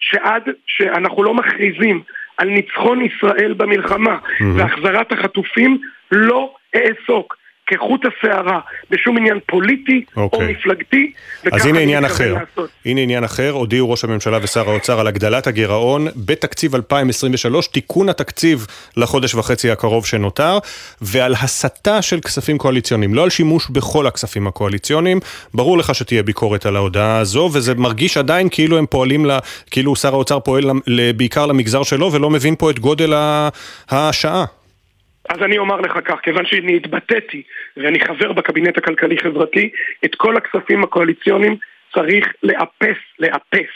שעד שאנחנו לא מכריזים על ניצחון ישראל במלחמה והחזרת החטופים, לא אעסוק. כחוט השערה בשום עניין פוליטי okay. או אוקיי. מפלגתי. אז הנה עניין אחר. לעשות. הנה עניין אחר, הודיעו ראש הממשלה ושר האוצר על הגדלת הגירעון בתקציב 2023, תיקון התקציב לחודש וחצי הקרוב שנותר, ועל הסטה של כספים קואליציוניים, לא על שימוש בכל הכספים הקואליציוניים. ברור לך שתהיה ביקורת על ההודעה הזו, וזה מרגיש עדיין כאילו הם פועלים, לה, כאילו שר האוצר פועל בעיקר למגזר שלו ולא מבין פה את גודל השעה. אז אני אומר לך כך, כיוון שאני התבטאתי ואני חבר בקבינט הכלכלי-חברתי, את כל הכספים הקואליציוניים צריך לאפס, לאפס,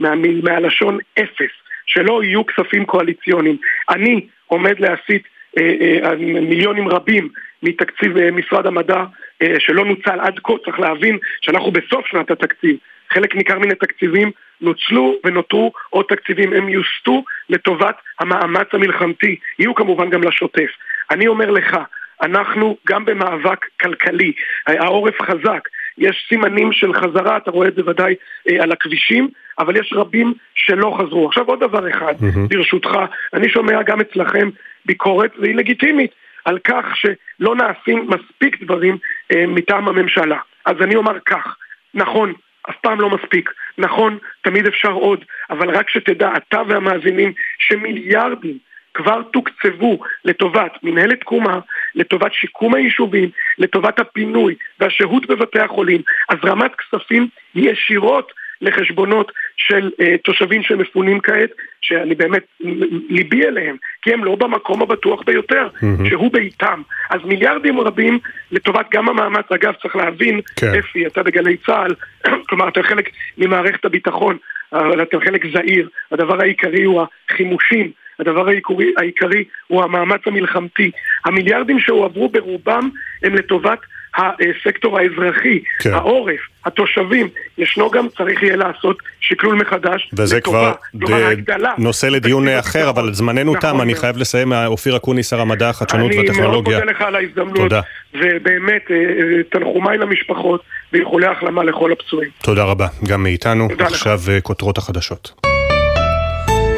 מה, מהלשון אפס, שלא יהיו כספים קואליציוניים. אני עומד להסיט אה, אה, מיליונים רבים מתקציב אה, משרד המדע אה, שלא נוצל עד כה, צריך להבין שאנחנו בסוף שנת התקציב. חלק ניכר מן התקציבים נוצלו ונותרו עוד תקציבים, הם יוסטו לטובת המאמץ המלחמתי, יהיו כמובן גם לשוטף. אני אומר לך, אנחנו גם במאבק כלכלי, העורף חזק, יש סימנים של חזרה, אתה רואה את זה ודאי אה, על הכבישים, אבל יש רבים שלא חזרו. עכשיו עוד דבר אחד, mm-hmm. ברשותך, אני שומע גם אצלכם ביקורת, והיא לגיטימית, על כך שלא נעשים מספיק דברים אה, מטעם הממשלה. אז אני אומר כך, נכון, אף פעם לא מספיק. נכון, תמיד אפשר עוד, אבל רק שתדע, אתה והמאזינים, שמיליארדים כבר תוקצבו לטובת מנהלת תקומה, לטובת שיקום היישובים, לטובת הפינוי והשהות בבתי החולים, הזרמת כספים ישירות לחשבונות של uh, תושבים שמפונים כעת, שאני באמת, ליבי אליהם, כי הם לא במקום הבטוח ביותר, mm-hmm. שהוא ביתם. אז מיליארדים רבים לטובת גם המאמץ, אגב, צריך להבין, כן. אפי, אתה בגלי צה"ל, כלומר, אתה חלק ממערכת הביטחון, אבל אתה חלק זעיר, הדבר העיקרי הוא החימושים. הדבר העיקרי, העיקרי הוא המאמץ המלחמתי. המיליארדים שהועברו ברובם הם לטובת הסקטור האזרחי, כן. העורף, התושבים. ישנו גם, צריך יהיה לעשות שקלול מחדש. וזה לטובה, כבר ד... נושא לדיון אחר, אבל זמננו נכון תם, אני חייב לסיים. אופיר אקוניס, שר המדע, החדשנות והטכנולוגיה. אני מאוד מודה לך על ההזדמנות. תודה. ובאמת, אה, אה, תנחומיי למשפחות ואיחולי החלמה לכל הפצועים. תודה רבה, גם מאיתנו. עכשיו לך. אה, כותרות החדשות.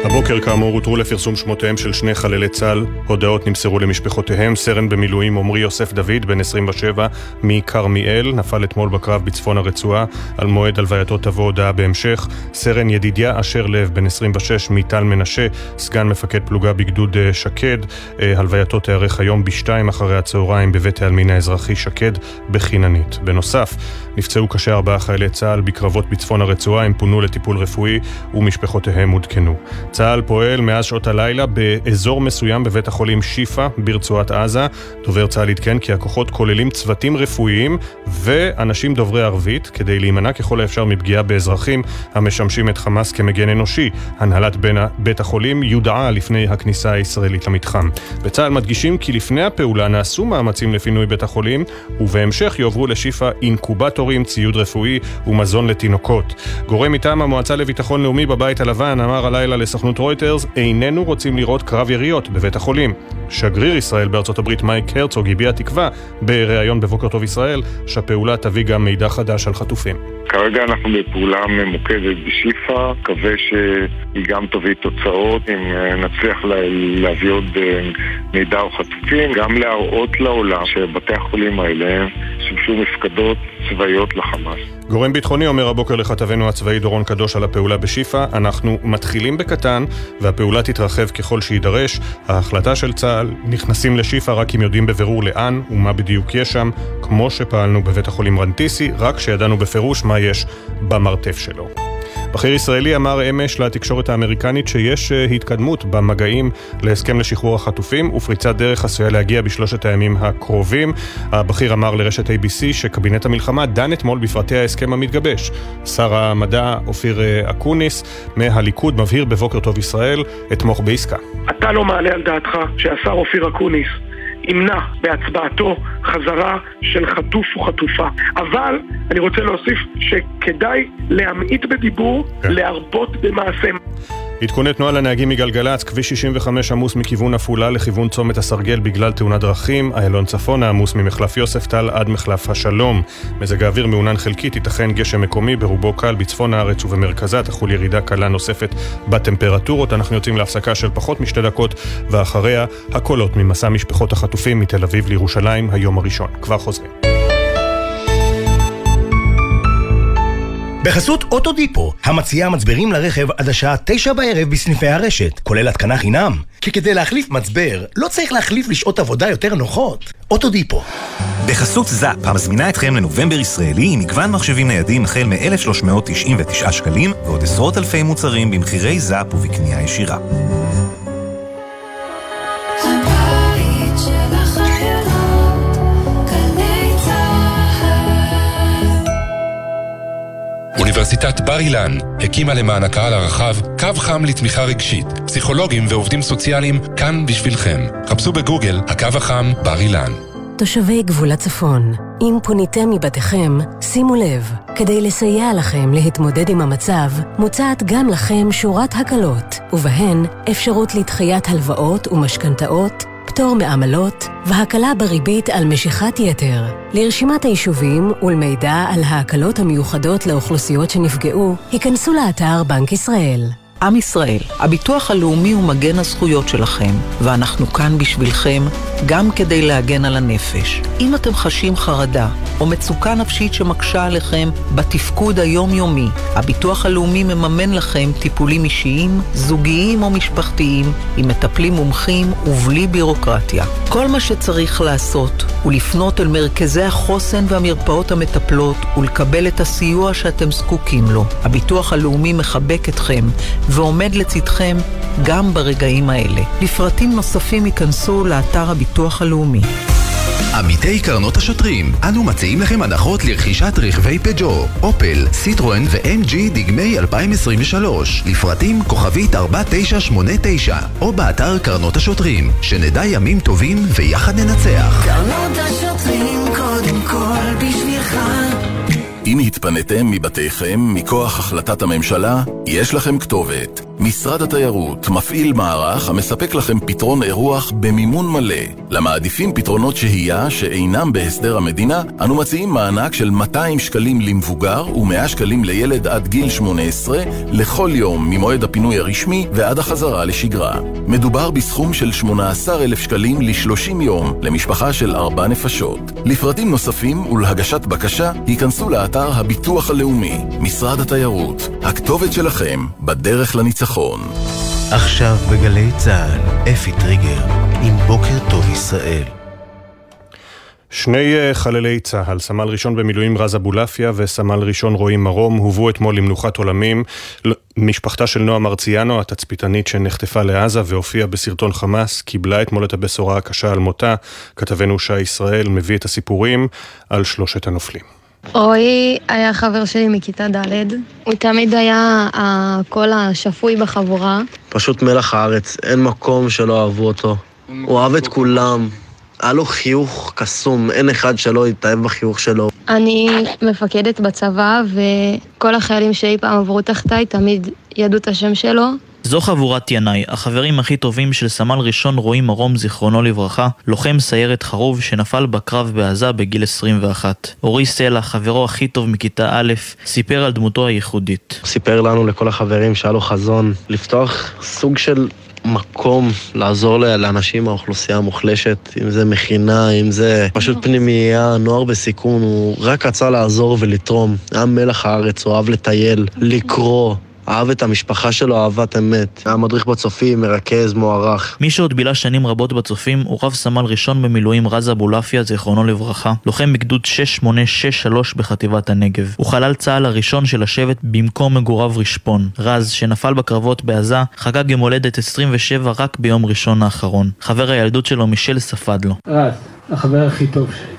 הבוקר כאמור הותרו לפרסום שמותיהם של שני חללי צה"ל. הודעות נמסרו למשפחותיהם. סרן במילואים עמרי יוסף דוד, בן 27, מכרמיאל, נפל אתמול בקרב בצפון הרצועה. על מועד הלווייתו תבוא הודעה בהמשך. סרן ידידיה אשר לב, בן 26, מטל מנשה, סגן מפקד פלוגה בגדוד אה, שקד. אה, הלווייתו תיארך היום בשתיים אחרי הצהריים בבית העלמין האזרחי שקד בחיננית. בנוסף, נפצעו קשה ארבעה חיילי צה"ל בקרבות בצפון הרצועה, הם פונו לטיפול רפואי ומשפחותיהם עודכנו. צה"ל פועל מאז שעות הלילה באזור מסוים בבית החולים שיפא ברצועת עזה. דובר צה"ל עדכן כי הכוחות כוללים צוותים רפואיים ואנשים דוברי ערבית כדי להימנע ככל האפשר מפגיעה באזרחים המשמשים את חמאס כמגן אנושי. הנהלת בית החולים יודעה לפני הכניסה הישראלית למתחם. בצה"ל מדגישים כי לפני הפעולה נעשו מאמצים לפינוי בית החולים ובהמשך יועברו לשיפא אינקובטורים, ציוד רפואי ומזון לתינוקות. גורם מטעם המועצה לביטחון לאומי בבית הלבן אמר הלילה לסוכנות סוכנות רויטרס, איננו רוצים לראות קרב יריות בבית החולים. שגריר ישראל בארצות הברית מייק הרצוג הביע תקווה בריאיון בבוקר טוב ישראל שהפעולה תביא גם מידע חדש על חטופים. כרגע אנחנו בפעולה ממוקדת בשיפא, מקווה שהיא גם תביא תוצאות, אם אה, נצליח להביא עוד אה, מידע או חטופים, גם להראות לעולם שבתי החולים האלה, שימשו מפקדות צבאיות לחמאס. גורם ביטחוני אומר הבוקר לכתבנו הצבאי דורון קדוש על הפעולה בשיפא, אנחנו מתחילים בקטן והפעולה תתרחב ככל שיידרש. ההחלטה של צה"ל, נכנסים לשיפא רק אם יודעים בבירור לאן ומה בדיוק יש שם, כמו שפעלנו בבית החולים רנטיסי, רק שידענו בפירוש מה יש במרתף שלו. בכיר ישראלי אמר אמש לתקשורת האמריקנית שיש אה, התקדמות במגעים להסכם לשחרור החטופים ופריצת דרך עשויה להגיע בשלושת הימים הקרובים. הבכיר אמר לרשת ABC שקבינט המלחמה דן אתמול בפרטי ההסכם המתגבש. שר המדע אופיר אה, אקוניס מהליכוד מבהיר בבוקר טוב ישראל, אתמוך בעסקה. אתה לא מעלה על דעתך שהשר אופיר אקוניס ימנע בהצבעתו חזרה של חטוף או חטופה. אבל אני רוצה להוסיף שכדאי להמעיט בדיבור, כן. להרבות במעשה. עדכוני תנועה לנהגים מגלגלצ, כביש 65 עמוס מכיוון עפולה לכיוון צומת הסרגל בגלל תאונת דרכים, איילון צפונה עמוס ממחלף יוספטל עד מחלף השלום. מזג האוויר מעונן חלקית, ייתכן גשם מקומי, ברובו קל בצפון הארץ ובמרכזה, תחול ירידה קלה נוספת בטמפרטורות. אנחנו יוצאים להפסקה של פחות משתי דקות, ואחריה הקולות ממסע משפחות החטופים מתל אביב לירושלים, היום הראשון. כבר חוזרים. בחסות אוטודיפו, המציעה מצברים לרכב עד השעה תשע בערב בסניפי הרשת, כולל התקנה חינם. כי כדי להחליף מצבר, לא צריך להחליף לשעות עבודה יותר נוחות. אוטודיפו. בחסות זאפ, המזמינה אתכם לנובמבר ישראלי עם מגוון מחשבים ניידים החל מ-1,399 שקלים ועוד עשרות אלפי מוצרים במחירי זאפ ובקנייה ישירה. אוניברסיטת בר אילן הקימה למען הקהל הרחב קו חם לתמיכה רגשית. פסיכולוגים ועובדים סוציאליים כאן בשבילכם. חפשו בגוגל הקו החם בר אילן. תושבי גבול הצפון, אם פוניתם מבתיכם, שימו לב, כדי לסייע לכם להתמודד עם המצב, מוצעת גם לכם שורת הקלות, ובהן אפשרות לדחיית הלוואות ומשכנתאות, פטור מעמלות והקלה בריבית על משיכת יתר. לרשימת היישובים ולמידע על ההקלות המיוחדות לאוכלוסיות שנפגעו, היכנסו לאתר בנק ישראל. עם ישראל, הביטוח הלאומי הוא מגן הזכויות שלכם, ואנחנו כאן בשבילכם גם כדי להגן על הנפש. אם אתם חשים חרדה או מצוקה נפשית שמקשה עליכם בתפקוד היומיומי, הביטוח הלאומי מממן לכם טיפולים אישיים, זוגיים או משפחתיים, עם מטפלים מומחים ובלי בירוקרטיה. כל מה שצריך לעשות הוא לפנות אל מרכזי החוסן והמרפאות המטפלות ולקבל את הסיוע שאתם זקוקים לו. הביטוח הלאומי מחבק אתכם ועומד לצדכם גם ברגעים האלה. לפרטים נוספים היכנסו לאתר הביטוח הלאומי. עמיתי קרנות השוטרים, אנו מציעים לכם הנחות לרכישת רכבי פג'ו, אופל, סיטרואן ו-MG דגמי 2023, לפרטים כוכבית 4989, או באתר קרנות השוטרים, שנדע ימים טובים ויחד ננצח. קרנות השוטרים קודם כל בשבילך אם התפניתם מבתיכם מכוח החלטת הממשלה, יש לכם כתובת. משרד התיירות מפעיל מערך המספק לכם פתרון אירוח במימון מלא. למעדיפים פתרונות שהייה שאינם בהסדר המדינה, אנו מציעים מענק של 200 שקלים למבוגר ו-100 שקלים לילד עד גיל 18 לכל יום ממועד הפינוי הרשמי ועד החזרה לשגרה. מדובר בסכום של 18,000 שקלים ל-30 יום למשפחה של 4 נפשות. לפרטים נוספים ולהגשת בקשה, ייכנסו לאתר הביטוח הלאומי, משרד התיירות. הכתובת שלכם בדרך לניצחון. עכשיו בגלי צה"ל, אפי טריגר, עם בוקר טוב ישראל. שני אה, חללי צה"ל, סמל ראשון במילואים רז אבולעפיה וסמל ראשון רועי מרום, הובאו אתמול למנוחת עולמים. משפחתה של נועה מרציאנו, התצפיתנית שנחטפה לעזה והופיעה בסרטון חמאס, קיבלה אתמול את הבשורה הקשה על מותה. כתבנו שי ישראל מביא את הסיפורים על שלושת הנופלים. רועי היה חבר שלי מכיתה ד', הוא תמיד היה הקול השפוי בחבורה. פשוט מלח הארץ, אין מקום שלא אהבו אותו. הוא אהב את כולם. היה לו חיוך קסום, אין אחד שלא התאהב בחיוך שלו. אני מפקדת בצבא, וכל החיילים שאי פעם עברו תחתיי תמיד ידעו את השם שלו. זו חבורת ינאי, החברים הכי טובים של סמל ראשון רועי מרום זיכרונו לברכה, לוחם סיירת חרוב שנפל בקרב בעזה בגיל 21. אורי סלע, חברו הכי טוב מכיתה א', סיפר על דמותו הייחודית. סיפר לנו לכל החברים שהיה לו חזון לפתוח סוג של מקום לעזור לאנשים מהאוכלוסייה המוחלשת, אם זה מכינה, אם זה פשוט פנימייה, נוער בסיכון, הוא רק רצה לעזור ולתרום. היה מלח הארץ, הוא אהב לטייל, לקרוא. אהב את המשפחה שלו אהבת אמת. היה מדריך בצופים, מרכז, מוערך. מי שעוד בילה שנים רבות בצופים הוא רב סמל ראשון במילואים רז אבולעפיה, זיכרונו לברכה, לוחם בגדוד 6863 בחטיבת הנגב. הוא חלל צה"ל הראשון של השבט במקום מגוריו רשפון. רז, שנפל בקרבות בעזה, חגג יום הולדת 27 רק ביום ראשון האחרון. חבר הילדות שלו מישל ספד לו. רז, החבר הכי טוב שלי.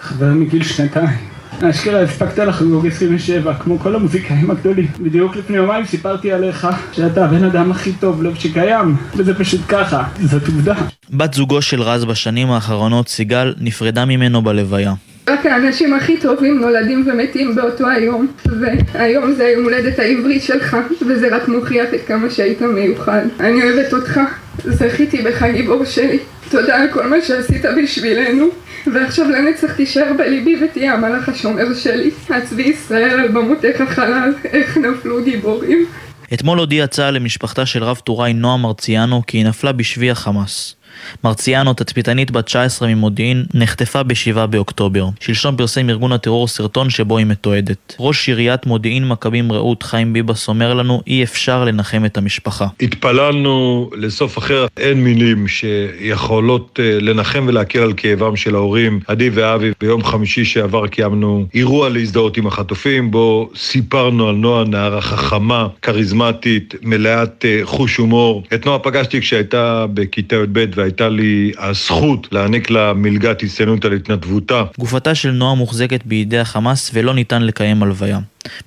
חבר מגיל שנתיים. אשכרה הספקת לחגוג 27, כמו כל המוזיקאים הגדולים. בדיוק לפני יומיים סיפרתי עליך שאתה הבן אדם הכי טוב לב שקיים, וזה פשוט ככה, זאת עובדה. בת זוגו של רז בשנים האחרונות, סיגל, נפרדה ממנו בלוויה. רק האנשים הכי טובים נולדים ומתים באותו היום, והיום זה היום הולדת העברית שלך, וזה רק מוכיח את כמה שהיית מיוחד. אני אוהבת אותך, זכיתי בך גיבור שלי. תודה על כל מה שעשית בשבילנו. ועכשיו לנצח תישאר בליבי ותהיה המלאך השומר שלי. הצבי ישראל על במותיך חלל, איך נפלו גיבורים. אתמול הודיע צה"ל למשפחתה של רב טוראי נועה מרציאנו כי היא נפלה בשבי החמאס. מרציאנו, תצפיתנית בת 19 ממודיעין, נחטפה ב-7 באוקטובר. שלשום פרסם ארגון הטרור סרטון שבו היא מתועדת. ראש עיריית מודיעין מכבים רעות חיים ביבס אומר לנו אי אפשר לנחם את המשפחה. התפללנו לסוף אחר, אין מילים שיכולות אה, לנחם ולהקל על כאבם של ההורים. עדי ואבי, ביום חמישי שעבר קיימנו אירוע להזדהות עם החטופים, בו סיפרנו על נועה, נערה חכמה, כריזמטית, מלאת אה, חוש הומור. את נועה פגשתי כשהייתה בכיתה י"ב והייתה לי הזכות להעניק לה מלגת הצטיינות על התנדבותה. גופתה של נועה מוחזקת בידי החמאס ולא ניתן לקיים הלוויה.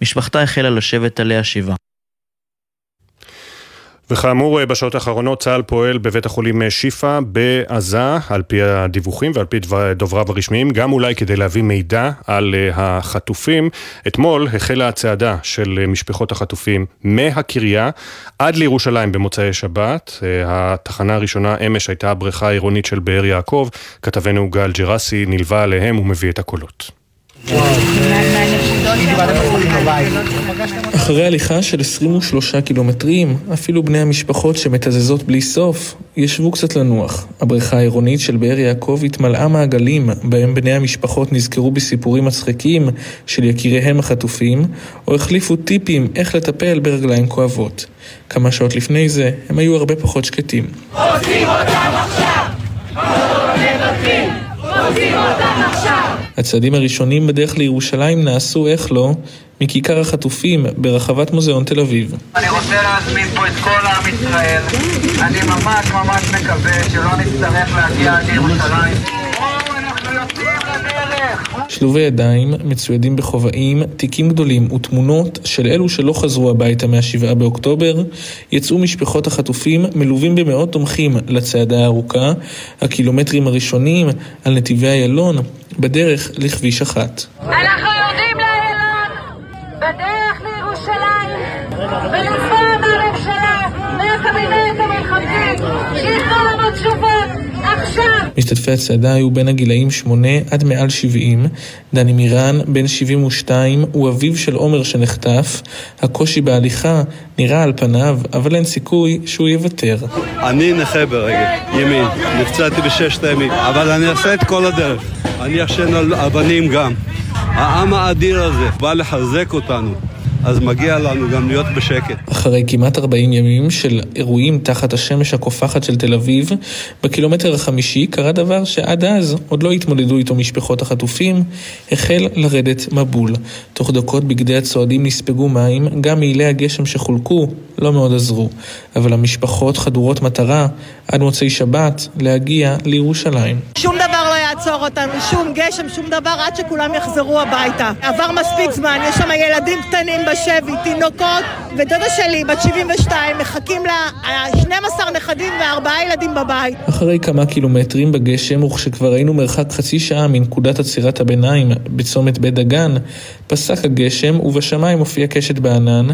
משפחתה החלה לשבת עליה שבעה. וכאמור, בשעות האחרונות צה"ל פועל בבית החולים שיפא בעזה, על פי הדיווחים ועל פי דובריו הרשמיים, גם אולי כדי להביא מידע על החטופים. אתמול החלה הצעדה של משפחות החטופים מהקריה עד לירושלים במוצאי שבת. התחנה הראשונה אמש הייתה הבריכה העירונית של באר יעקב. כתבנו גל ג'רסי נלווה עליהם ומביא את הקולות. אחרי הליכה של 23 קילומטרים, אפילו בני המשפחות שמתזזות בלי סוף, ישבו קצת לנוח. הבריכה העירונית של באר יעקב התמלאה מעגלים, בהם בני המשפחות נזכרו בסיפורים מצחיקים של יקיריהם החטופים, או החליפו טיפים איך לטפל ברגליים כואבות. כמה שעות לפני זה, הם היו הרבה פחות שקטים. רוצים אותם עכשיו! רוצים אותם עכשיו! הצעדים הראשונים בדרך לירושלים נעשו, איך לא, מכיכר החטופים ברחבת מוזיאון תל אביב. אני רוצה להזמין פה את כל עם ישראל. אני ממש ממש מקווה שלא נצטרך להגיע עד לירושלים. שלובי ידיים, מצוידים בכובעים, תיקים גדולים ותמונות של אלו שלא חזרו הביתה מהשבעה באוקטובר, יצאו משפחות החטופים מלווים במאות תומכים לצעדה הארוכה, הקילומטרים הראשונים על נתיבי איילון, בדרך לכביש אחת. אנחנו יורדים לאיילון, בדרך לירושלים, ולפעם מהממשלה, מהקבינט המלחמתי, שייתנו לנו תשובות. משתתפי הצעדה היו בין הגילאים 8 עד מעל 70. דני מירן, בן 72, הוא אביו של עומר שנחטף. הקושי בהליכה נראה על פניו, אבל אין סיכוי שהוא יוותר. אני נכה ברגל, ימין. נפצעתי בששת הימים, אבל אני אעשה את כל הדרך. אני ישן על אבנים גם. העם האדיר הזה בא לחזק אותנו. אז מגיע לנו גם להיות בשקט. אחרי כמעט 40 ימים של אירועים תחת השמש הקופחת של תל אביב, בקילומטר החמישי קרה דבר שעד אז עוד לא התמודדו איתו משפחות החטופים, החל לרדת מבול. תוך דקות בגדי הצועדים נספגו מים, גם מעילי הגשם שחולקו לא מאוד עזרו. אבל המשפחות חדורות מטרה, עד מוצאי שבת, להגיע לירושלים. שום דבר לא יעצור אותנו, שום גשם, שום דבר, עד שכולם יחזרו הביתה. עבר מספיק זמן, יש שם ילדים קטנים בשבי, תינוקות, ודודה שלי, בת 72, מחכים לה 12 נכדים וארבעה ילדים בבית. אחרי כמה קילומטרים בגשם, וכשכבר היינו מרחק חצי שעה מנקודת עצירת הביניים בצומת בית דגן, פסק הגשם ובשמיים הופיע קשת בענן,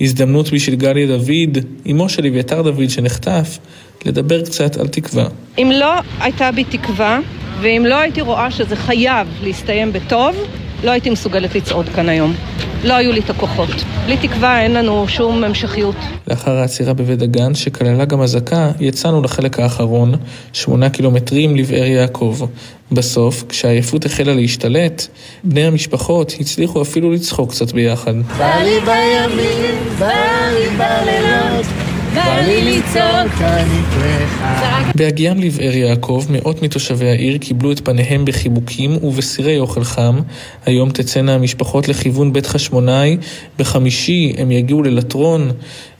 הזדמנות בשביל גליה דוד, אמו של אביתר דוד שנחטף, לדבר קצת על תקווה. אם לא הייתה בי תקווה, ואם לא הייתי רואה שזה חייב להסתיים בטוב, לא הייתי מסוגלת לצעוד כאן היום. לא היו לי את הכוחות. בלי תקווה אין לנו שום המשכיות. לאחר העצירה בבית דגן, שכללה גם אזעקה, יצאנו לחלק האחרון, שמונה קילומטרים לבאר יעקב. בסוף, כשהעייפות החלה להשתלט, בני המשפחות הצליחו אפילו לצחוק קצת ביחד. בא לי בימים, בא לי בלילות, בא לי לצעוק, אני פרחה. בהגיעם לבאר יעקב, מאות מתושבי העיר קיבלו את פניהם בחיבוקים ובסירי אוכל חם. היום תצאנה המשפחות לכיוון בית חשמונאי, בחמישי הם יגיעו ללטרון,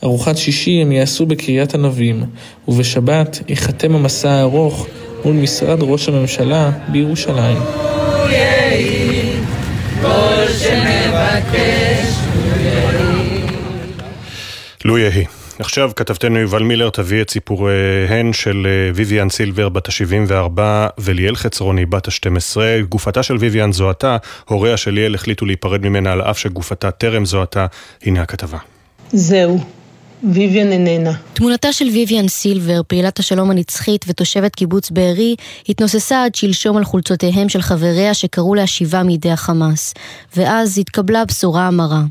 ארוחת שישי הם יעשו בקריית ענבים, ובשבת ייחתם המסע הארוך מול משרד ראש הממשלה בירושלים. לו יהי. עכשיו כתבתנו יובל מילר תביא את סיפוריהן של אה, ויvian סילבר בת ה-74 וליאל חצרוני בת ה-12. גופתה של ויvian זוהתה, הוריה של ליאל החליטו להיפרד ממנה על אף שגופתה טרם זוהתה. הנה הכתבה. זהו, ויvian איננה. תמונתה של ויvian סילבר, פעילת השלום הנצחית ותושבת קיבוץ בארי, התנוססה עד שלשום על חולצותיהם של חבריה שקראו להשיבה מידי החמאס. ואז התקבלה בשורה המרה.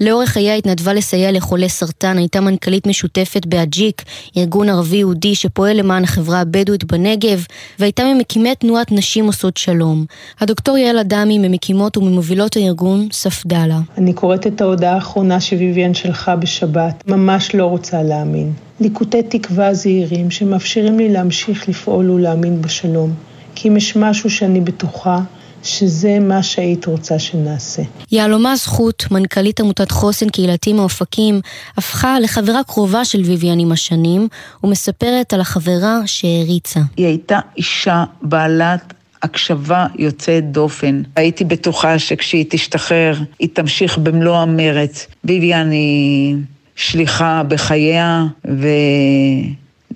לאורך חייה התנדבה לסייע לחולי סרטן, הייתה מנכ"לית משותפת באג'יק, ארגון ערבי-יהודי שפועל למען החברה הבדואית בנגב, והייתה ממקימי תנועת נשים עושות שלום. הדוקטור יעל אדמי, ממקימות וממובילות הארגון, ספדלה. אני קוראת את ההודעה האחרונה שוויvian שלחה בשבת, ממש לא רוצה להאמין. ליקוטי תקווה זהירים שמאפשרים לי להמשיך לפעול ולהאמין בשלום. כי אם יש משהו שאני בטוחה, שזה מה שהיית רוצה שנעשה. יהלומה זכות, מנכ"לית עמותת חוסן קהילתי מאופקים, הפכה לחברה קרובה של ויvian עם השנים, ומספרת על החברה שהעריצה. היא הייתה אישה בעלת הקשבה יוצאת דופן. הייתי בטוחה שכשהיא תשתחרר, היא תמשיך במלוא המרץ. ויvian היא שליחה בחייה, ו...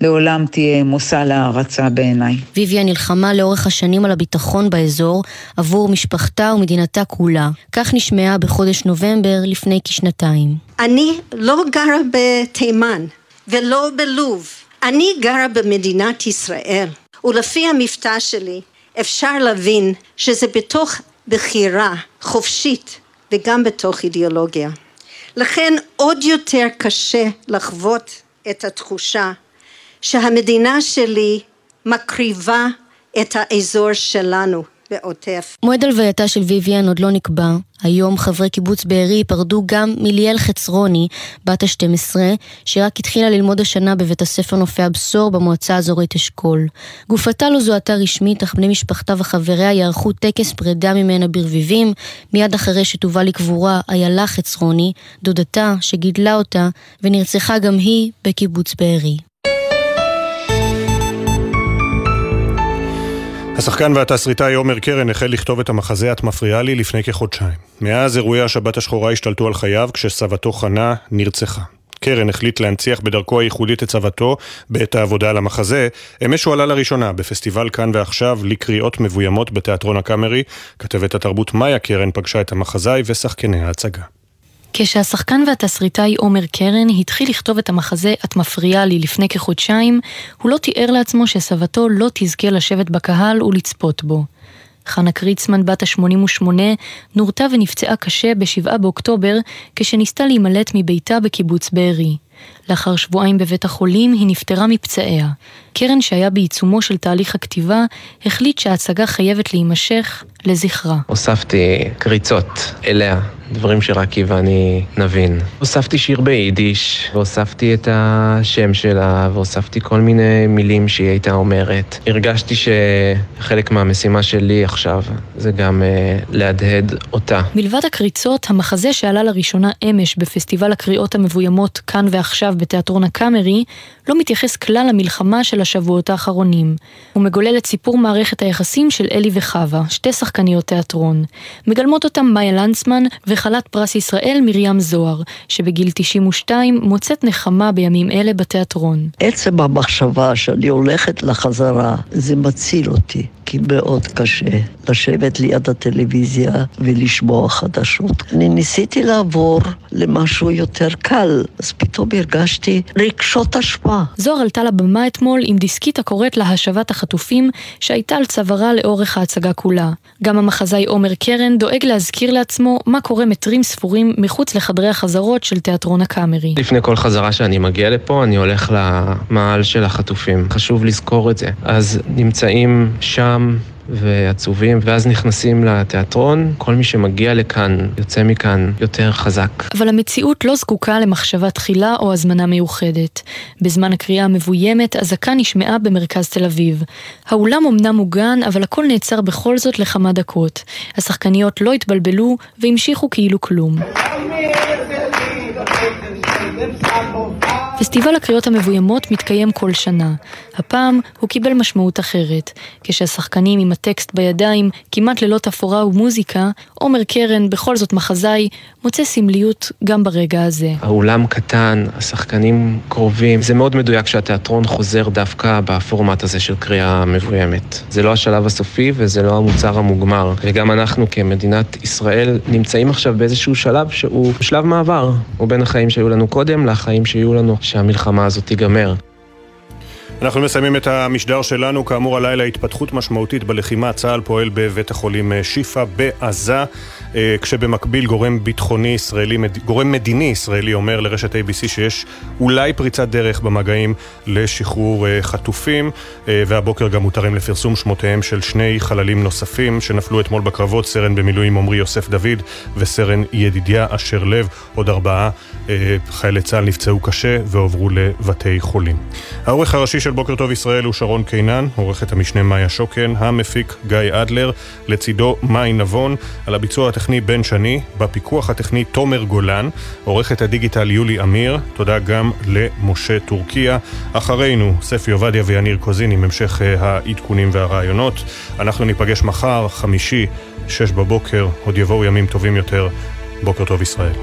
לעולם תהיה מושא להערצה בעיניי. ויvian נלחמה לאורך השנים על הביטחון באזור עבור משפחתה ומדינתה כולה. כך נשמעה בחודש נובמבר לפני כשנתיים. אני לא גרה בתימן ולא בלוב. אני גרה במדינת ישראל, ולפי המבטא שלי אפשר להבין שזה בתוך בחירה חופשית וגם בתוך אידיאולוגיה. לכן עוד יותר קשה לחוות את התחושה שהמדינה שלי מקריבה את האזור שלנו בעוטף. מועד הלווייתה של ויvian עוד לא נקבע. היום חברי קיבוץ בארי ייפרדו גם מליאל חצרוני, בת ה-12, שרק התחילה ללמוד השנה בבית הספר נופי הבשור במועצה האזורית אשכול. גופתה לא זוהתה רשמית, אך בני משפחתה וחבריה יערכו טקס פרידה ממנה ברביבים, מיד אחרי שתובא לקבורה איילה חצרוני, דודתה שגידלה אותה, ונרצחה גם היא בקיבוץ בארי. השחקן והתסריטאי עומר קרן החל לכתוב את המחזה "את מפריעה לי" לפני כחודשיים. מאז אירועי השבת השחורה השתלטו על חייו כשסבתו חנה נרצחה. קרן החליט להנציח בדרכו הייחודית את סבתו בעת העבודה על המחזה. אמש הוא עלה לראשונה בפסטיבל כאן ועכשיו לקריאות מבוימות בתיאטרון הקאמרי. כתבת התרבות מאיה קרן פגשה את המחזאי ושחקני ההצגה. כשהשחקן והתסריטאי עומר קרן התחיל לכתוב את המחזה "את מפריעה לי" לפני כחודשיים, הוא לא תיאר לעצמו שסבתו לא תזכה לשבת בקהל ולצפות בו. חנה קריצמן, בת ה-88, נורתה ונפצעה קשה ב-7 באוקטובר, כשניסתה להימלט מביתה בקיבוץ בארי. לאחר שבועיים בבית החולים היא נפטרה מפצעיה. קרן שהיה בעיצומו של תהליך הכתיבה, החליט שההצגה חייבת להימשך לזכרה. הוספתי קריצות אליה, דברים שרק היא ואני נבין. הוספתי שיר ביידיש, והוספתי את השם שלה, והוספתי כל מיני מילים שהיא הייתה אומרת. הרגשתי שחלק מהמשימה שלי עכשיו זה גם uh, להדהד אותה. מלבד הקריצות, המחזה שעלה לראשונה אמש בפסטיבל הקריאות המבוימות כאן ועכשיו בתיאטרון הקאמרי, לא מתייחס כלל למלחמה של השבועות האחרונים. הוא מגולל את סיפור מערכת היחסים של אלי וחווה, שתי שחקניות תיאטרון. מגלמות אותם מאיה לנצמן וחלת פרס ישראל מרים זוהר, שבגיל 92 מוצאת נחמה בימים אלה בתיאטרון. עצם המחשבה שאני הולכת לחזרה, זה מציל אותי. כי מאוד קשה לשבת ליד הטלוויזיה ולשמוע חדשות. אני ניסיתי לעבור למשהו יותר קל, אז פתאום הרגשתי רגשות אשמה. מה? זוהר עלתה לבמה אתמול עם דיסקית הקוראת להשבת החטופים, שהייתה על צווארה לאורך ההצגה כולה. גם המחזאי עומר קרן דואג להזכיר לעצמו מה קורה מטרים ספורים מחוץ לחדרי החזרות של תיאטרון הקאמרי. לפני כל חזרה שאני מגיע לפה, אני הולך למעל של החטופים. חשוב לזכור את זה. אז נמצאים שם ועצובים, ואז נכנסים לתיאטרון, כל מי שמגיע לכאן יוצא מכאן יותר חזק. אבל המציאות לא זקוקה למחשבה תחילה או הזמנה מיוחדת. בזמן הקריאה המבוימת, אזעקה נשמעה במרכז תל אביב. האולם אמנם מוגן, אבל הכל נעצר בכל זאת לכמה דקות. השחקניות לא התבלבלו והמשיכו כאילו כלום. פסטיבל הקריאות המבוימות מתקיים כל שנה. הפעם הוא קיבל משמעות אחרת. כשהשחקנים עם הטקסט בידיים, כמעט ללא תפאורה ומוזיקה, עומר קרן, בכל זאת מחזאי, מוצא סמליות גם ברגע הזה. האולם קטן, השחקנים קרובים. זה מאוד מדויק שהתיאטרון חוזר דווקא בפורמט הזה של קריאה מבוימת. זה לא השלב הסופי וזה לא המוצר המוגמר. וגם אנחנו כמדינת ישראל נמצאים עכשיו באיזשהו שלב שהוא שלב מעבר. הוא בין החיים שהיו לנו קודם לחיים שיהיו לנו שהמלחמה הזאת תיגמר. אנחנו מסיימים את המשדר שלנו, כאמור הלילה התפתחות משמעותית בלחימה, צה"ל פועל בבית החולים אה, שיפא בעזה, כשבמקביל גורם ביטחוני ישראלי, גורם מדיני ישראלי אומר לרשת ABC שיש אולי פריצת דרך במגעים לשחרור אה, חטופים, והבוקר גם מותרים לפרסום שמותיהם של שני חללים נוספים שנפלו אתמול בקרבות, סרן במילואים עמרי יוסף דוד וסרן ידידיה אשר לב, עוד ארבעה חיילי צה"ל נפצעו קשה והועברו לבתי חולים. העורך הראשי של של בוקר טוב ישראל הוא שרון קינן, עורכת המשנה מאיה שוקן, המפיק גיא אדלר, לצידו מאי נבון, על הביצוע הטכני בן שני, בפיקוח הטכני תומר גולן, עורכת הדיגיטל יולי אמיר, תודה גם למשה טורקיה. אחרינו, ספי עובדיה ויניר קוזין עם המשך אה, העדכונים והרעיונות. אנחנו ניפגש מחר, חמישי, שש בבוקר, עוד יבואו ימים טובים יותר. בוקר טוב ישראל.